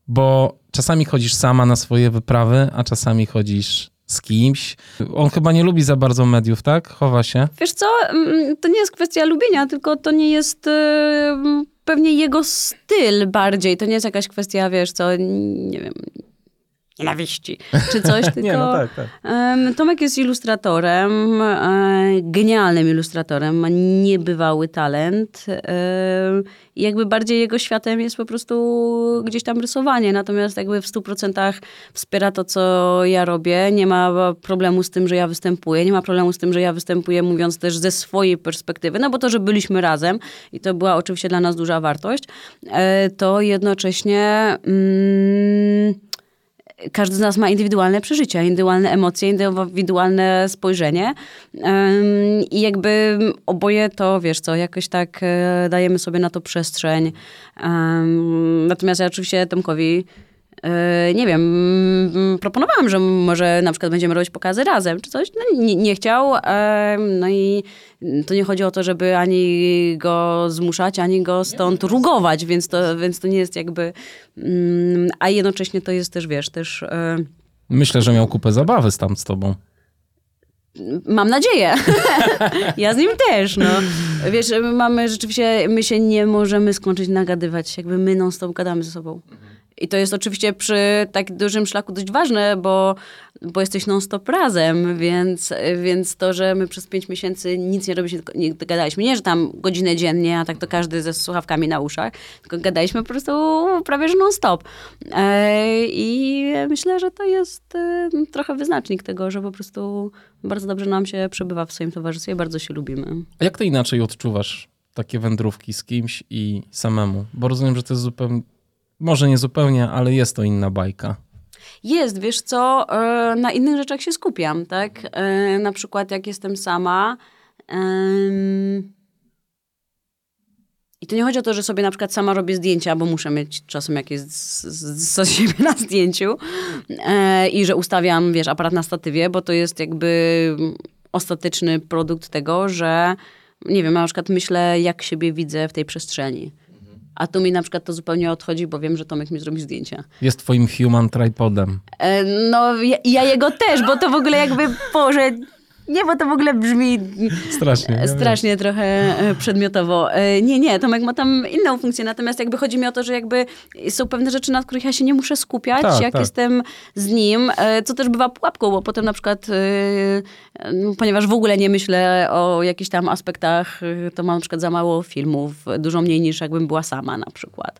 bo czasami chodzisz sama na swoje wyprawy, a czasami chodzisz z kimś. On chyba nie lubi za bardzo mediów, tak? Chowa się. Wiesz co, mm, to nie jest kwestia lubienia, tylko to nie jest em, pewnie jego styl bardziej. To nie jest jakaś kwestia, wiesz co, nie wiem, nienawiści czy coś, tylko... Nie, no tak, tak. Tomek jest ilustratorem, e, genialnym ilustratorem, ma niebywały talent. e, I jakby bardziej jego światem jest po prostu gdzieś tam rysowanie, natomiast jakby w 100% wspiera to, co ja robię. Nie ma problemu z tym, że ja występuję, nie ma problemu z tym, że ja występuję mówiąc też ze swojej perspektywy, no bo to, że byliśmy razem i to była oczywiście dla nas duża wartość, e, to jednocześnie... Mm, każdy z nas ma indywidualne przeżycia, indywidualne emocje, indywidualne spojrzenie i jakby oboje to, wiesz co, jakoś tak e, dajemy sobie na to przestrzeń. Natomiast ja oczywiście Tomkowi e, nie wiem, proponowałam, że może na przykład będziemy robić pokazy razem, czy coś. No, nie, nie chciał. No i to nie chodzi o to, żeby ani go zmuszać, ani go stąd rugować, więc to, więc to nie jest jakby... Mm, a jednocześnie to jest też, wiesz, też... E, Myślę, że miał kupę zabawy tam z tobą. Mam nadzieję. ja z nim też, no. Wiesz, mamy rzeczywiście, my się nie możemy skończyć nagadywać, jakby my non-stop gadamy ze sobą. I to jest oczywiście przy tak dużym szlaku dość ważne, bo, bo jesteś non-stop razem, więc, więc to, że my przez pięć miesięcy nic nie robiliśmy, nie gadaliśmy, nie, że tam godzinę dziennie, a tak to każdy ze słuchawkami na uszach, tylko gadaliśmy po prostu prawie że non-stop. E, I myślę, że to jest e, trochę wyznacznik tego, że po prostu bardzo dobrze nam się przebywa w swoim towarzystwie, bardzo się lubimy. A jak ty inaczej odczuwasz takie wędrówki z kimś i samemu? Bo rozumiem, że to jest zupełnie może nie zupełnie, ale jest to inna bajka. Jest, wiesz co, e, na innych rzeczach się skupiam, tak? E, na przykład jak jestem sama. I to nie chodzi o to, że sobie na przykład sama robię zdjęcia, bo muszę mieć czasem jakieś z siebie na zdjęciu e, i że ustawiam, wiesz, aparat na statywie, bo to jest jakby ostateczny produkt tego, że nie wiem, na przykład myślę, jak siebie widzę w tej przestrzeni. A tu mi na przykład to zupełnie odchodzi, bo wiem, że Tomek mi zrobi zdjęcia. Jest twoim human tripodem. E, no, ja, ja, jego też, bo to w ogóle jakby, Boże, nie, bo to w ogóle brzmi strasznie, strasznie trochę e, przedmiotowo. E, nie, nie, Tomek ma tam inną funkcję, natomiast jakby chodzi mi o to, że jakby są pewne rzeczy, nad których ja się nie muszę skupiać, tak, jak tak. jestem z nim, e, co też bywa pułapką, bo potem na przykład, ponieważ w ogóle nie myślę o jakichś tam aspektach, to mam na przykład za mało filmów, dużo mniej niż jakbym była sama na przykład.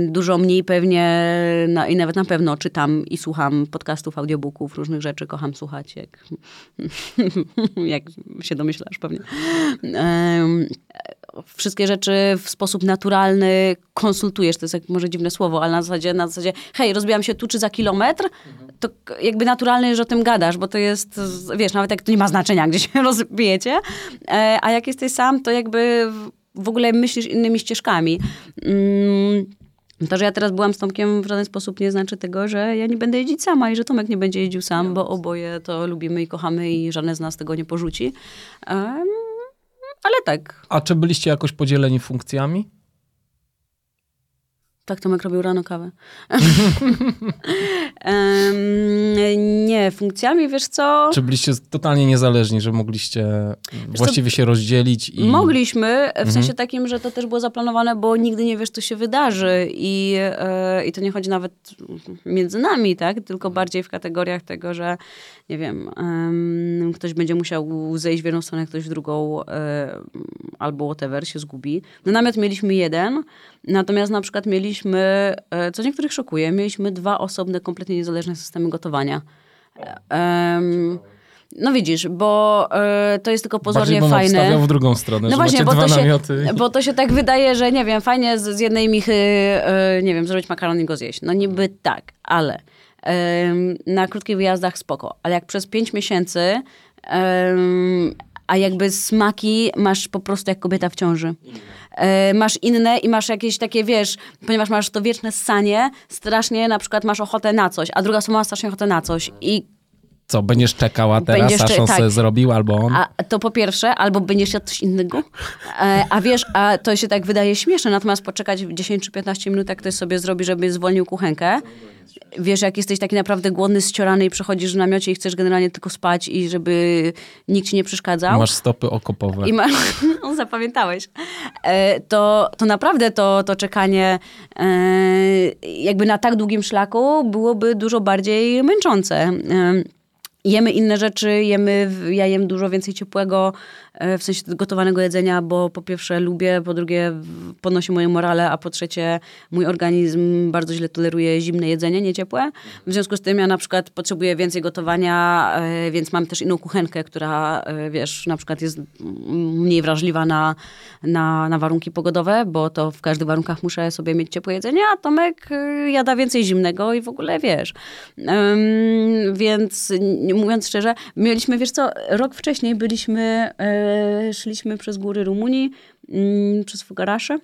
Dużo mniej pewnie, no, i nawet na pewno czytam i słucham podcastów, audiobooków, różnych rzeczy, kocham słuchać, jak jak się domyślasz pewnie. Wszystkie rzeczy w sposób naturalny konsultujesz, to jest jak może dziwne słowo, ale na zasadzie, na zasadzie hej, rozbijam się tu czy za kilometr, to jakby naturalne, że o tym gadasz, bo to jest, wiesz, nawet jak to nie ma znaczenia, gdzie się rozbijecie, e, a jak jesteś sam, to jakby w ogóle myślisz innymi ścieżkami. Mm, to, że ja teraz byłam z Tomkiem w żaden sposób nie znaczy tego, że ja nie będę jeździć sama i że Tomek nie będzie jeździł sam, bo oboje to lubimy i kochamy i żadne z nas tego nie porzuci. Um, ale tak. A czy byliście jakoś podzieleni funkcjami? Tak, Tomek robił rano kawę. nie, funkcjami, wiesz co? Czy byliście totalnie niezależni, że mogliście wiesz właściwie co? się rozdzielić? I... Mogliśmy, w mhm. sensie takim, że to też było zaplanowane, bo nigdy nie wiesz, co się wydarzy i, e, i to nie chodzi nawet między nami, tak? Tylko bardziej w kategoriach tego, że nie wiem, um, ktoś będzie musiał zejść w jedną stronę, ktoś w drugą um, albo whatever, się zgubi. No namiot mieliśmy jeden, natomiast na przykład mieliśmy, e, co niektórych szokuje, mieliśmy dwa osobne, kompletnie niezależne systemy gotowania. Um, no widzisz, bo y, to jest tylko pozornie Bardziej fajne. w drugą stronę, no właśnie, bo to, się, bo to się tak wydaje, że nie wiem, fajnie z, z jednej michy, y, nie wiem, zrobić makaron i go zjeść. No niby tak, ale na krótkich wyjazdach spoko, ale jak przez pięć miesięcy, a jakby smaki masz po prostu jak kobieta w ciąży. E, masz inne i masz jakieś takie, wiesz, ponieważ masz to wieczne ssanie, strasznie na przykład masz ochotę na coś, a druga osoba ma strasznie ochotę na coś i co, będziesz czekała teraz, będziesz, aż on tak. sobie zrobił, albo on? A to po pierwsze, albo będziesz jadł coś innego. E, a wiesz, a to się tak wydaje śmieszne, natomiast poczekać 10 czy 15 minut, jak ktoś sobie zrobi, żeby zwolnił kuchenkę. Wiesz, jak jesteś taki naprawdę głodny, ściorany i przechodzisz w namiocie i chcesz generalnie tylko spać i żeby nikt ci nie przeszkadzał. Masz stopy okopowe. I masz, no, zapamiętałeś. E, to, to naprawdę to, to czekanie e, jakby na tak długim szlaku byłoby dużo bardziej męczące. Jemy inne rzeczy, jemy, ja jem dużo więcej ciepłego, w sensie gotowanego jedzenia, bo po pierwsze lubię, po drugie podnosi moją morale, a po trzecie mój organizm bardzo źle toleruje zimne jedzenie, nie ciepłe. W związku z tym ja na przykład potrzebuję więcej gotowania, e, więc mam też inną kuchenkę, która e, wiesz, na przykład jest mniej wrażliwa na, na, na warunki pogodowe, bo to w każdych warunkach muszę sobie mieć ciepłe jedzenie, a Tomek jada więcej zimnego i w ogóle wiesz. Um, więc mówiąc szczerze, mieliśmy, wiesz co, rok wcześniej byliśmy, e, szliśmy przez góry Rumunii, mm, przez Fugarasze.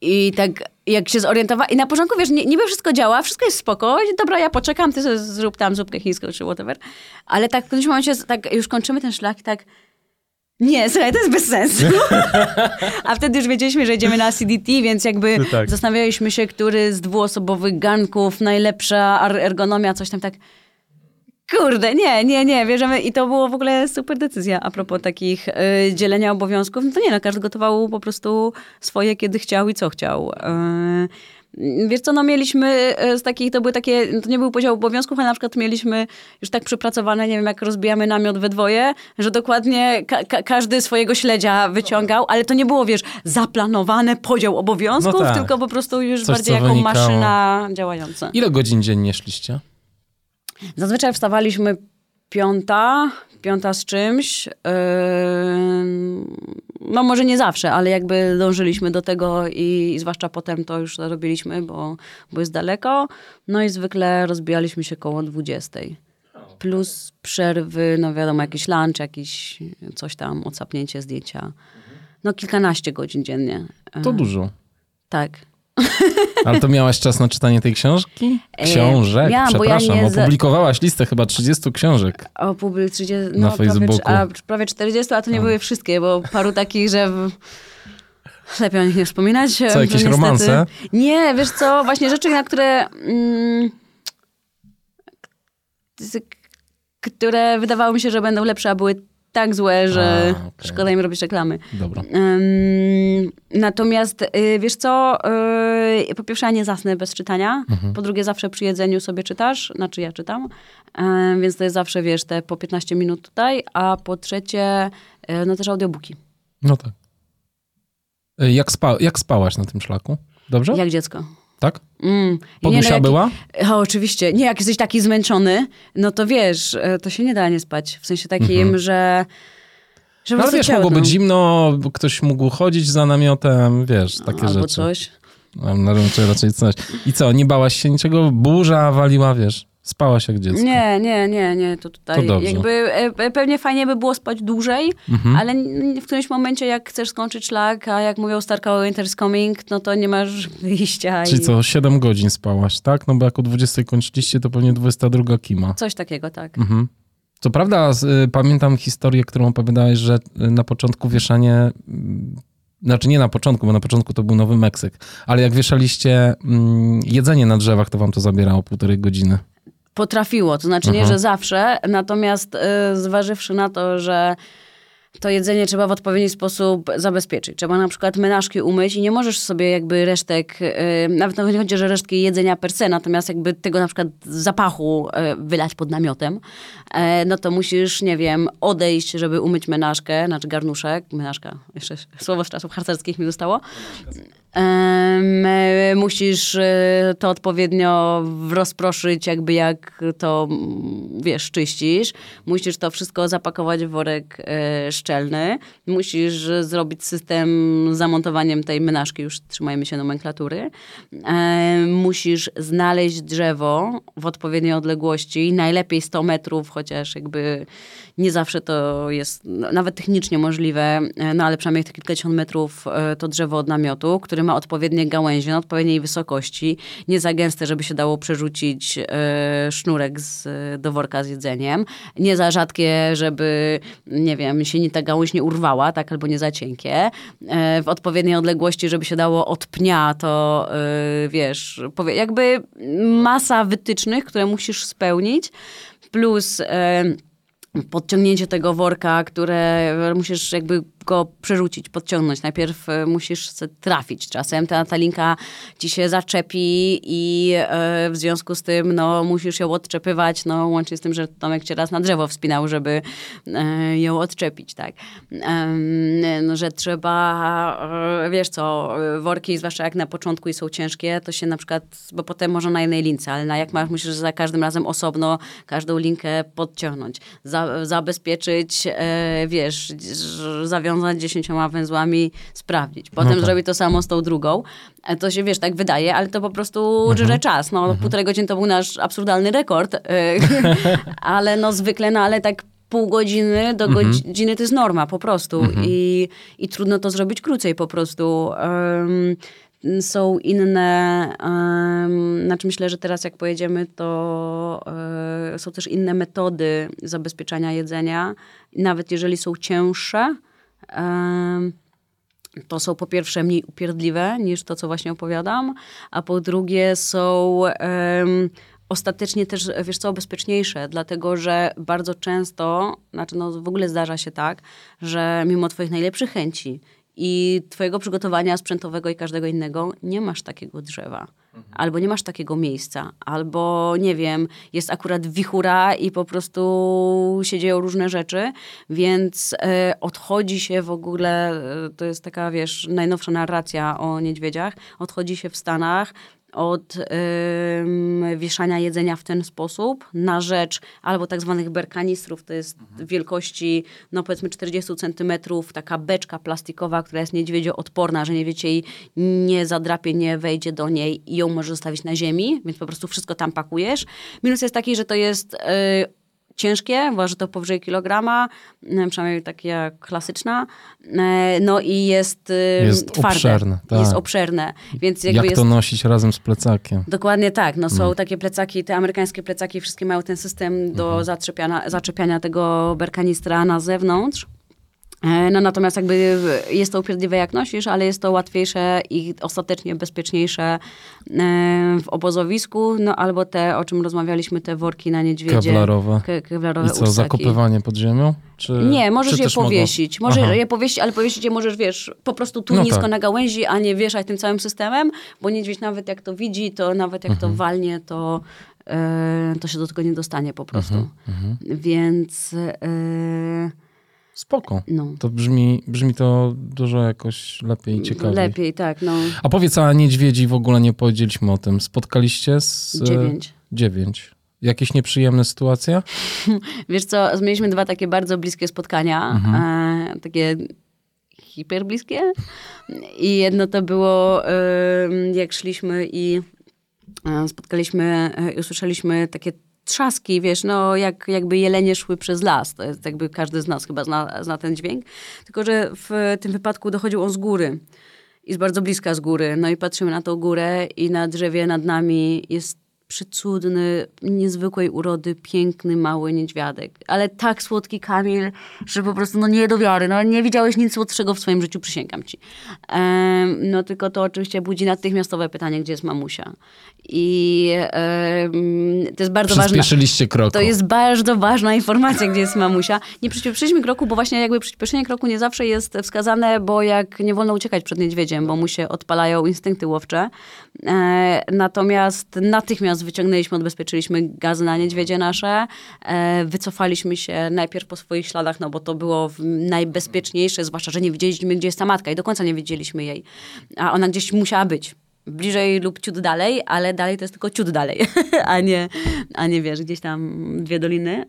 I tak jak się zorientowała, i na początku wiesz, niby wszystko działa, wszystko jest spoko, dobra, ja poczekam, ty sobie zrób tam zupkę chińską czy whatever. Ale tak w którymś momencie, tak już kończymy ten szlak i tak, nie, słuchaj, to jest bez sensu. A wtedy już wiedzieliśmy, że idziemy na CDT, więc jakby tak. zastanawialiśmy się, który z dwuosobowych ganków, najlepsza ergonomia, coś tam tak. Kurde, nie, nie, nie, wierzymy. I to było w ogóle super decyzja a propos takich y, dzielenia obowiązków. No to nie, no, każdy gotował po prostu swoje, kiedy chciał i co chciał. Y, wiesz co, no mieliśmy y, z takich, to były takie, to nie był podział obowiązków, ale na przykład mieliśmy już tak przypracowane, nie wiem, jak rozbijamy namiot we dwoje, że dokładnie ka ka każdy swojego śledzia wyciągał, ale to nie było, wiesz, zaplanowane podział obowiązków, no tak. tylko po prostu już Coś, bardziej jako wynikało. maszyna działająca. Ile godzin dziennie szliście? Zazwyczaj wstawaliśmy piąta, piąta z czymś. Yy, no może nie zawsze, ale jakby dążyliśmy do tego i, i zwłaszcza potem to już robiliśmy, bo, bo jest daleko. No i zwykle rozbijaliśmy się koło 20. Plus przerwy, no wiadomo, jakiś lunch, jakiś coś tam, odsapnięcie zdjęcia. No kilkanaście godzin dziennie. To dużo. Tak. Ale to miałaś czas na czytanie tej książki? E, książek, Miałam, przepraszam. Ja opublikowałaś listę chyba 30 książek. O, 30, no, na Facebooku. Prawie, a, prawie 40, a to nie no. były wszystkie, bo paru takich, że... Lepiej o nich nie wspominać. Co, jakieś niestety... romanse? Nie, wiesz co, właśnie rzeczy, na które... Mm, które wydawało mi się, że będą lepsze, a były tak złe, że a, okay. szkoda im robić reklamy. Dobra. Um, natomiast y, wiesz co, y, po pierwsze ja nie zasnę bez czytania, mhm. po drugie zawsze przy jedzeniu sobie czytasz, znaczy ja czytam, um, więc to jest zawsze, wiesz, te po 15 minut tutaj, a po trzecie, y, no też audiobooki. No tak. Jak, spa jak spałaś na tym szlaku? Dobrze? Jak dziecko. Tak? Mm. Podusia no, była? O, oczywiście. Nie, jak jesteś taki zmęczony, no to wiesz, e, to się nie da nie spać. W sensie takim, mhm. że... że no, ale wiesz, mogło być zimno, ktoś mógł chodzić za namiotem, wiesz, takie Albo rzeczy. coś. No, raczej, raczej coś. I co, nie bałaś się niczego? Burza waliła, wiesz? Spałaś jak dziecko. Nie, nie, nie, nie, to tutaj to jakby e, pewnie fajnie by było spać dłużej, mhm. ale w którymś momencie jak chcesz skończyć szlak, a jak mówią Starka Winter's Coming, no to nie masz wyjścia. Czyli i... co, 7 godzin spałaś, tak? No bo jak o 20 kończyliście, to pewnie 22 kima. Coś takiego, tak. Mhm. Co prawda y, pamiętam historię, którą opowiadałeś, że y, na początku wieszanie y, znaczy nie na początku, bo na początku to był Nowy Meksyk, ale jak wieszaliście mm, jedzenie na drzewach, to wam to zabierało półtorej godziny potrafiło. To znaczy nie, że mhm. zawsze, natomiast y, zważywszy na to, że to jedzenie trzeba w odpowiedni sposób zabezpieczyć. Trzeba na przykład menażki umyć i nie możesz sobie jakby resztek, yy, nawet nie chodzi, że resztki jedzenia per se, natomiast jakby tego na przykład zapachu yy, wylać pod namiotem, yy, no to musisz, nie wiem, odejść, żeby umyć menażkę, znaczy garnuszek, menażka, jeszcze słowo z czasów harcerskich mi zostało, Musisz e, to odpowiednio rozproszyć, jakby jak to, wiesz, czyścisz. Musisz to wszystko zapakować w worek e, szczelny. Musisz zrobić system z zamontowaniem tej menażki, już trzymajmy się nomenklatury. Musisz znaleźć drzewo w odpowiedniej odległości, najlepiej 100 metrów, chociaż jakby nie zawsze to jest nawet technicznie możliwe, e, no ale przynajmniej te kilkadziesiąt metrów to drzewo od namiotu, który ma odpowiednie gałęzie na odpowiedniej wysokości, nie za gęste, żeby się dało przerzucić e, sznurek z, do worka z jedzeniem, nie za rzadkie, żeby, nie wiem, się nie ta gałąź nie urwała, tak, albo nie za cienkie, e, w odpowiedniej odległości, żeby się dało od pnia, to e, wiesz, jakby masa wytycznych, które musisz spełnić, plus podciągnięcie tego worka, które musisz jakby przerzucić, podciągnąć. Najpierw e, musisz trafić. Czasem ta, ta linka ci się zaczepi i e, w związku z tym no, musisz ją odczepywać, no, łącznie z tym, że Tomek cię raz na drzewo wspinał, żeby e, ją odczepić, tak. no, że trzeba, wiesz co, worki, zwłaszcza jak na początku i są ciężkie, to się na przykład, bo potem może na jednej lince, ale na jak masz, musisz za każdym razem osobno każdą linkę podciągnąć, za, zabezpieczyć, wiesz, zawiązać dziesięcioma węzłami, sprawdzić. Potem no tak. zrobić to samo z tą drugą. E, to się, wiesz, tak wydaje, ale to po prostu mhm. żre czas. No, mhm. półtorej godziny to był nasz absurdalny rekord, e, ale no zwykle, no ale tak pół godziny do mhm. godziny to jest norma po prostu mhm. I, i trudno to zrobić krócej po prostu. Um, są inne, um, znaczy myślę, że teraz jak pojedziemy, to um, są też inne metody zabezpieczania jedzenia, nawet jeżeli są cięższe, to są po pierwsze mniej upierdliwe niż to, co właśnie opowiadam, a po drugie są ostatecznie też, wiesz co, bezpieczniejsze, dlatego że bardzo często, znaczy no w ogóle zdarza się tak, że mimo twoich najlepszych chęci i twojego przygotowania sprzętowego i każdego innego nie masz takiego drzewa. Mhm. Albo nie masz takiego miejsca, albo nie wiem, jest akurat wichura i po prostu się dzieją różne rzeczy, więc e, odchodzi się w ogóle, e, to jest taka, wiesz, najnowsza narracja o niedźwiedziach, odchodzi się w Stanach od y, wieszania jedzenia w ten sposób na rzecz albo tak zwanych berkanistrów, to jest mhm. wielkości no powiedzmy 40 centymetrów, taka beczka plastikowa, która jest niedźwiedzio odporna, że niedźwiedzie jej nie zadrapie, nie wejdzie do niej i ją możesz zostawić na ziemi, więc po prostu wszystko tam pakujesz. Minus jest taki, że to jest y, ciężkie, waży to powyżej kilograma, e, przynajmniej takie klasyczna, e, no i jest, e, jest twarde. Obszerne, tak. Jest obszerne. Więc Jak jest... to nosić razem z plecakiem? Dokładnie tak. No, są mm. takie plecaki, te amerykańskie plecaki, wszystkie mają ten system do mhm. zaczepiania, zaczepiania tego berkanistra na zewnątrz. E, no natomiast jakby jest to upierdliwe jak nosisz, ale jest to łatwiejsze i ostatecznie bezpieczniejsze e, w obozowisku, no albo te, o czym rozmawialiśmy, te worki na niedźwiedzie. Kevlarowe. Ke kevlarowe I co, zakopywanie pod ziemią? Czy, nie, możesz je powiesić. Mogą... Możesz je powiesić, ale powiesić je możesz, wiesz, po prostu tu no nisko tak. na gałęzi, a nie wieszać tym całym systemem, bo niedźwiedź nawet jak to widzi, to nawet jak mhm. to walnie, to, e, to się do tego nie dostanie po prostu. Mhm. mhm. Więc... E, Spoko. No. To brzmi, brzmi to dużo jakoś lepiej i ciekawiej. Lepiej, tak. No. A powiedz, a niedźwiedzi w ogóle nie powiedzieliśmy o tym. Spotkaliście z... Dziewięć. Dziewięć. Jakieś nieprzyjemne sytuacje? Wiesz co, mieliśmy dwa takie bardzo bliskie spotkania. Mhm. E, takie hiperbliskie. I jedno to było, e, jak szliśmy i e, spotkaliśmy e, i usłyszeliśmy takie trzaski, wiesz, no jak, jakby jelenie szły przez las. To jest jakby każdy z nas chyba zna, zna ten dźwięk. Tylko, że w tym wypadku dochodził on z góry. I z bardzo bliska z góry. No i patrzymy na tą górę i na drzewie nad nami jest przecudny, niezwykłej urody, piękny, mały niedźwiadek. Ale tak słodki Kamil, że po prostu no nie do wiary. No, nie widziałeś nic słodszego w swoim życiu, przysięgam ci. Ehm, no tylko to oczywiście budzi natychmiatowe pytanie, gdzie jest mamusia. I to jest bardzo ważne. kroku. To jest bardzo ważna informacja, gdzie jest mamusia. Nie przyspieszyliśmy kroku, bo właśnie jakby przyspieszenie kroku nie zawsze jest wskazane, bo jak nie wolno uciekać przed niedźwiedziem, bo mu się odpalają instynkty łowcze. E, natomiast natychmiast wyciągnęliśmy, odbezpieczyliśmy gazy na niedźwiedzie nasze. E, wycofaliśmy się najpierw po swoich śladach, no bo to było najbezpieczniejsze, zwłaszcza, że nie widzieliśmy, gdzie jest ta matka i do końca nie widzieliśmy jej. A ona gdzieś musiała być bliżej lub ciut dalej, ale dalej to jest tylko ciut dalej, a nie, a nie wiesz, gdzieś tam dwie doliny.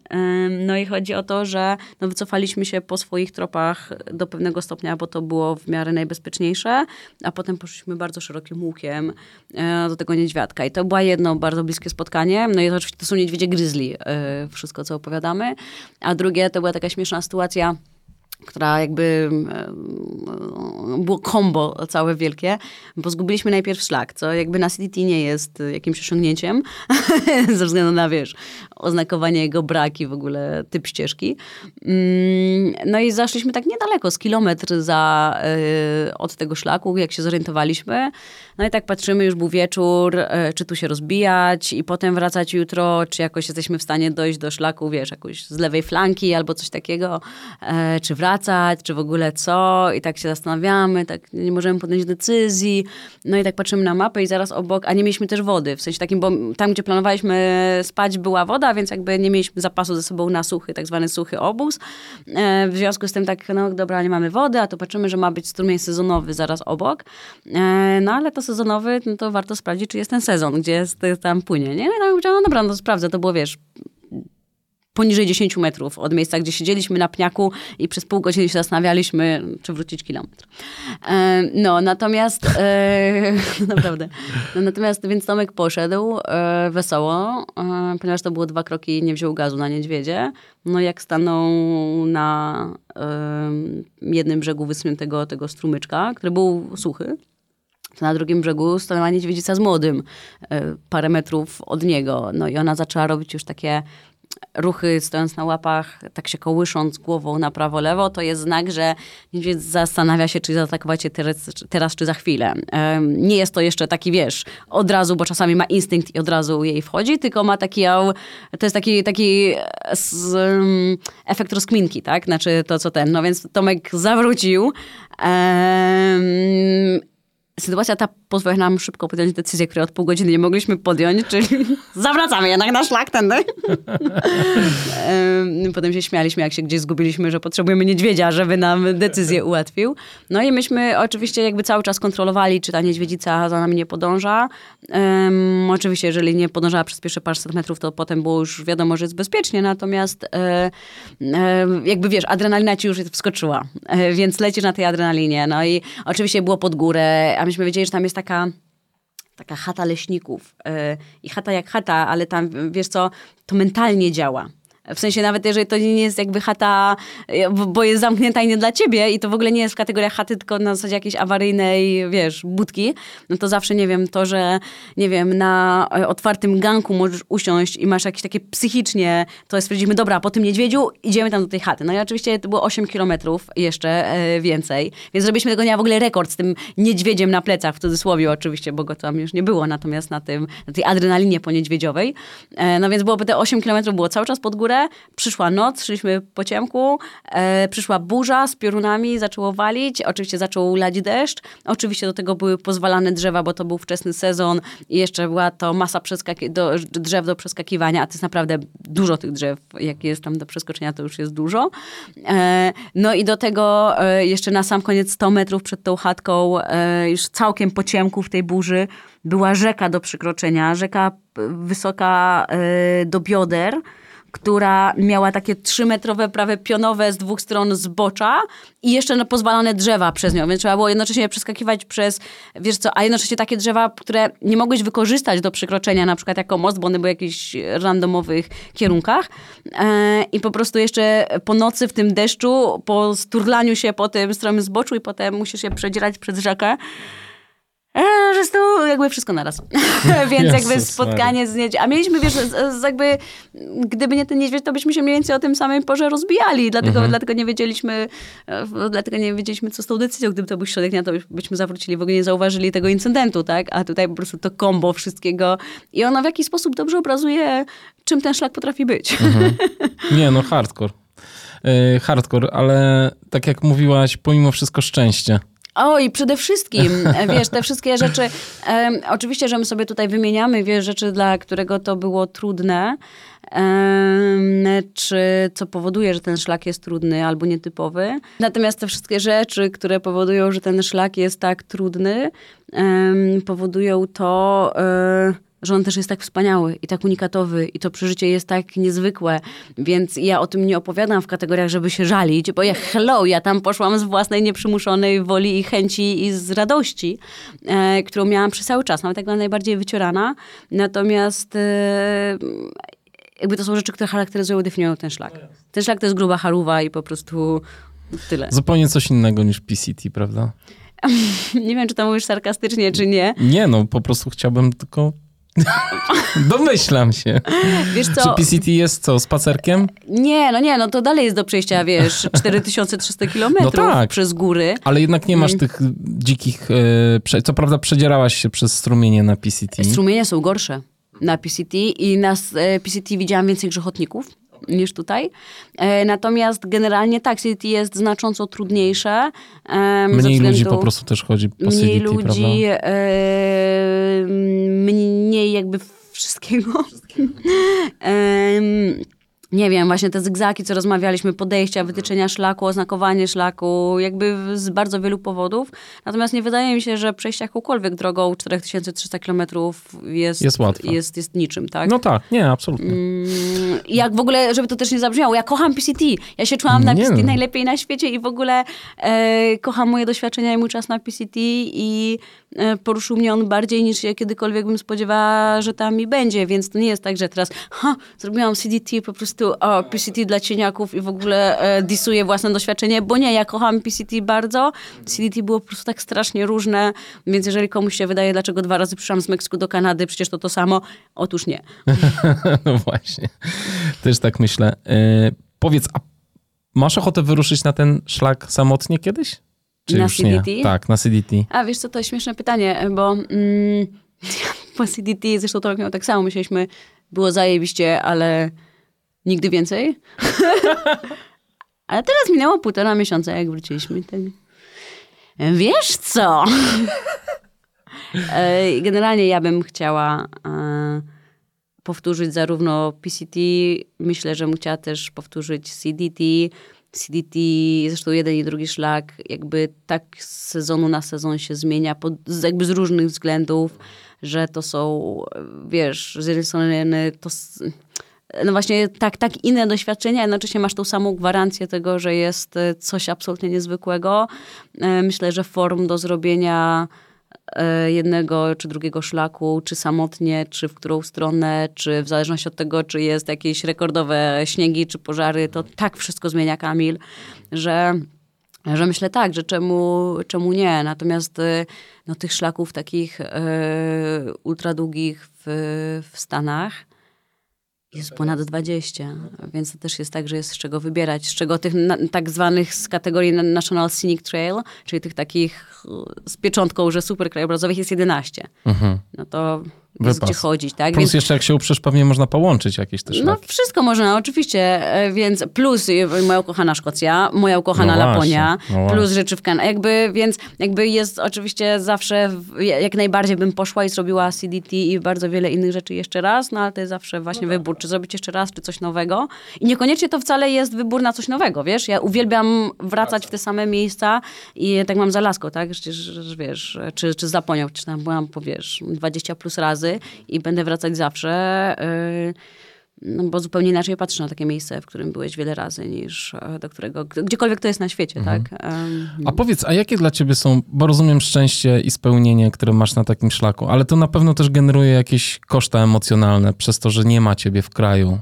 No i chodzi o to, że no wycofaliśmy się po swoich tropach do pewnego stopnia, bo to było w miarę najbezpieczniejsze, a potem poszliśmy bardzo szerokim łukiem e, do tego niedźwiadka. I to było jedno bardzo bliskie spotkanie. No i to oczywiście to są niedźwiedzie gryzli, e, wszystko co opowiadamy. A drugie to była taka śmieszna sytuacja, która jakby było kombo całe wielkie, bo zgubiliśmy najpierw szlak, co jakby na CDT nie jest jakimś osiągnięciem, ze względu na, wiesz, oznakowanie jego braki, w ogóle typ ścieżki. Mm, no i zaszliśmy tak niedaleko, z kilometr za, y, od tego szlaku, jak się zorientowaliśmy. No i tak patrzymy, już był wieczór, y, czy tu się rozbijać i potem wracać jutro, czy jakoś jesteśmy w stanie dojść do szlaku, wiesz, jakoś z lewej flanki albo coś takiego, y, czy wracać czy w ogóle co? I tak się zastanawiamy, tak nie możemy podjąć decyzji, no i tak patrzymy na mapę i zaraz obok, a nie mieliśmy też wody, w sensie takim, bo tam, gdzie planowaliśmy spać była woda, więc jakby nie mieliśmy zapasu ze sobą na suchy, tak zwany suchy obóz. E, w związku z tym tak, no dobra, nie mamy wody, a to patrzymy, że ma być strumień sezonowy zaraz obok, e, no ale to sezonowy, no to warto sprawdzić, czy jest ten sezon, gdzie jest, tam płynie, nie? No, no dobra, no sprawdzę, to było, wiesz, poniżej 10 metrów od miejsca, gdzie siedzieliśmy na pniaku i przez pół godziny się zastanawialiśmy, czy wrócić kilometr. E, no, natomiast e, naprawdę. No, natomiast więc Tomek poszedł e, wesoło, e, ponieważ to było dwa kroki, nie wziął gazu na niedźwiedzie. No jak stanął na e, jednym brzegu wysuniętego tego strumyczka, który był suchy, na drugim brzegu stanęła niedźwiedzica z młodym, e, parę metrów od niego. No i ona zaczęła robić już takie ruchy stojąc na łapach, tak się kołysząc głową na prawo, lewo, to jest znak, że niedźwiedź zastanawia się, czy zaatakować cię teraz, teraz, czy za chwilę. Nie jest to jeszcze taki, wiesz, od razu, bo czasami ma instynkt i od razu jej wchodzi, tylko ma taki, to jest taki, taki efekt rozkminki, tak? Znaczy to, co ten. No więc Tomek zawrócił sytuacja ta pozwala nam szybko podjąć decyzję, której od pół godziny nie mogliśmy podjąć, czyli zawracamy jednak na szlak tędy. Potem się śmialiśmy, jak się gdzieś zgubiliśmy, że potrzebujemy niedźwiedzia, żeby nam decyzję ułatwił. No i myśmy oczywiście jakby cały czas kontrolowali, czy ta niedźwiedzica za nami nie podąża. Um, oczywiście, jeżeli nie podążała przez pierwsze paręset metrów, to potem było już wiadomo, że jest bezpiecznie, natomiast e, e, jakby wiesz, adrenalina ci już wskoczyła, e, więc lecisz na tej adrenalinie. No i oczywiście było pod górę, a myśmy wiedzieli, że tam jest taka taka chata leśników. Yy, I chata jak chata, ale tam, wiesz co, to mentalnie działa. W sensie nawet jeżeli to nie jest jakby chata, bo jest zamknięta i nie dla ciebie i to w ogóle nie jest w kategoriach chaty, tylko na zasadzie jakiejś awaryjnej, wiesz, budki, no to zawsze, nie wiem, to, że, nie wiem, na otwartym ganku możesz usiąść i masz jakieś takie psychicznie, to stwierdzimy, dobra, po tym niedźwiedziu idziemy tam do tej chaty. No i oczywiście to było 8 kilometrów jeszcze e, więcej, więc zrobiliśmy tego dnia w ogóle rekord z tym niedźwiedziem na plecach, w cudzysłowie oczywiście, bo go tam już nie było, natomiast na tym, na tej adrenalinie po niedźwiedziowej. E, no więc byłoby te 8 kilometrów, było cały czas pod górę, przyszła noc, szliśmy po ciemku, e, przyszła burza z piorunami, zaczęło walić, oczywiście zaczął lać deszcz, oczywiście do tego były pozwalane drzewa, bo to był wczesny sezon i jeszcze była to masa do, drzew do przeskakiwania, a to jest naprawdę dużo tych drzew, jak jest tam do przeskoczenia, to już jest dużo. E, no i do tego e, jeszcze na sam koniec 100 metrów przed tą chatką, e, już całkiem po ciemku w tej burzy, była rzeka do przekroczenia, rzeka wysoka e, do bioder, która miała takie trzymetrowe, prawie pionowe z dwóch stron zbocza i jeszcze pozwalane drzewa przez nią, więc trzeba było jednocześnie przeskakiwać przez, wiesz co, a jednocześnie takie drzewa, które nie mogłeś wykorzystać do przekroczenia, na przykład jako most, bo one były w jakichś randomowych kierunkach. E, i po prostu jeszcze po nocy w tym deszczu, po sturlaniu się po tym stromym zboczu i potem musisz się przedzierać przez rzekę, że to jakby wszystko naraz. Więc jakby spotkanie z niedźwiedziem. A mieliśmy, wiesz, z, z jakby, gdyby nie ten niedźwiedź, to byśmy się mniej więcej o tym samej porze rozbijali. Dlatego, mhm. dlatego nie wiedzieliśmy, e, dlatego nie wiedzieliśmy, co z tą decyzją. Gdyby to był środek dnia, to byśmy zawrócili, w ogóle nie zauważyli tego incydentu, tak? A tutaj po prostu to kombo wszystkiego. I ono w jakiś sposób dobrze obrazuje, czym ten szlak potrafi być. Mhm. Nie, no hardcore. Yy, hardcore, ale tak jak mówiłaś, pomimo wszystko szczęście. O, i przede wszystkim, wiesz, te wszystkie rzeczy, oczywiście, że my sobie tutaj wymieniamy, wiesz, rzeczy, dla którego to było trudne, czy co powoduje, że ten szlak jest trudny albo nietypowy. Natomiast te wszystkie rzeczy, które powodują, że ten szlak jest tak trudny, powodują to... Um, że on też jest tak wspaniały i tak unikatowy i to przeżycie jest tak niezwykłe, więc ja o tym nie opowiadam w kategoriach, żeby się żalić, bo ja hello, ja tam poszłam z własnej nieprzymuszonej woli i chęci i z radości, e, którą miałam przez cały czas, nawet jak była najbardziej wyciorana, natomiast e, jakby to są rzeczy, które charakteryzują, definiują ten szlak. Ten szlak to jest gruba haruwa i po prostu tyle. Zupełnie coś innego niż PCT, prawda? nie wiem, czy to mówisz sarkastycznie, czy nie. Nie, no po prostu chciałbym tylko Domyślam się. Wiesz co? Czy PCT jest co, spacerkiem? Nie, no nie, no to dalej jest do przejścia, wiesz, 4300 kilometrów no tak, przez góry. Ale jednak nie masz mm. tych dzikich, e, co prawda przedzierałaś się przez strumienie na PCT. Strumienie są gorsze na PCT i na e, PCT widziałam więcej grzechotników niż tutaj. E, natomiast generalnie tak, CDT jest znacząco trudniejsze. Mniej ludzi po prostu też chodzi po mniej ludzi, e, mniej jakby wszystkiego. wszystkiego. nie wiem, właśnie te zygzaki, co rozmawialiśmy, podejścia, wytyczenia szlaku, oznakowanie szlaku, jakby z bardzo wielu powodów. Natomiast nie wydaje mi się, że przejście jakąkolwiek drogą 4300 km jest, jest, jest, jest niczym, tak? No tak, nie, absolutnie. Mm, jak w ogóle, żeby to też nie zabrzmiało, ja kocham PCT. Ja się czułam na nie PCT najlepiej na świecie i w ogóle e, kocham moje doświadczenia i mój czas na PCT i E, poruszył mnie on bardziej niż się kiedykolwiek bym spodziewała, że tam mi będzie, więc to nie jest tak, że teraz ha, zrobiłam CDT po prostu o, PCT dla cieniaków i w ogóle e, disuję własne doświadczenie, bo nie, ja kocham PCT bardzo. CDT było po prostu tak strasznie różne, więc jeżeli komuś się wydaje, dlaczego dwa razy przyszłam z Meksyku do Kanady, przecież to to samo, otóż nie. no właśnie, też tak myślę. E, powiedz, a masz ochotę wyruszyć na ten szlak samotnie kiedyś? Czy na CDT? Nie? Tak, na CDT. A wiesz co, to jest śmieszne pytanie, bo mm, po CDT, zresztą to miało tak samo, myśleliśmy, było zajebiście, ale nigdy więcej. ale teraz minęło półtora miesiąca, jak wróciliśmy. Tak. Wiesz co? Generalnie ja bym chciała e, powtórzyć zarówno PCT, myślę, że bym chciała też powtórzyć CDT, CDT, zresztą jeden i drugi szlak, jakby tak z sezonu na sezon się zmienia, pod, jakby z różnych względów, że to są, wiesz, z jednej strony to no właśnie tak, tak inne doświadczenia, jednocześnie masz tą samą gwarancję tego, że jest coś absolutnie niezwykłego. E, myślę, że form do zrobienia E, jednego czy drugiego szlaku, czy samotnie, czy w którą stronę, czy w zależności od tego, czy jest jakieś rekordowe śniegi, czy pożary, to tak wszystko zmienia Kamil, że że myślę tak, że czemu, czemu nie. Natomiast e, no, tych szlaków takich e, ultra długich w, w Stanach jest ponad 20, więc to też jest tak, że jest z czego wybierać, z czego tych na, tak zwanych z kategorii National Scenic Trail, czyli tych takich z pieczątką, że super krajobrazowych jest 11. Mhm. No to jest gdzie chodzić, tak? Plus więc, jeszcze jak się uprzesz, pewnie można połączyć jakieś też No wszystko można, oczywiście, e, więc plus moja ukochana Szkocja, moja ukochana no Laponia, no plus rzeczy w Kanadzie, jakby, więc jakby jest oczywiście zawsze, jak najbardziej bym poszła i zrobiła CDT i bardzo wiele innych rzeczy jeszcze raz, no ale to jest zawsze właśnie no tak. wybór, czy zrobić jeszcze raz, czy coś nowego. I niekoniecznie to wcale jest wybór na coś nowego, wiesz? Ja uwielbiam wracać w te same miejsca i tak mam za laską, tak? Że, wiesz, czy, czy z Laponią, czy tam byłam, powiesz, 20 plus razy, razy i będę wracać zawsze. Y, no bo zupełnie inaczej patrzę na takie miejsce, w którym byłeś wiele razy, niż e, do którego, gdziekolwiek to jest na świecie, mhm. tak? A powiedz, a jakie dla ciebie są, bo rozumiem szczęście i spełnienie, które masz na takim szlaku, ale to na pewno też generuje jakieś koszta emocjonalne przez to, że nie ma ciebie w kraju.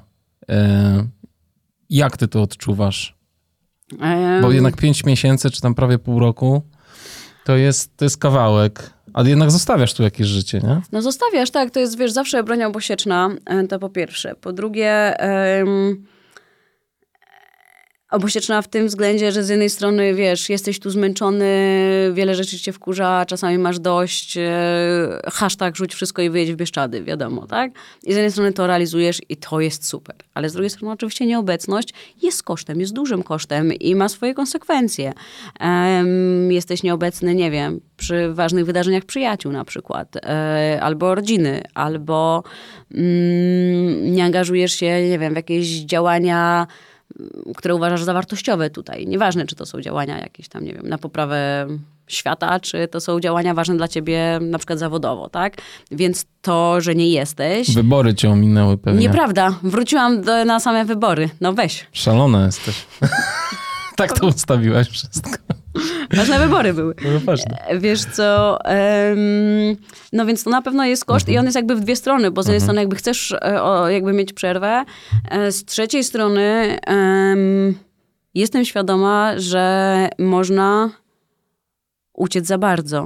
E, jak ty to odczuwasz? Bo jednak pięć miesięcy, czy tam prawie pół roku, to jest, to jest kawałek. Ale jednak zostawiasz tu jakieś życie, nie? No zostawiasz, tak. To jest, wiesz, zawsze bronia obosieczna, e, to po pierwsze. Po drugie... obosieczna w tym względzie, że z jednej strony, wiesz, jesteś tu zmęczony, wiele rzeczy cię wkurza, czasami masz dość, e, hashtag rzuć wszystko i wyjedź w Bieszczady, wiadomo, tak? I z jednej strony to realizujesz i to jest super, ale z drugiej strony oczywiście nieobecność jest kosztem, jest dużym kosztem i ma swoje konsekwencje. Jesteś nieobecny, nie wiem, przy ważnych wydarzeniach przyjaciół na przykład, e, albo rodziny, albo mm, nie angażujesz się, nie wiem, w jakieś działania które uważasz za wartościowe tutaj. Nieważne, czy to są działania jakieś tam, nie wiem, na poprawę świata, czy to są działania ważne dla ciebie na przykład zawodowo, tak? Więc to, że nie jesteś... Wybory cię ominęły pewnie. Nieprawda. Wróciłam do, na same wybory. No weź. Szalona jesteś. tak to ustawiłaś wszystko. Ważne wybory były. No ważne. E, wiesz co, no więc to na pewno jest koszt mhm. i on jest jakby w dwie strony, bo z jednej mhm. strony jakby chcesz e, jakby mieć przerwę, e, z trzeciej strony jestem świadoma, że można uciec za bardzo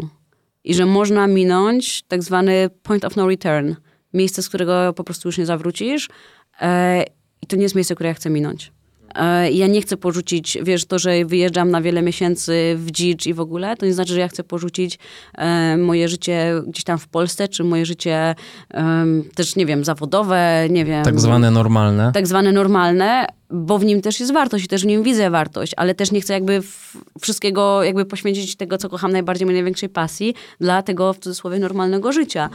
i że można minąć tak zwany point of no return, miejsce, z którego po prostu już nie zawrócisz i to nie jest miejsce, które ja chcę minąć. E, ja nie chcę porzucić, wiesz, to, że wyjeżdżam na wiele miesięcy w dzicz i w ogóle, to nie znaczy, że ja chcę porzucić e, moje życie gdzieś tam w Polsce, czy moje życie też, nie wiem, zawodowe, nie wiem. Tak zwane normalne. Tak zwane normalne, bo w nim też jest wartość i też w nim widzę wartość, ale też nie chcę jakby wszystkiego jakby poświęcić tego, co kocham najbardziej, mojej największej pasji, dla tego w cudzysłowie normalnego życia.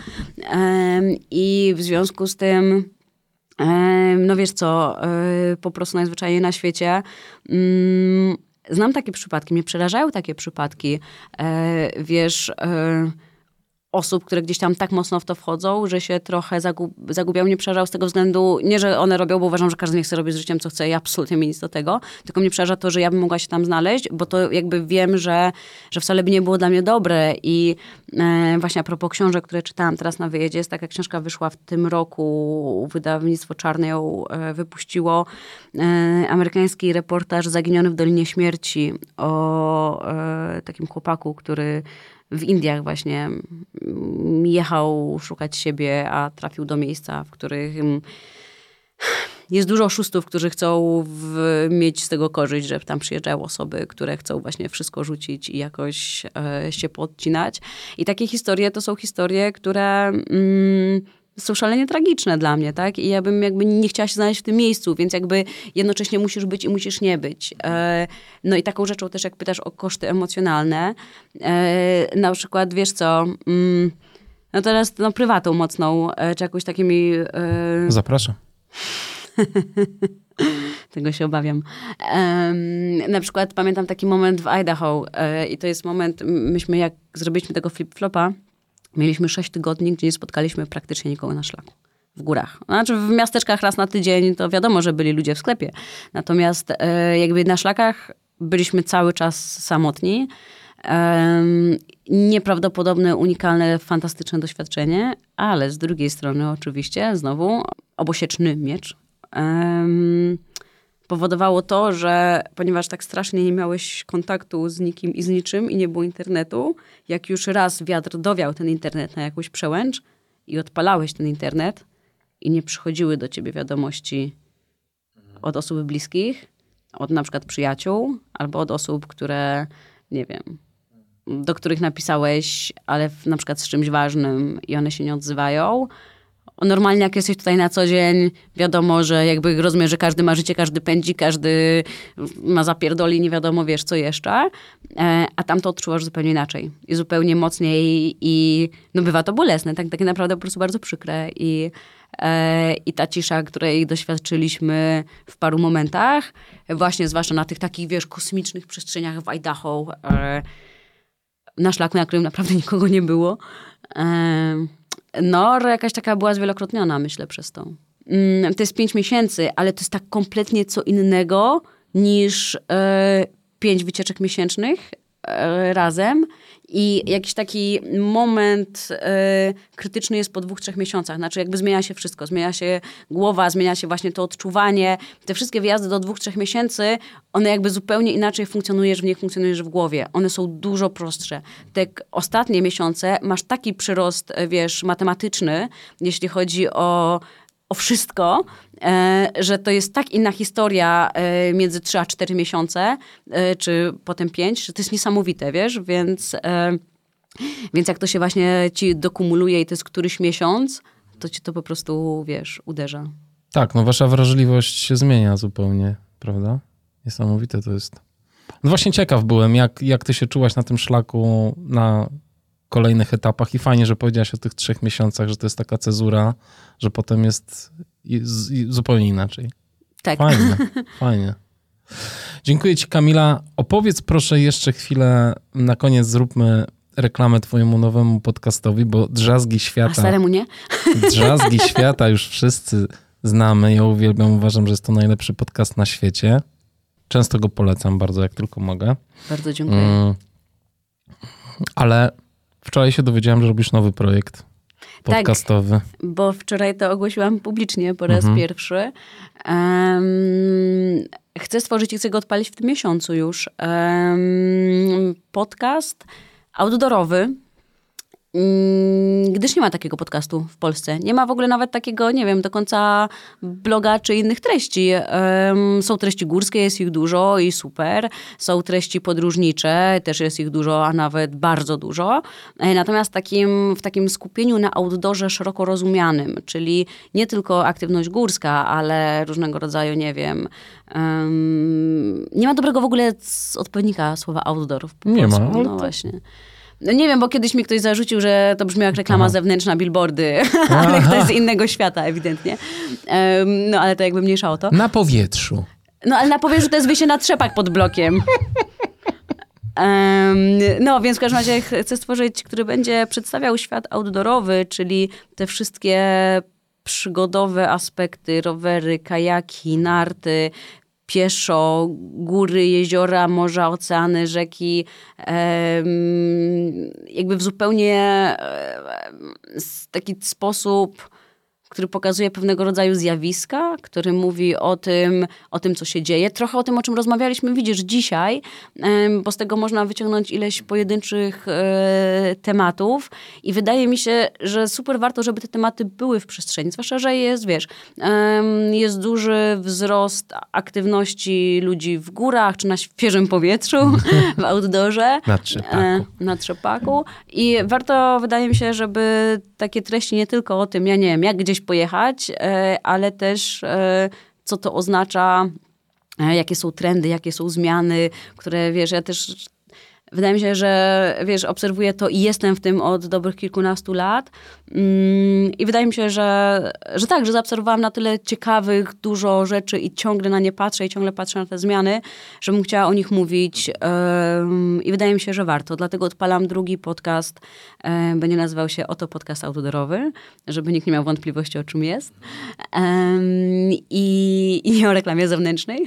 I w związku z tym no wiesz co, e, po prostu najzwyczajniej na świecie. Mm, znam takie przypadki, mnie przerażają takie przypadki. E, wiesz, e, osób, które gdzieś tam tak mocno w to wchodzą, że się trochę zagub zagubią. Nie przerażał z tego względu, nie, że one robią, bo uważam, że każdy nie chce robić z życiem, co chce i absolutnie mi nic do tego, tylko mnie przeraża to, że ja bym mogła się tam znaleźć, bo to jakby wiem, że, że wcale by nie było dla mnie dobre i e, właśnie a propos książek, które czytałam teraz na wyjeździe, jest taka książka wyszła w tym roku, wydawnictwo Czarne ją e, wypuściło, e, amerykański reportaż Zaginiony w Dolinie Śmierci o e, takim chłopaku, który w Indiach właśnie mm, jechał szukać siebie, a trafił do miejsca, w których mm, jest dużo oszustów, którzy chcą w, mieć z tego korzyść, że tam przyjeżdżają osoby, które chcą właśnie wszystko rzucić i jakoś e, się podcinać. I takie historie to są historie, które mm, są szalenie tragiczne dla mnie, tak? I ja bym jakby nie chciała się znaleźć w tym miejscu, więc jakby jednocześnie musisz być i musisz nie być. E, no i taką rzeczą też, jak pytasz o koszty emocjonalne, e, na przykład, wiesz co, mm, no teraz no, prywatą mocną, e, czy jakąś takimi... Zapraszam. Tego się obawiam. Um, na przykład pamiętam taki moment w Idaho i to jest moment, myśmy jak zrobiliśmy tego flip-flopa, Mieliśmy sześć tygodni, gdzie nie spotkaliśmy praktycznie nikogo na szlaku. W górach. Znaczy w miasteczkach raz na tydzień to wiadomo, że byli ludzie w sklepie. Natomiast e, jakby na szlakach byliśmy cały czas samotni. E, nieprawdopodobne, unikalne, fantastyczne doświadczenie, ale z drugiej strony oczywiście znowu obosieczny miecz. E, powodowało to, że ponieważ tak strasznie nie miałeś kontaktu z nikim i z niczym i nie było internetu, jak już raz wiatr dowiał ten internet na jakąś przełęcz i odpalałeś ten internet i nie przychodziły do ciebie wiadomości od osób bliskich, od na przykład przyjaciół, albo od osób, które, nie wiem, do których napisałeś, ale na przykład z czymś ważnym i one się nie odzywają, Normalnie jak jesteś tutaj na co dzień, wiadomo, że jakby rozumiem, że każdy ma życie, każdy pędzi, każdy ma zapierdoli, nie wiadomo, wiesz co jeszcze, e, a tam to odczuwasz zupełnie inaczej i zupełnie mocniej i no bywa to bolesne, tak, takie naprawdę po prostu bardzo przykre i, e, i ta cisza, której doświadczyliśmy w paru momentach, właśnie zwłaszcza na tych takich, wiesz, kosmicznych przestrzeniach w Idaho, e, na szlaku, na którym naprawdę nikogo nie było, no, jakaś taka była zwielokrotniona, myślę, przez to. Mm, to jest pięć miesięcy, ale to jest tak kompletnie co innego niż e, pięć wycieczek miesięcznych e, razem. I jakiś taki moment y, krytyczny jest po dwóch, trzech miesiącach. Znaczy jakby zmienia się wszystko. Zmienia się głowa, zmienia się właśnie to odczuwanie. Te wszystkie wyjazdy do dwóch, trzech miesięcy, one jakby zupełnie inaczej funkcjonujesz w nich, funkcjonujesz w głowie. One są dużo prostsze. Te ostatnie miesiące masz taki przyrost, wiesz, matematyczny, jeśli chodzi o o wszystko, e, że to jest tak inna historia e, między 3 a 4 miesiące, e, czy potem 5, że to jest niesamowite, wiesz, więc, więc jak to się właśnie ci dokumuluje i to jest któryś miesiąc, to ci to po prostu, wiesz, uderza. Tak, no wasza wrażliwość się zmienia zupełnie, prawda? Niesamowite to jest. No właśnie ciekaw byłem, jak, jak ty się czułaś na tym szlaku na kolejnych etapach i fajnie, że powiedziałaś o tych trzech miesiącach, że to jest taka cezura, że potem jest zupełnie inaczej. Tak. Fajnie, fajnie. Dziękuję ci Kamila. Opowiedz proszę jeszcze chwilę, na koniec zróbmy reklamę twojemu nowemu podcastowi, bo Drzazgi Świata... A staremu nie? Drzazgi Świata już wszyscy znamy. Ja uwielbiam, uważam, że jest to najlepszy podcast na świecie. Często go polecam bardzo, jak tylko mogę. Bardzo dziękuję. Mm. Ale Wczoraj się dowiedziałem, że robisz nowy projekt podcastowy. Tak, bo wczoraj to ogłosiłam publicznie po raz mhm. pierwszy. Um, chcę stworzyć i chcę go odpalić w tym miesiącu już. Um, podcast outdoorowy. Mm, gdyż nie ma takiego podcastu w Polsce. Nie ma w ogóle nawet takiego, nie wiem, do końca bloga czy innych treści. Są treści górskie, jest ich dużo i super. Są treści podróżnicze, też jest ich dużo, a nawet bardzo dużo. E, natomiast takim, w takim skupieniu na outdoorze szeroko rozumianym, czyli nie tylko aktywność górska, ale różnego rodzaju, nie wiem, nie ma dobrego w ogóle odpowiednika słowa outdoor. Nie ma. No to... właśnie. No nie wiem, bo kiedyś mi ktoś zarzucił, że to brzmi jak reklama Aha. zewnętrzna, billboardy, ale ktoś z innego świata ewidentnie. Um, no ale to jakby mniejszało to. Na powietrzu. No ale na powietrzu to jest wyjście na trzepak pod blokiem. Um, no, więc w każdym razie chcę stworzyć, który będzie przedstawiał świat outdoorowy, czyli te wszystkie przygodowe aspekty, rowery, kajaki, narty, pieszo, góry, jeziora, morza, oceany, rzeki, jakby w zupełnie taki sposób który pokazuje pewnego rodzaju zjawiska, który mówi o tym, o tym, co się dzieje. Trochę o tym, o czym rozmawialiśmy, widzisz, dzisiaj, bo z tego można wyciągnąć ileś pojedynczych e, tematów i wydaje mi się, że super warto, żeby te tematy były w przestrzeni, zwłaszcza, że jest, wiesz, jest duży wzrost aktywności ludzi w górach, czy na świeżym powietrzu, w outdoorze. Na trzepaku. E, na trzepaku. I warto, wydaje mi się, żeby takie treści nie tylko o tym, ja nie wiem, jak gdzieś pojechać, e, ale też e, co to oznacza, e, jakie są trendy, jakie są zmiany, które wiesz, ja też Wydaje mi się, że wiesz, obserwuję to i jestem w tym od dobrych kilkunastu lat. Mm, I wydaje mi się, że, że tak, że zaobserwowałam na tyle ciekawych dużo rzeczy i ciągle na nie patrzę i ciągle patrzę na te zmiany, że bym chciała o nich mówić. I wydaje mi się, że warto. Dlatego odpalam drugi podcast. Będzie nazywał się Oto Podcast Autodorowy, żeby nikt nie miał wątpliwości, o czym jest. I, i nie o reklamie zewnętrznej.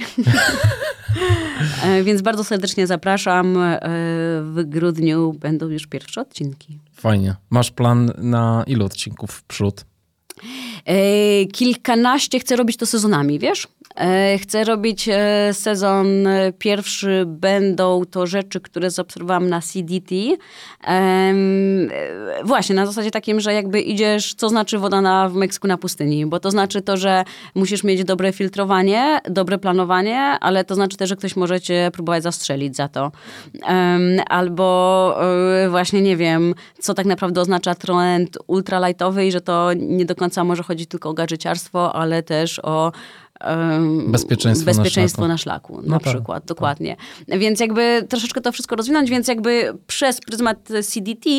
E, więc bardzo serdecznie zapraszam. E, w grudniu będą już pierwsze odcinki. Fajnie. Masz plan na ilu odcinków w przód? E, kilkanaście chcę robić to sezonami, wiesz? E, chcę robić e, sezon pierwszy, będą to rzeczy, które zaobserwowałam na CDT. Właśnie, na zasadzie takim, że jakby idziesz, co znaczy woda na, w Meksyku na pustyni, bo to znaczy to, że musisz mieć dobre filtrowanie, dobre planowanie, ale to znaczy też, że ktoś może cię próbować zastrzelić za to. Albo właśnie, nie wiem, co tak naprawdę oznacza trend ultralightowy i że to nie do końca może chodzić tylko o gadżeciarstwo, ale też o bezpieczeństwo, bezpieczeństwo na szlaku, na, szlaku, na no przykład, tak, dokładnie. Tak. Więc jakby troszeczkę to wszystko rozwinąć, więc jakby przez pryzmat CDT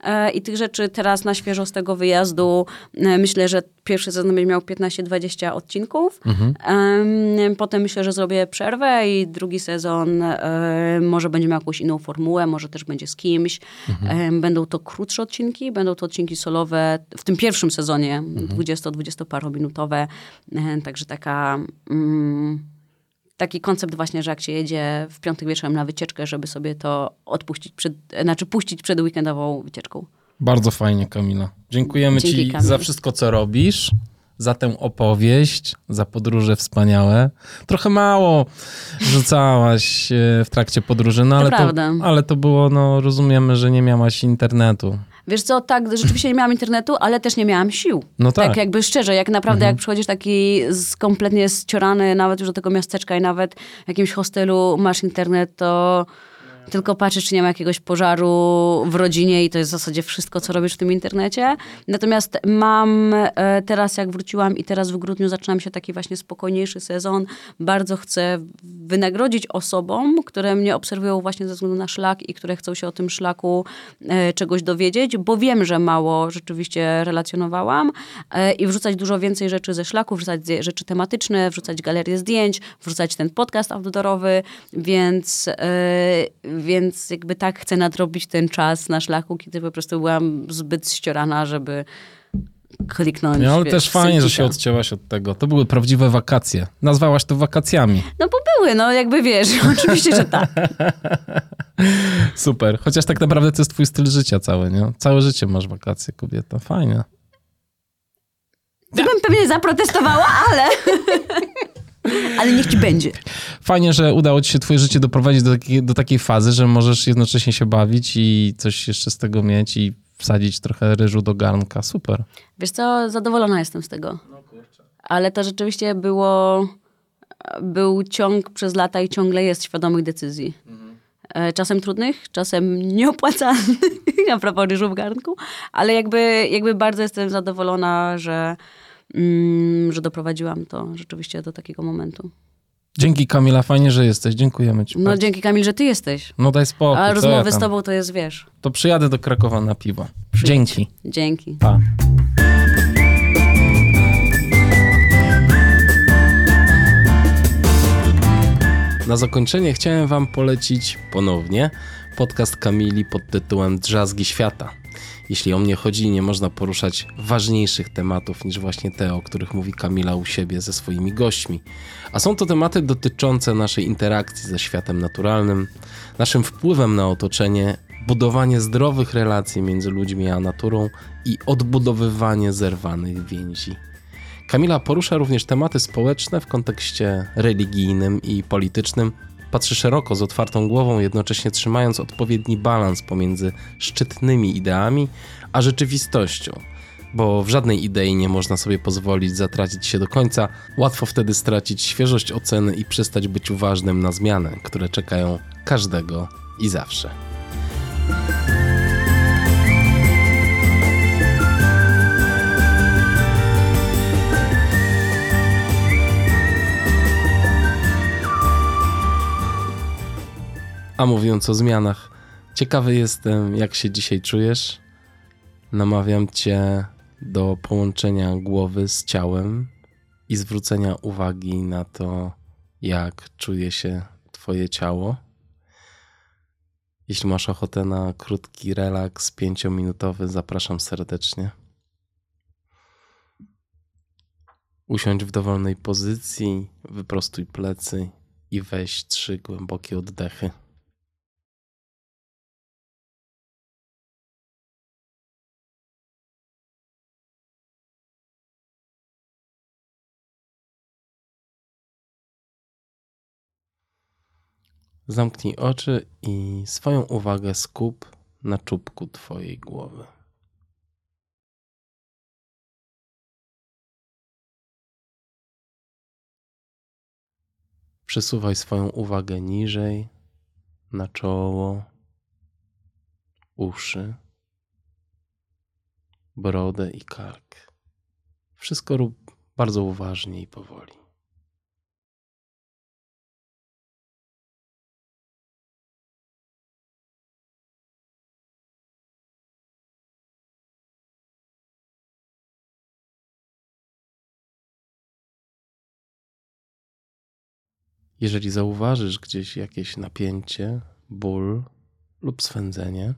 e, i tych rzeczy teraz na świeżo z tego wyjazdu e, myślę, że pierwszy sezon będzie miał 15-20 odcinków. Mhm. Potem myślę, że zrobię przerwę i drugi sezon e, może będzie miał jakąś inną formułę, może też będzie z kimś. Mhm. będą to krótsze odcinki, będą to odcinki solowe w tym pierwszym sezonie, mhm. 20-20 parominutowe, także taka mm, taki koncept właśnie, że jak się jedzie w piątek wieczorem na wycieczkę, żeby sobie to odpuścić, przed, znaczy puścić przed weekendową wycieczką. Bardzo fajnie, Kamila. Dziękujemy Dzięki, Ci Kamil. za wszystko, co robisz, za tę opowieść, za podróże wspaniałe. Trochę mało rzucałaś e, w trakcie podróży, no ale, to, to ale to było, no rozumiemy, że nie miałaś internetu. Wiesz co, tak, rzeczywiście nie miałam internetu, ale też nie miałam sił. No tak. Tak jakby szczerze, jak naprawdę mhm. jak przychodzisz taki z, kompletnie ściorany nawet już do tego miasteczka i nawet w jakimś hostelu masz internet, to tylko patrzysz, czy nie ma jakiegoś pożaru w rodzinie i to jest w zasadzie wszystko, co robisz w tym internecie. Natomiast mam e, teraz, jak wróciłam i teraz w grudniu zaczynam się taki właśnie spokojniejszy sezon, bardzo chcę wynagrodzić osobom, które mnie obserwują właśnie ze względu na szlak i które chcą się o tym szlaku e, czegoś dowiedzieć, bo wiem, że mało rzeczywiście relacjonowałam e, i wrzucać dużo więcej rzeczy ze szlaku, wrzucać rzeczy tematyczne, wrzucać galerię zdjęć, wrzucać ten podcast outdoorowy, więc więc jakby tak chcę nadrobić ten czas na szlaku, kiedy po prostu byłam zbyt ściorana, żeby kliknąć. No, ale wiesz, też fajnie, że się odcięłaś od tego. To były prawdziwe wakacje. Nazwałaś to wakacjami. No bo były, no jakby wiesz, oczywiście, że tak. Super. Chociaż tak naprawdę to jest twój styl życia cały, nie? Całe życie masz wakacje, kobieta. Fajnie. Ja bym pewnie zaprotestowała, ale... Ale niech ci będzie. Fajnie, że udało ci się twoje życie doprowadzić do takiej, do takiej fazy, że możesz jednocześnie się bawić i coś jeszcze z tego mieć i wsadzić trochę ryżu do garnka. Super. Wiesz co, zadowolona jestem z tego. No kurczę. Ale to rzeczywiście było, był ciąg przez lata i ciągle jest świadomych decyzji. Mhm. Czasem trudnych, czasem nieopłacalnych, a propos ryżu w garnku, ale jakby, jakby bardzo jestem zadowolona, że, że doprowadziłam to rzeczywiście do takiego momentu. Dzięki Kamila, fajnie, że jesteś. Dziękujemy ci. No bardzo. dzięki Kamil, że ty jesteś. No daj spokój. A rozmowy ja z tobą to jest, wiesz. To przyjadę do Krakowa na piwo. Przyjdź. Dzięki. Dzięki. Pa. Na zakończenie chciałem wam polecić ponownie podcast Kamili pod tytułem Drzazgi Świata. Jeśli o mnie chodzi, nie można poruszać ważniejszych tematów niż właśnie te, o których mówi Kamila u siebie ze swoimi gośćmi. A są to tematy dotyczące naszej interakcji ze światem naturalnym, naszym wpływem na otoczenie, budowanie zdrowych relacji między ludźmi a naturą i odbudowywanie zerwanych więzi. Kamila porusza również tematy społeczne w kontekście religijnym i politycznym, patrzy szeroko, z otwartą głową, jednocześnie trzymając odpowiedni balans pomiędzy szczytnymi ideami a rzeczywistością. Bo w żadnej idei nie można sobie pozwolić zatracić się do końca, łatwo wtedy stracić świeżość oceny i przestać być uważnym na zmiany, które czekają każdego i zawsze. A mówiąc o zmianach, ciekawy jestem, jak się dzisiaj czujesz. Namawiam cię do połączenia głowy z ciałem i zwrócenia uwagi na to, jak czuje się Twoje ciało. Jeśli masz ochotę na krótki relaks pięciominutowy, zapraszam serdecznie. Usiądź w dowolnej pozycji, wyprostuj plecy i weź trzy głębokie oddechy. Zamknij oczy i swoją uwagę skup na czubku Twojej głowy. Przesuwaj swoją uwagę niżej, na czoło, uszy, brodę i kark. Wszystko rób bardzo uważnie i powoli. Jeżeli zauważysz gdzieś jakieś napięcie, ból lub swędzenie,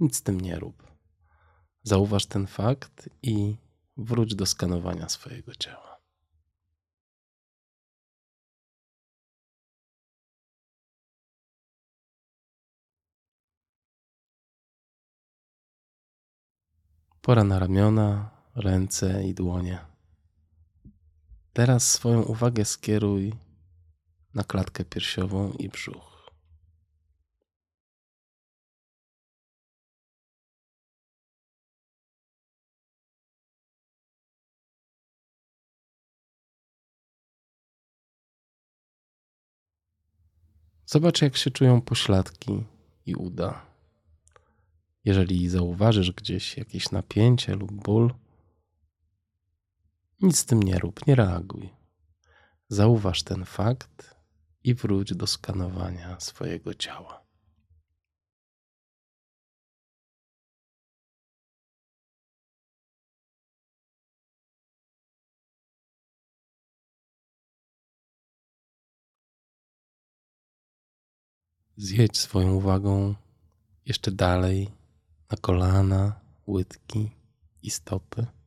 nic z tym nie rób. Zauważ ten fakt i wróć do skanowania swojego ciała. Pora na ramiona, ręce i dłonie. Teraz swoją uwagę skieruj na klatkę piersiową i brzuch. Zobacz, jak się czują pośladki i uda. Jeżeli zauważysz gdzieś jakieś napięcie lub ból, nic z tym nie rób, nie reaguj. Zauważ ten fakt i wróć do skanowania swojego ciała. Zjedź swoją uwagą jeszcze dalej na kolana, łydki i stopy.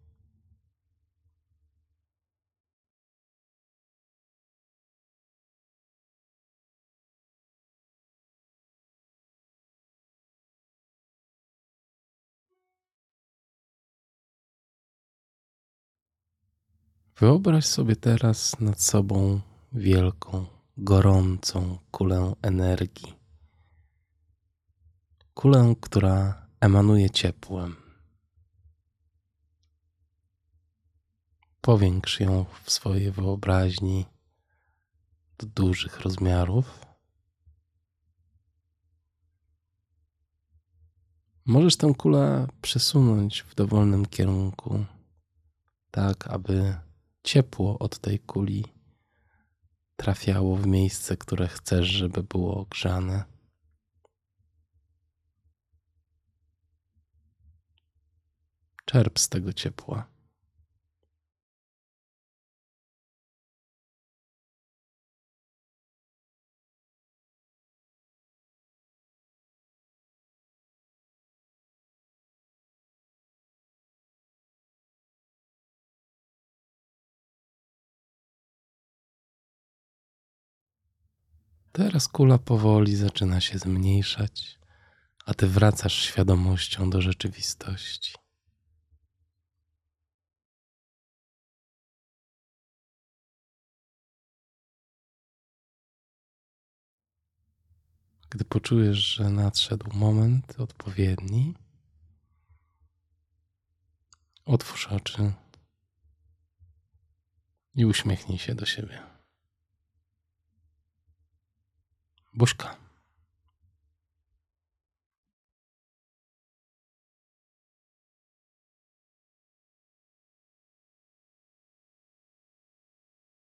Wyobraź sobie teraz nad sobą wielką, gorącą kulę energii. Kulę, która emanuje ciepłem. Powiększ ją w swojej wyobraźni do dużych rozmiarów. Możesz tę kulę przesunąć w dowolnym kierunku, tak aby ciepło od tej kuli trafiało w miejsce, które chcesz, żeby było ogrzane. Czerp z tego ciepła. Teraz kula powoli zaczyna się zmniejszać, a ty wracasz świadomością do rzeczywistości. Gdy poczujesz, że nadszedł moment odpowiedni, otwórz oczy i uśmiechnij się do siebie. Бушка.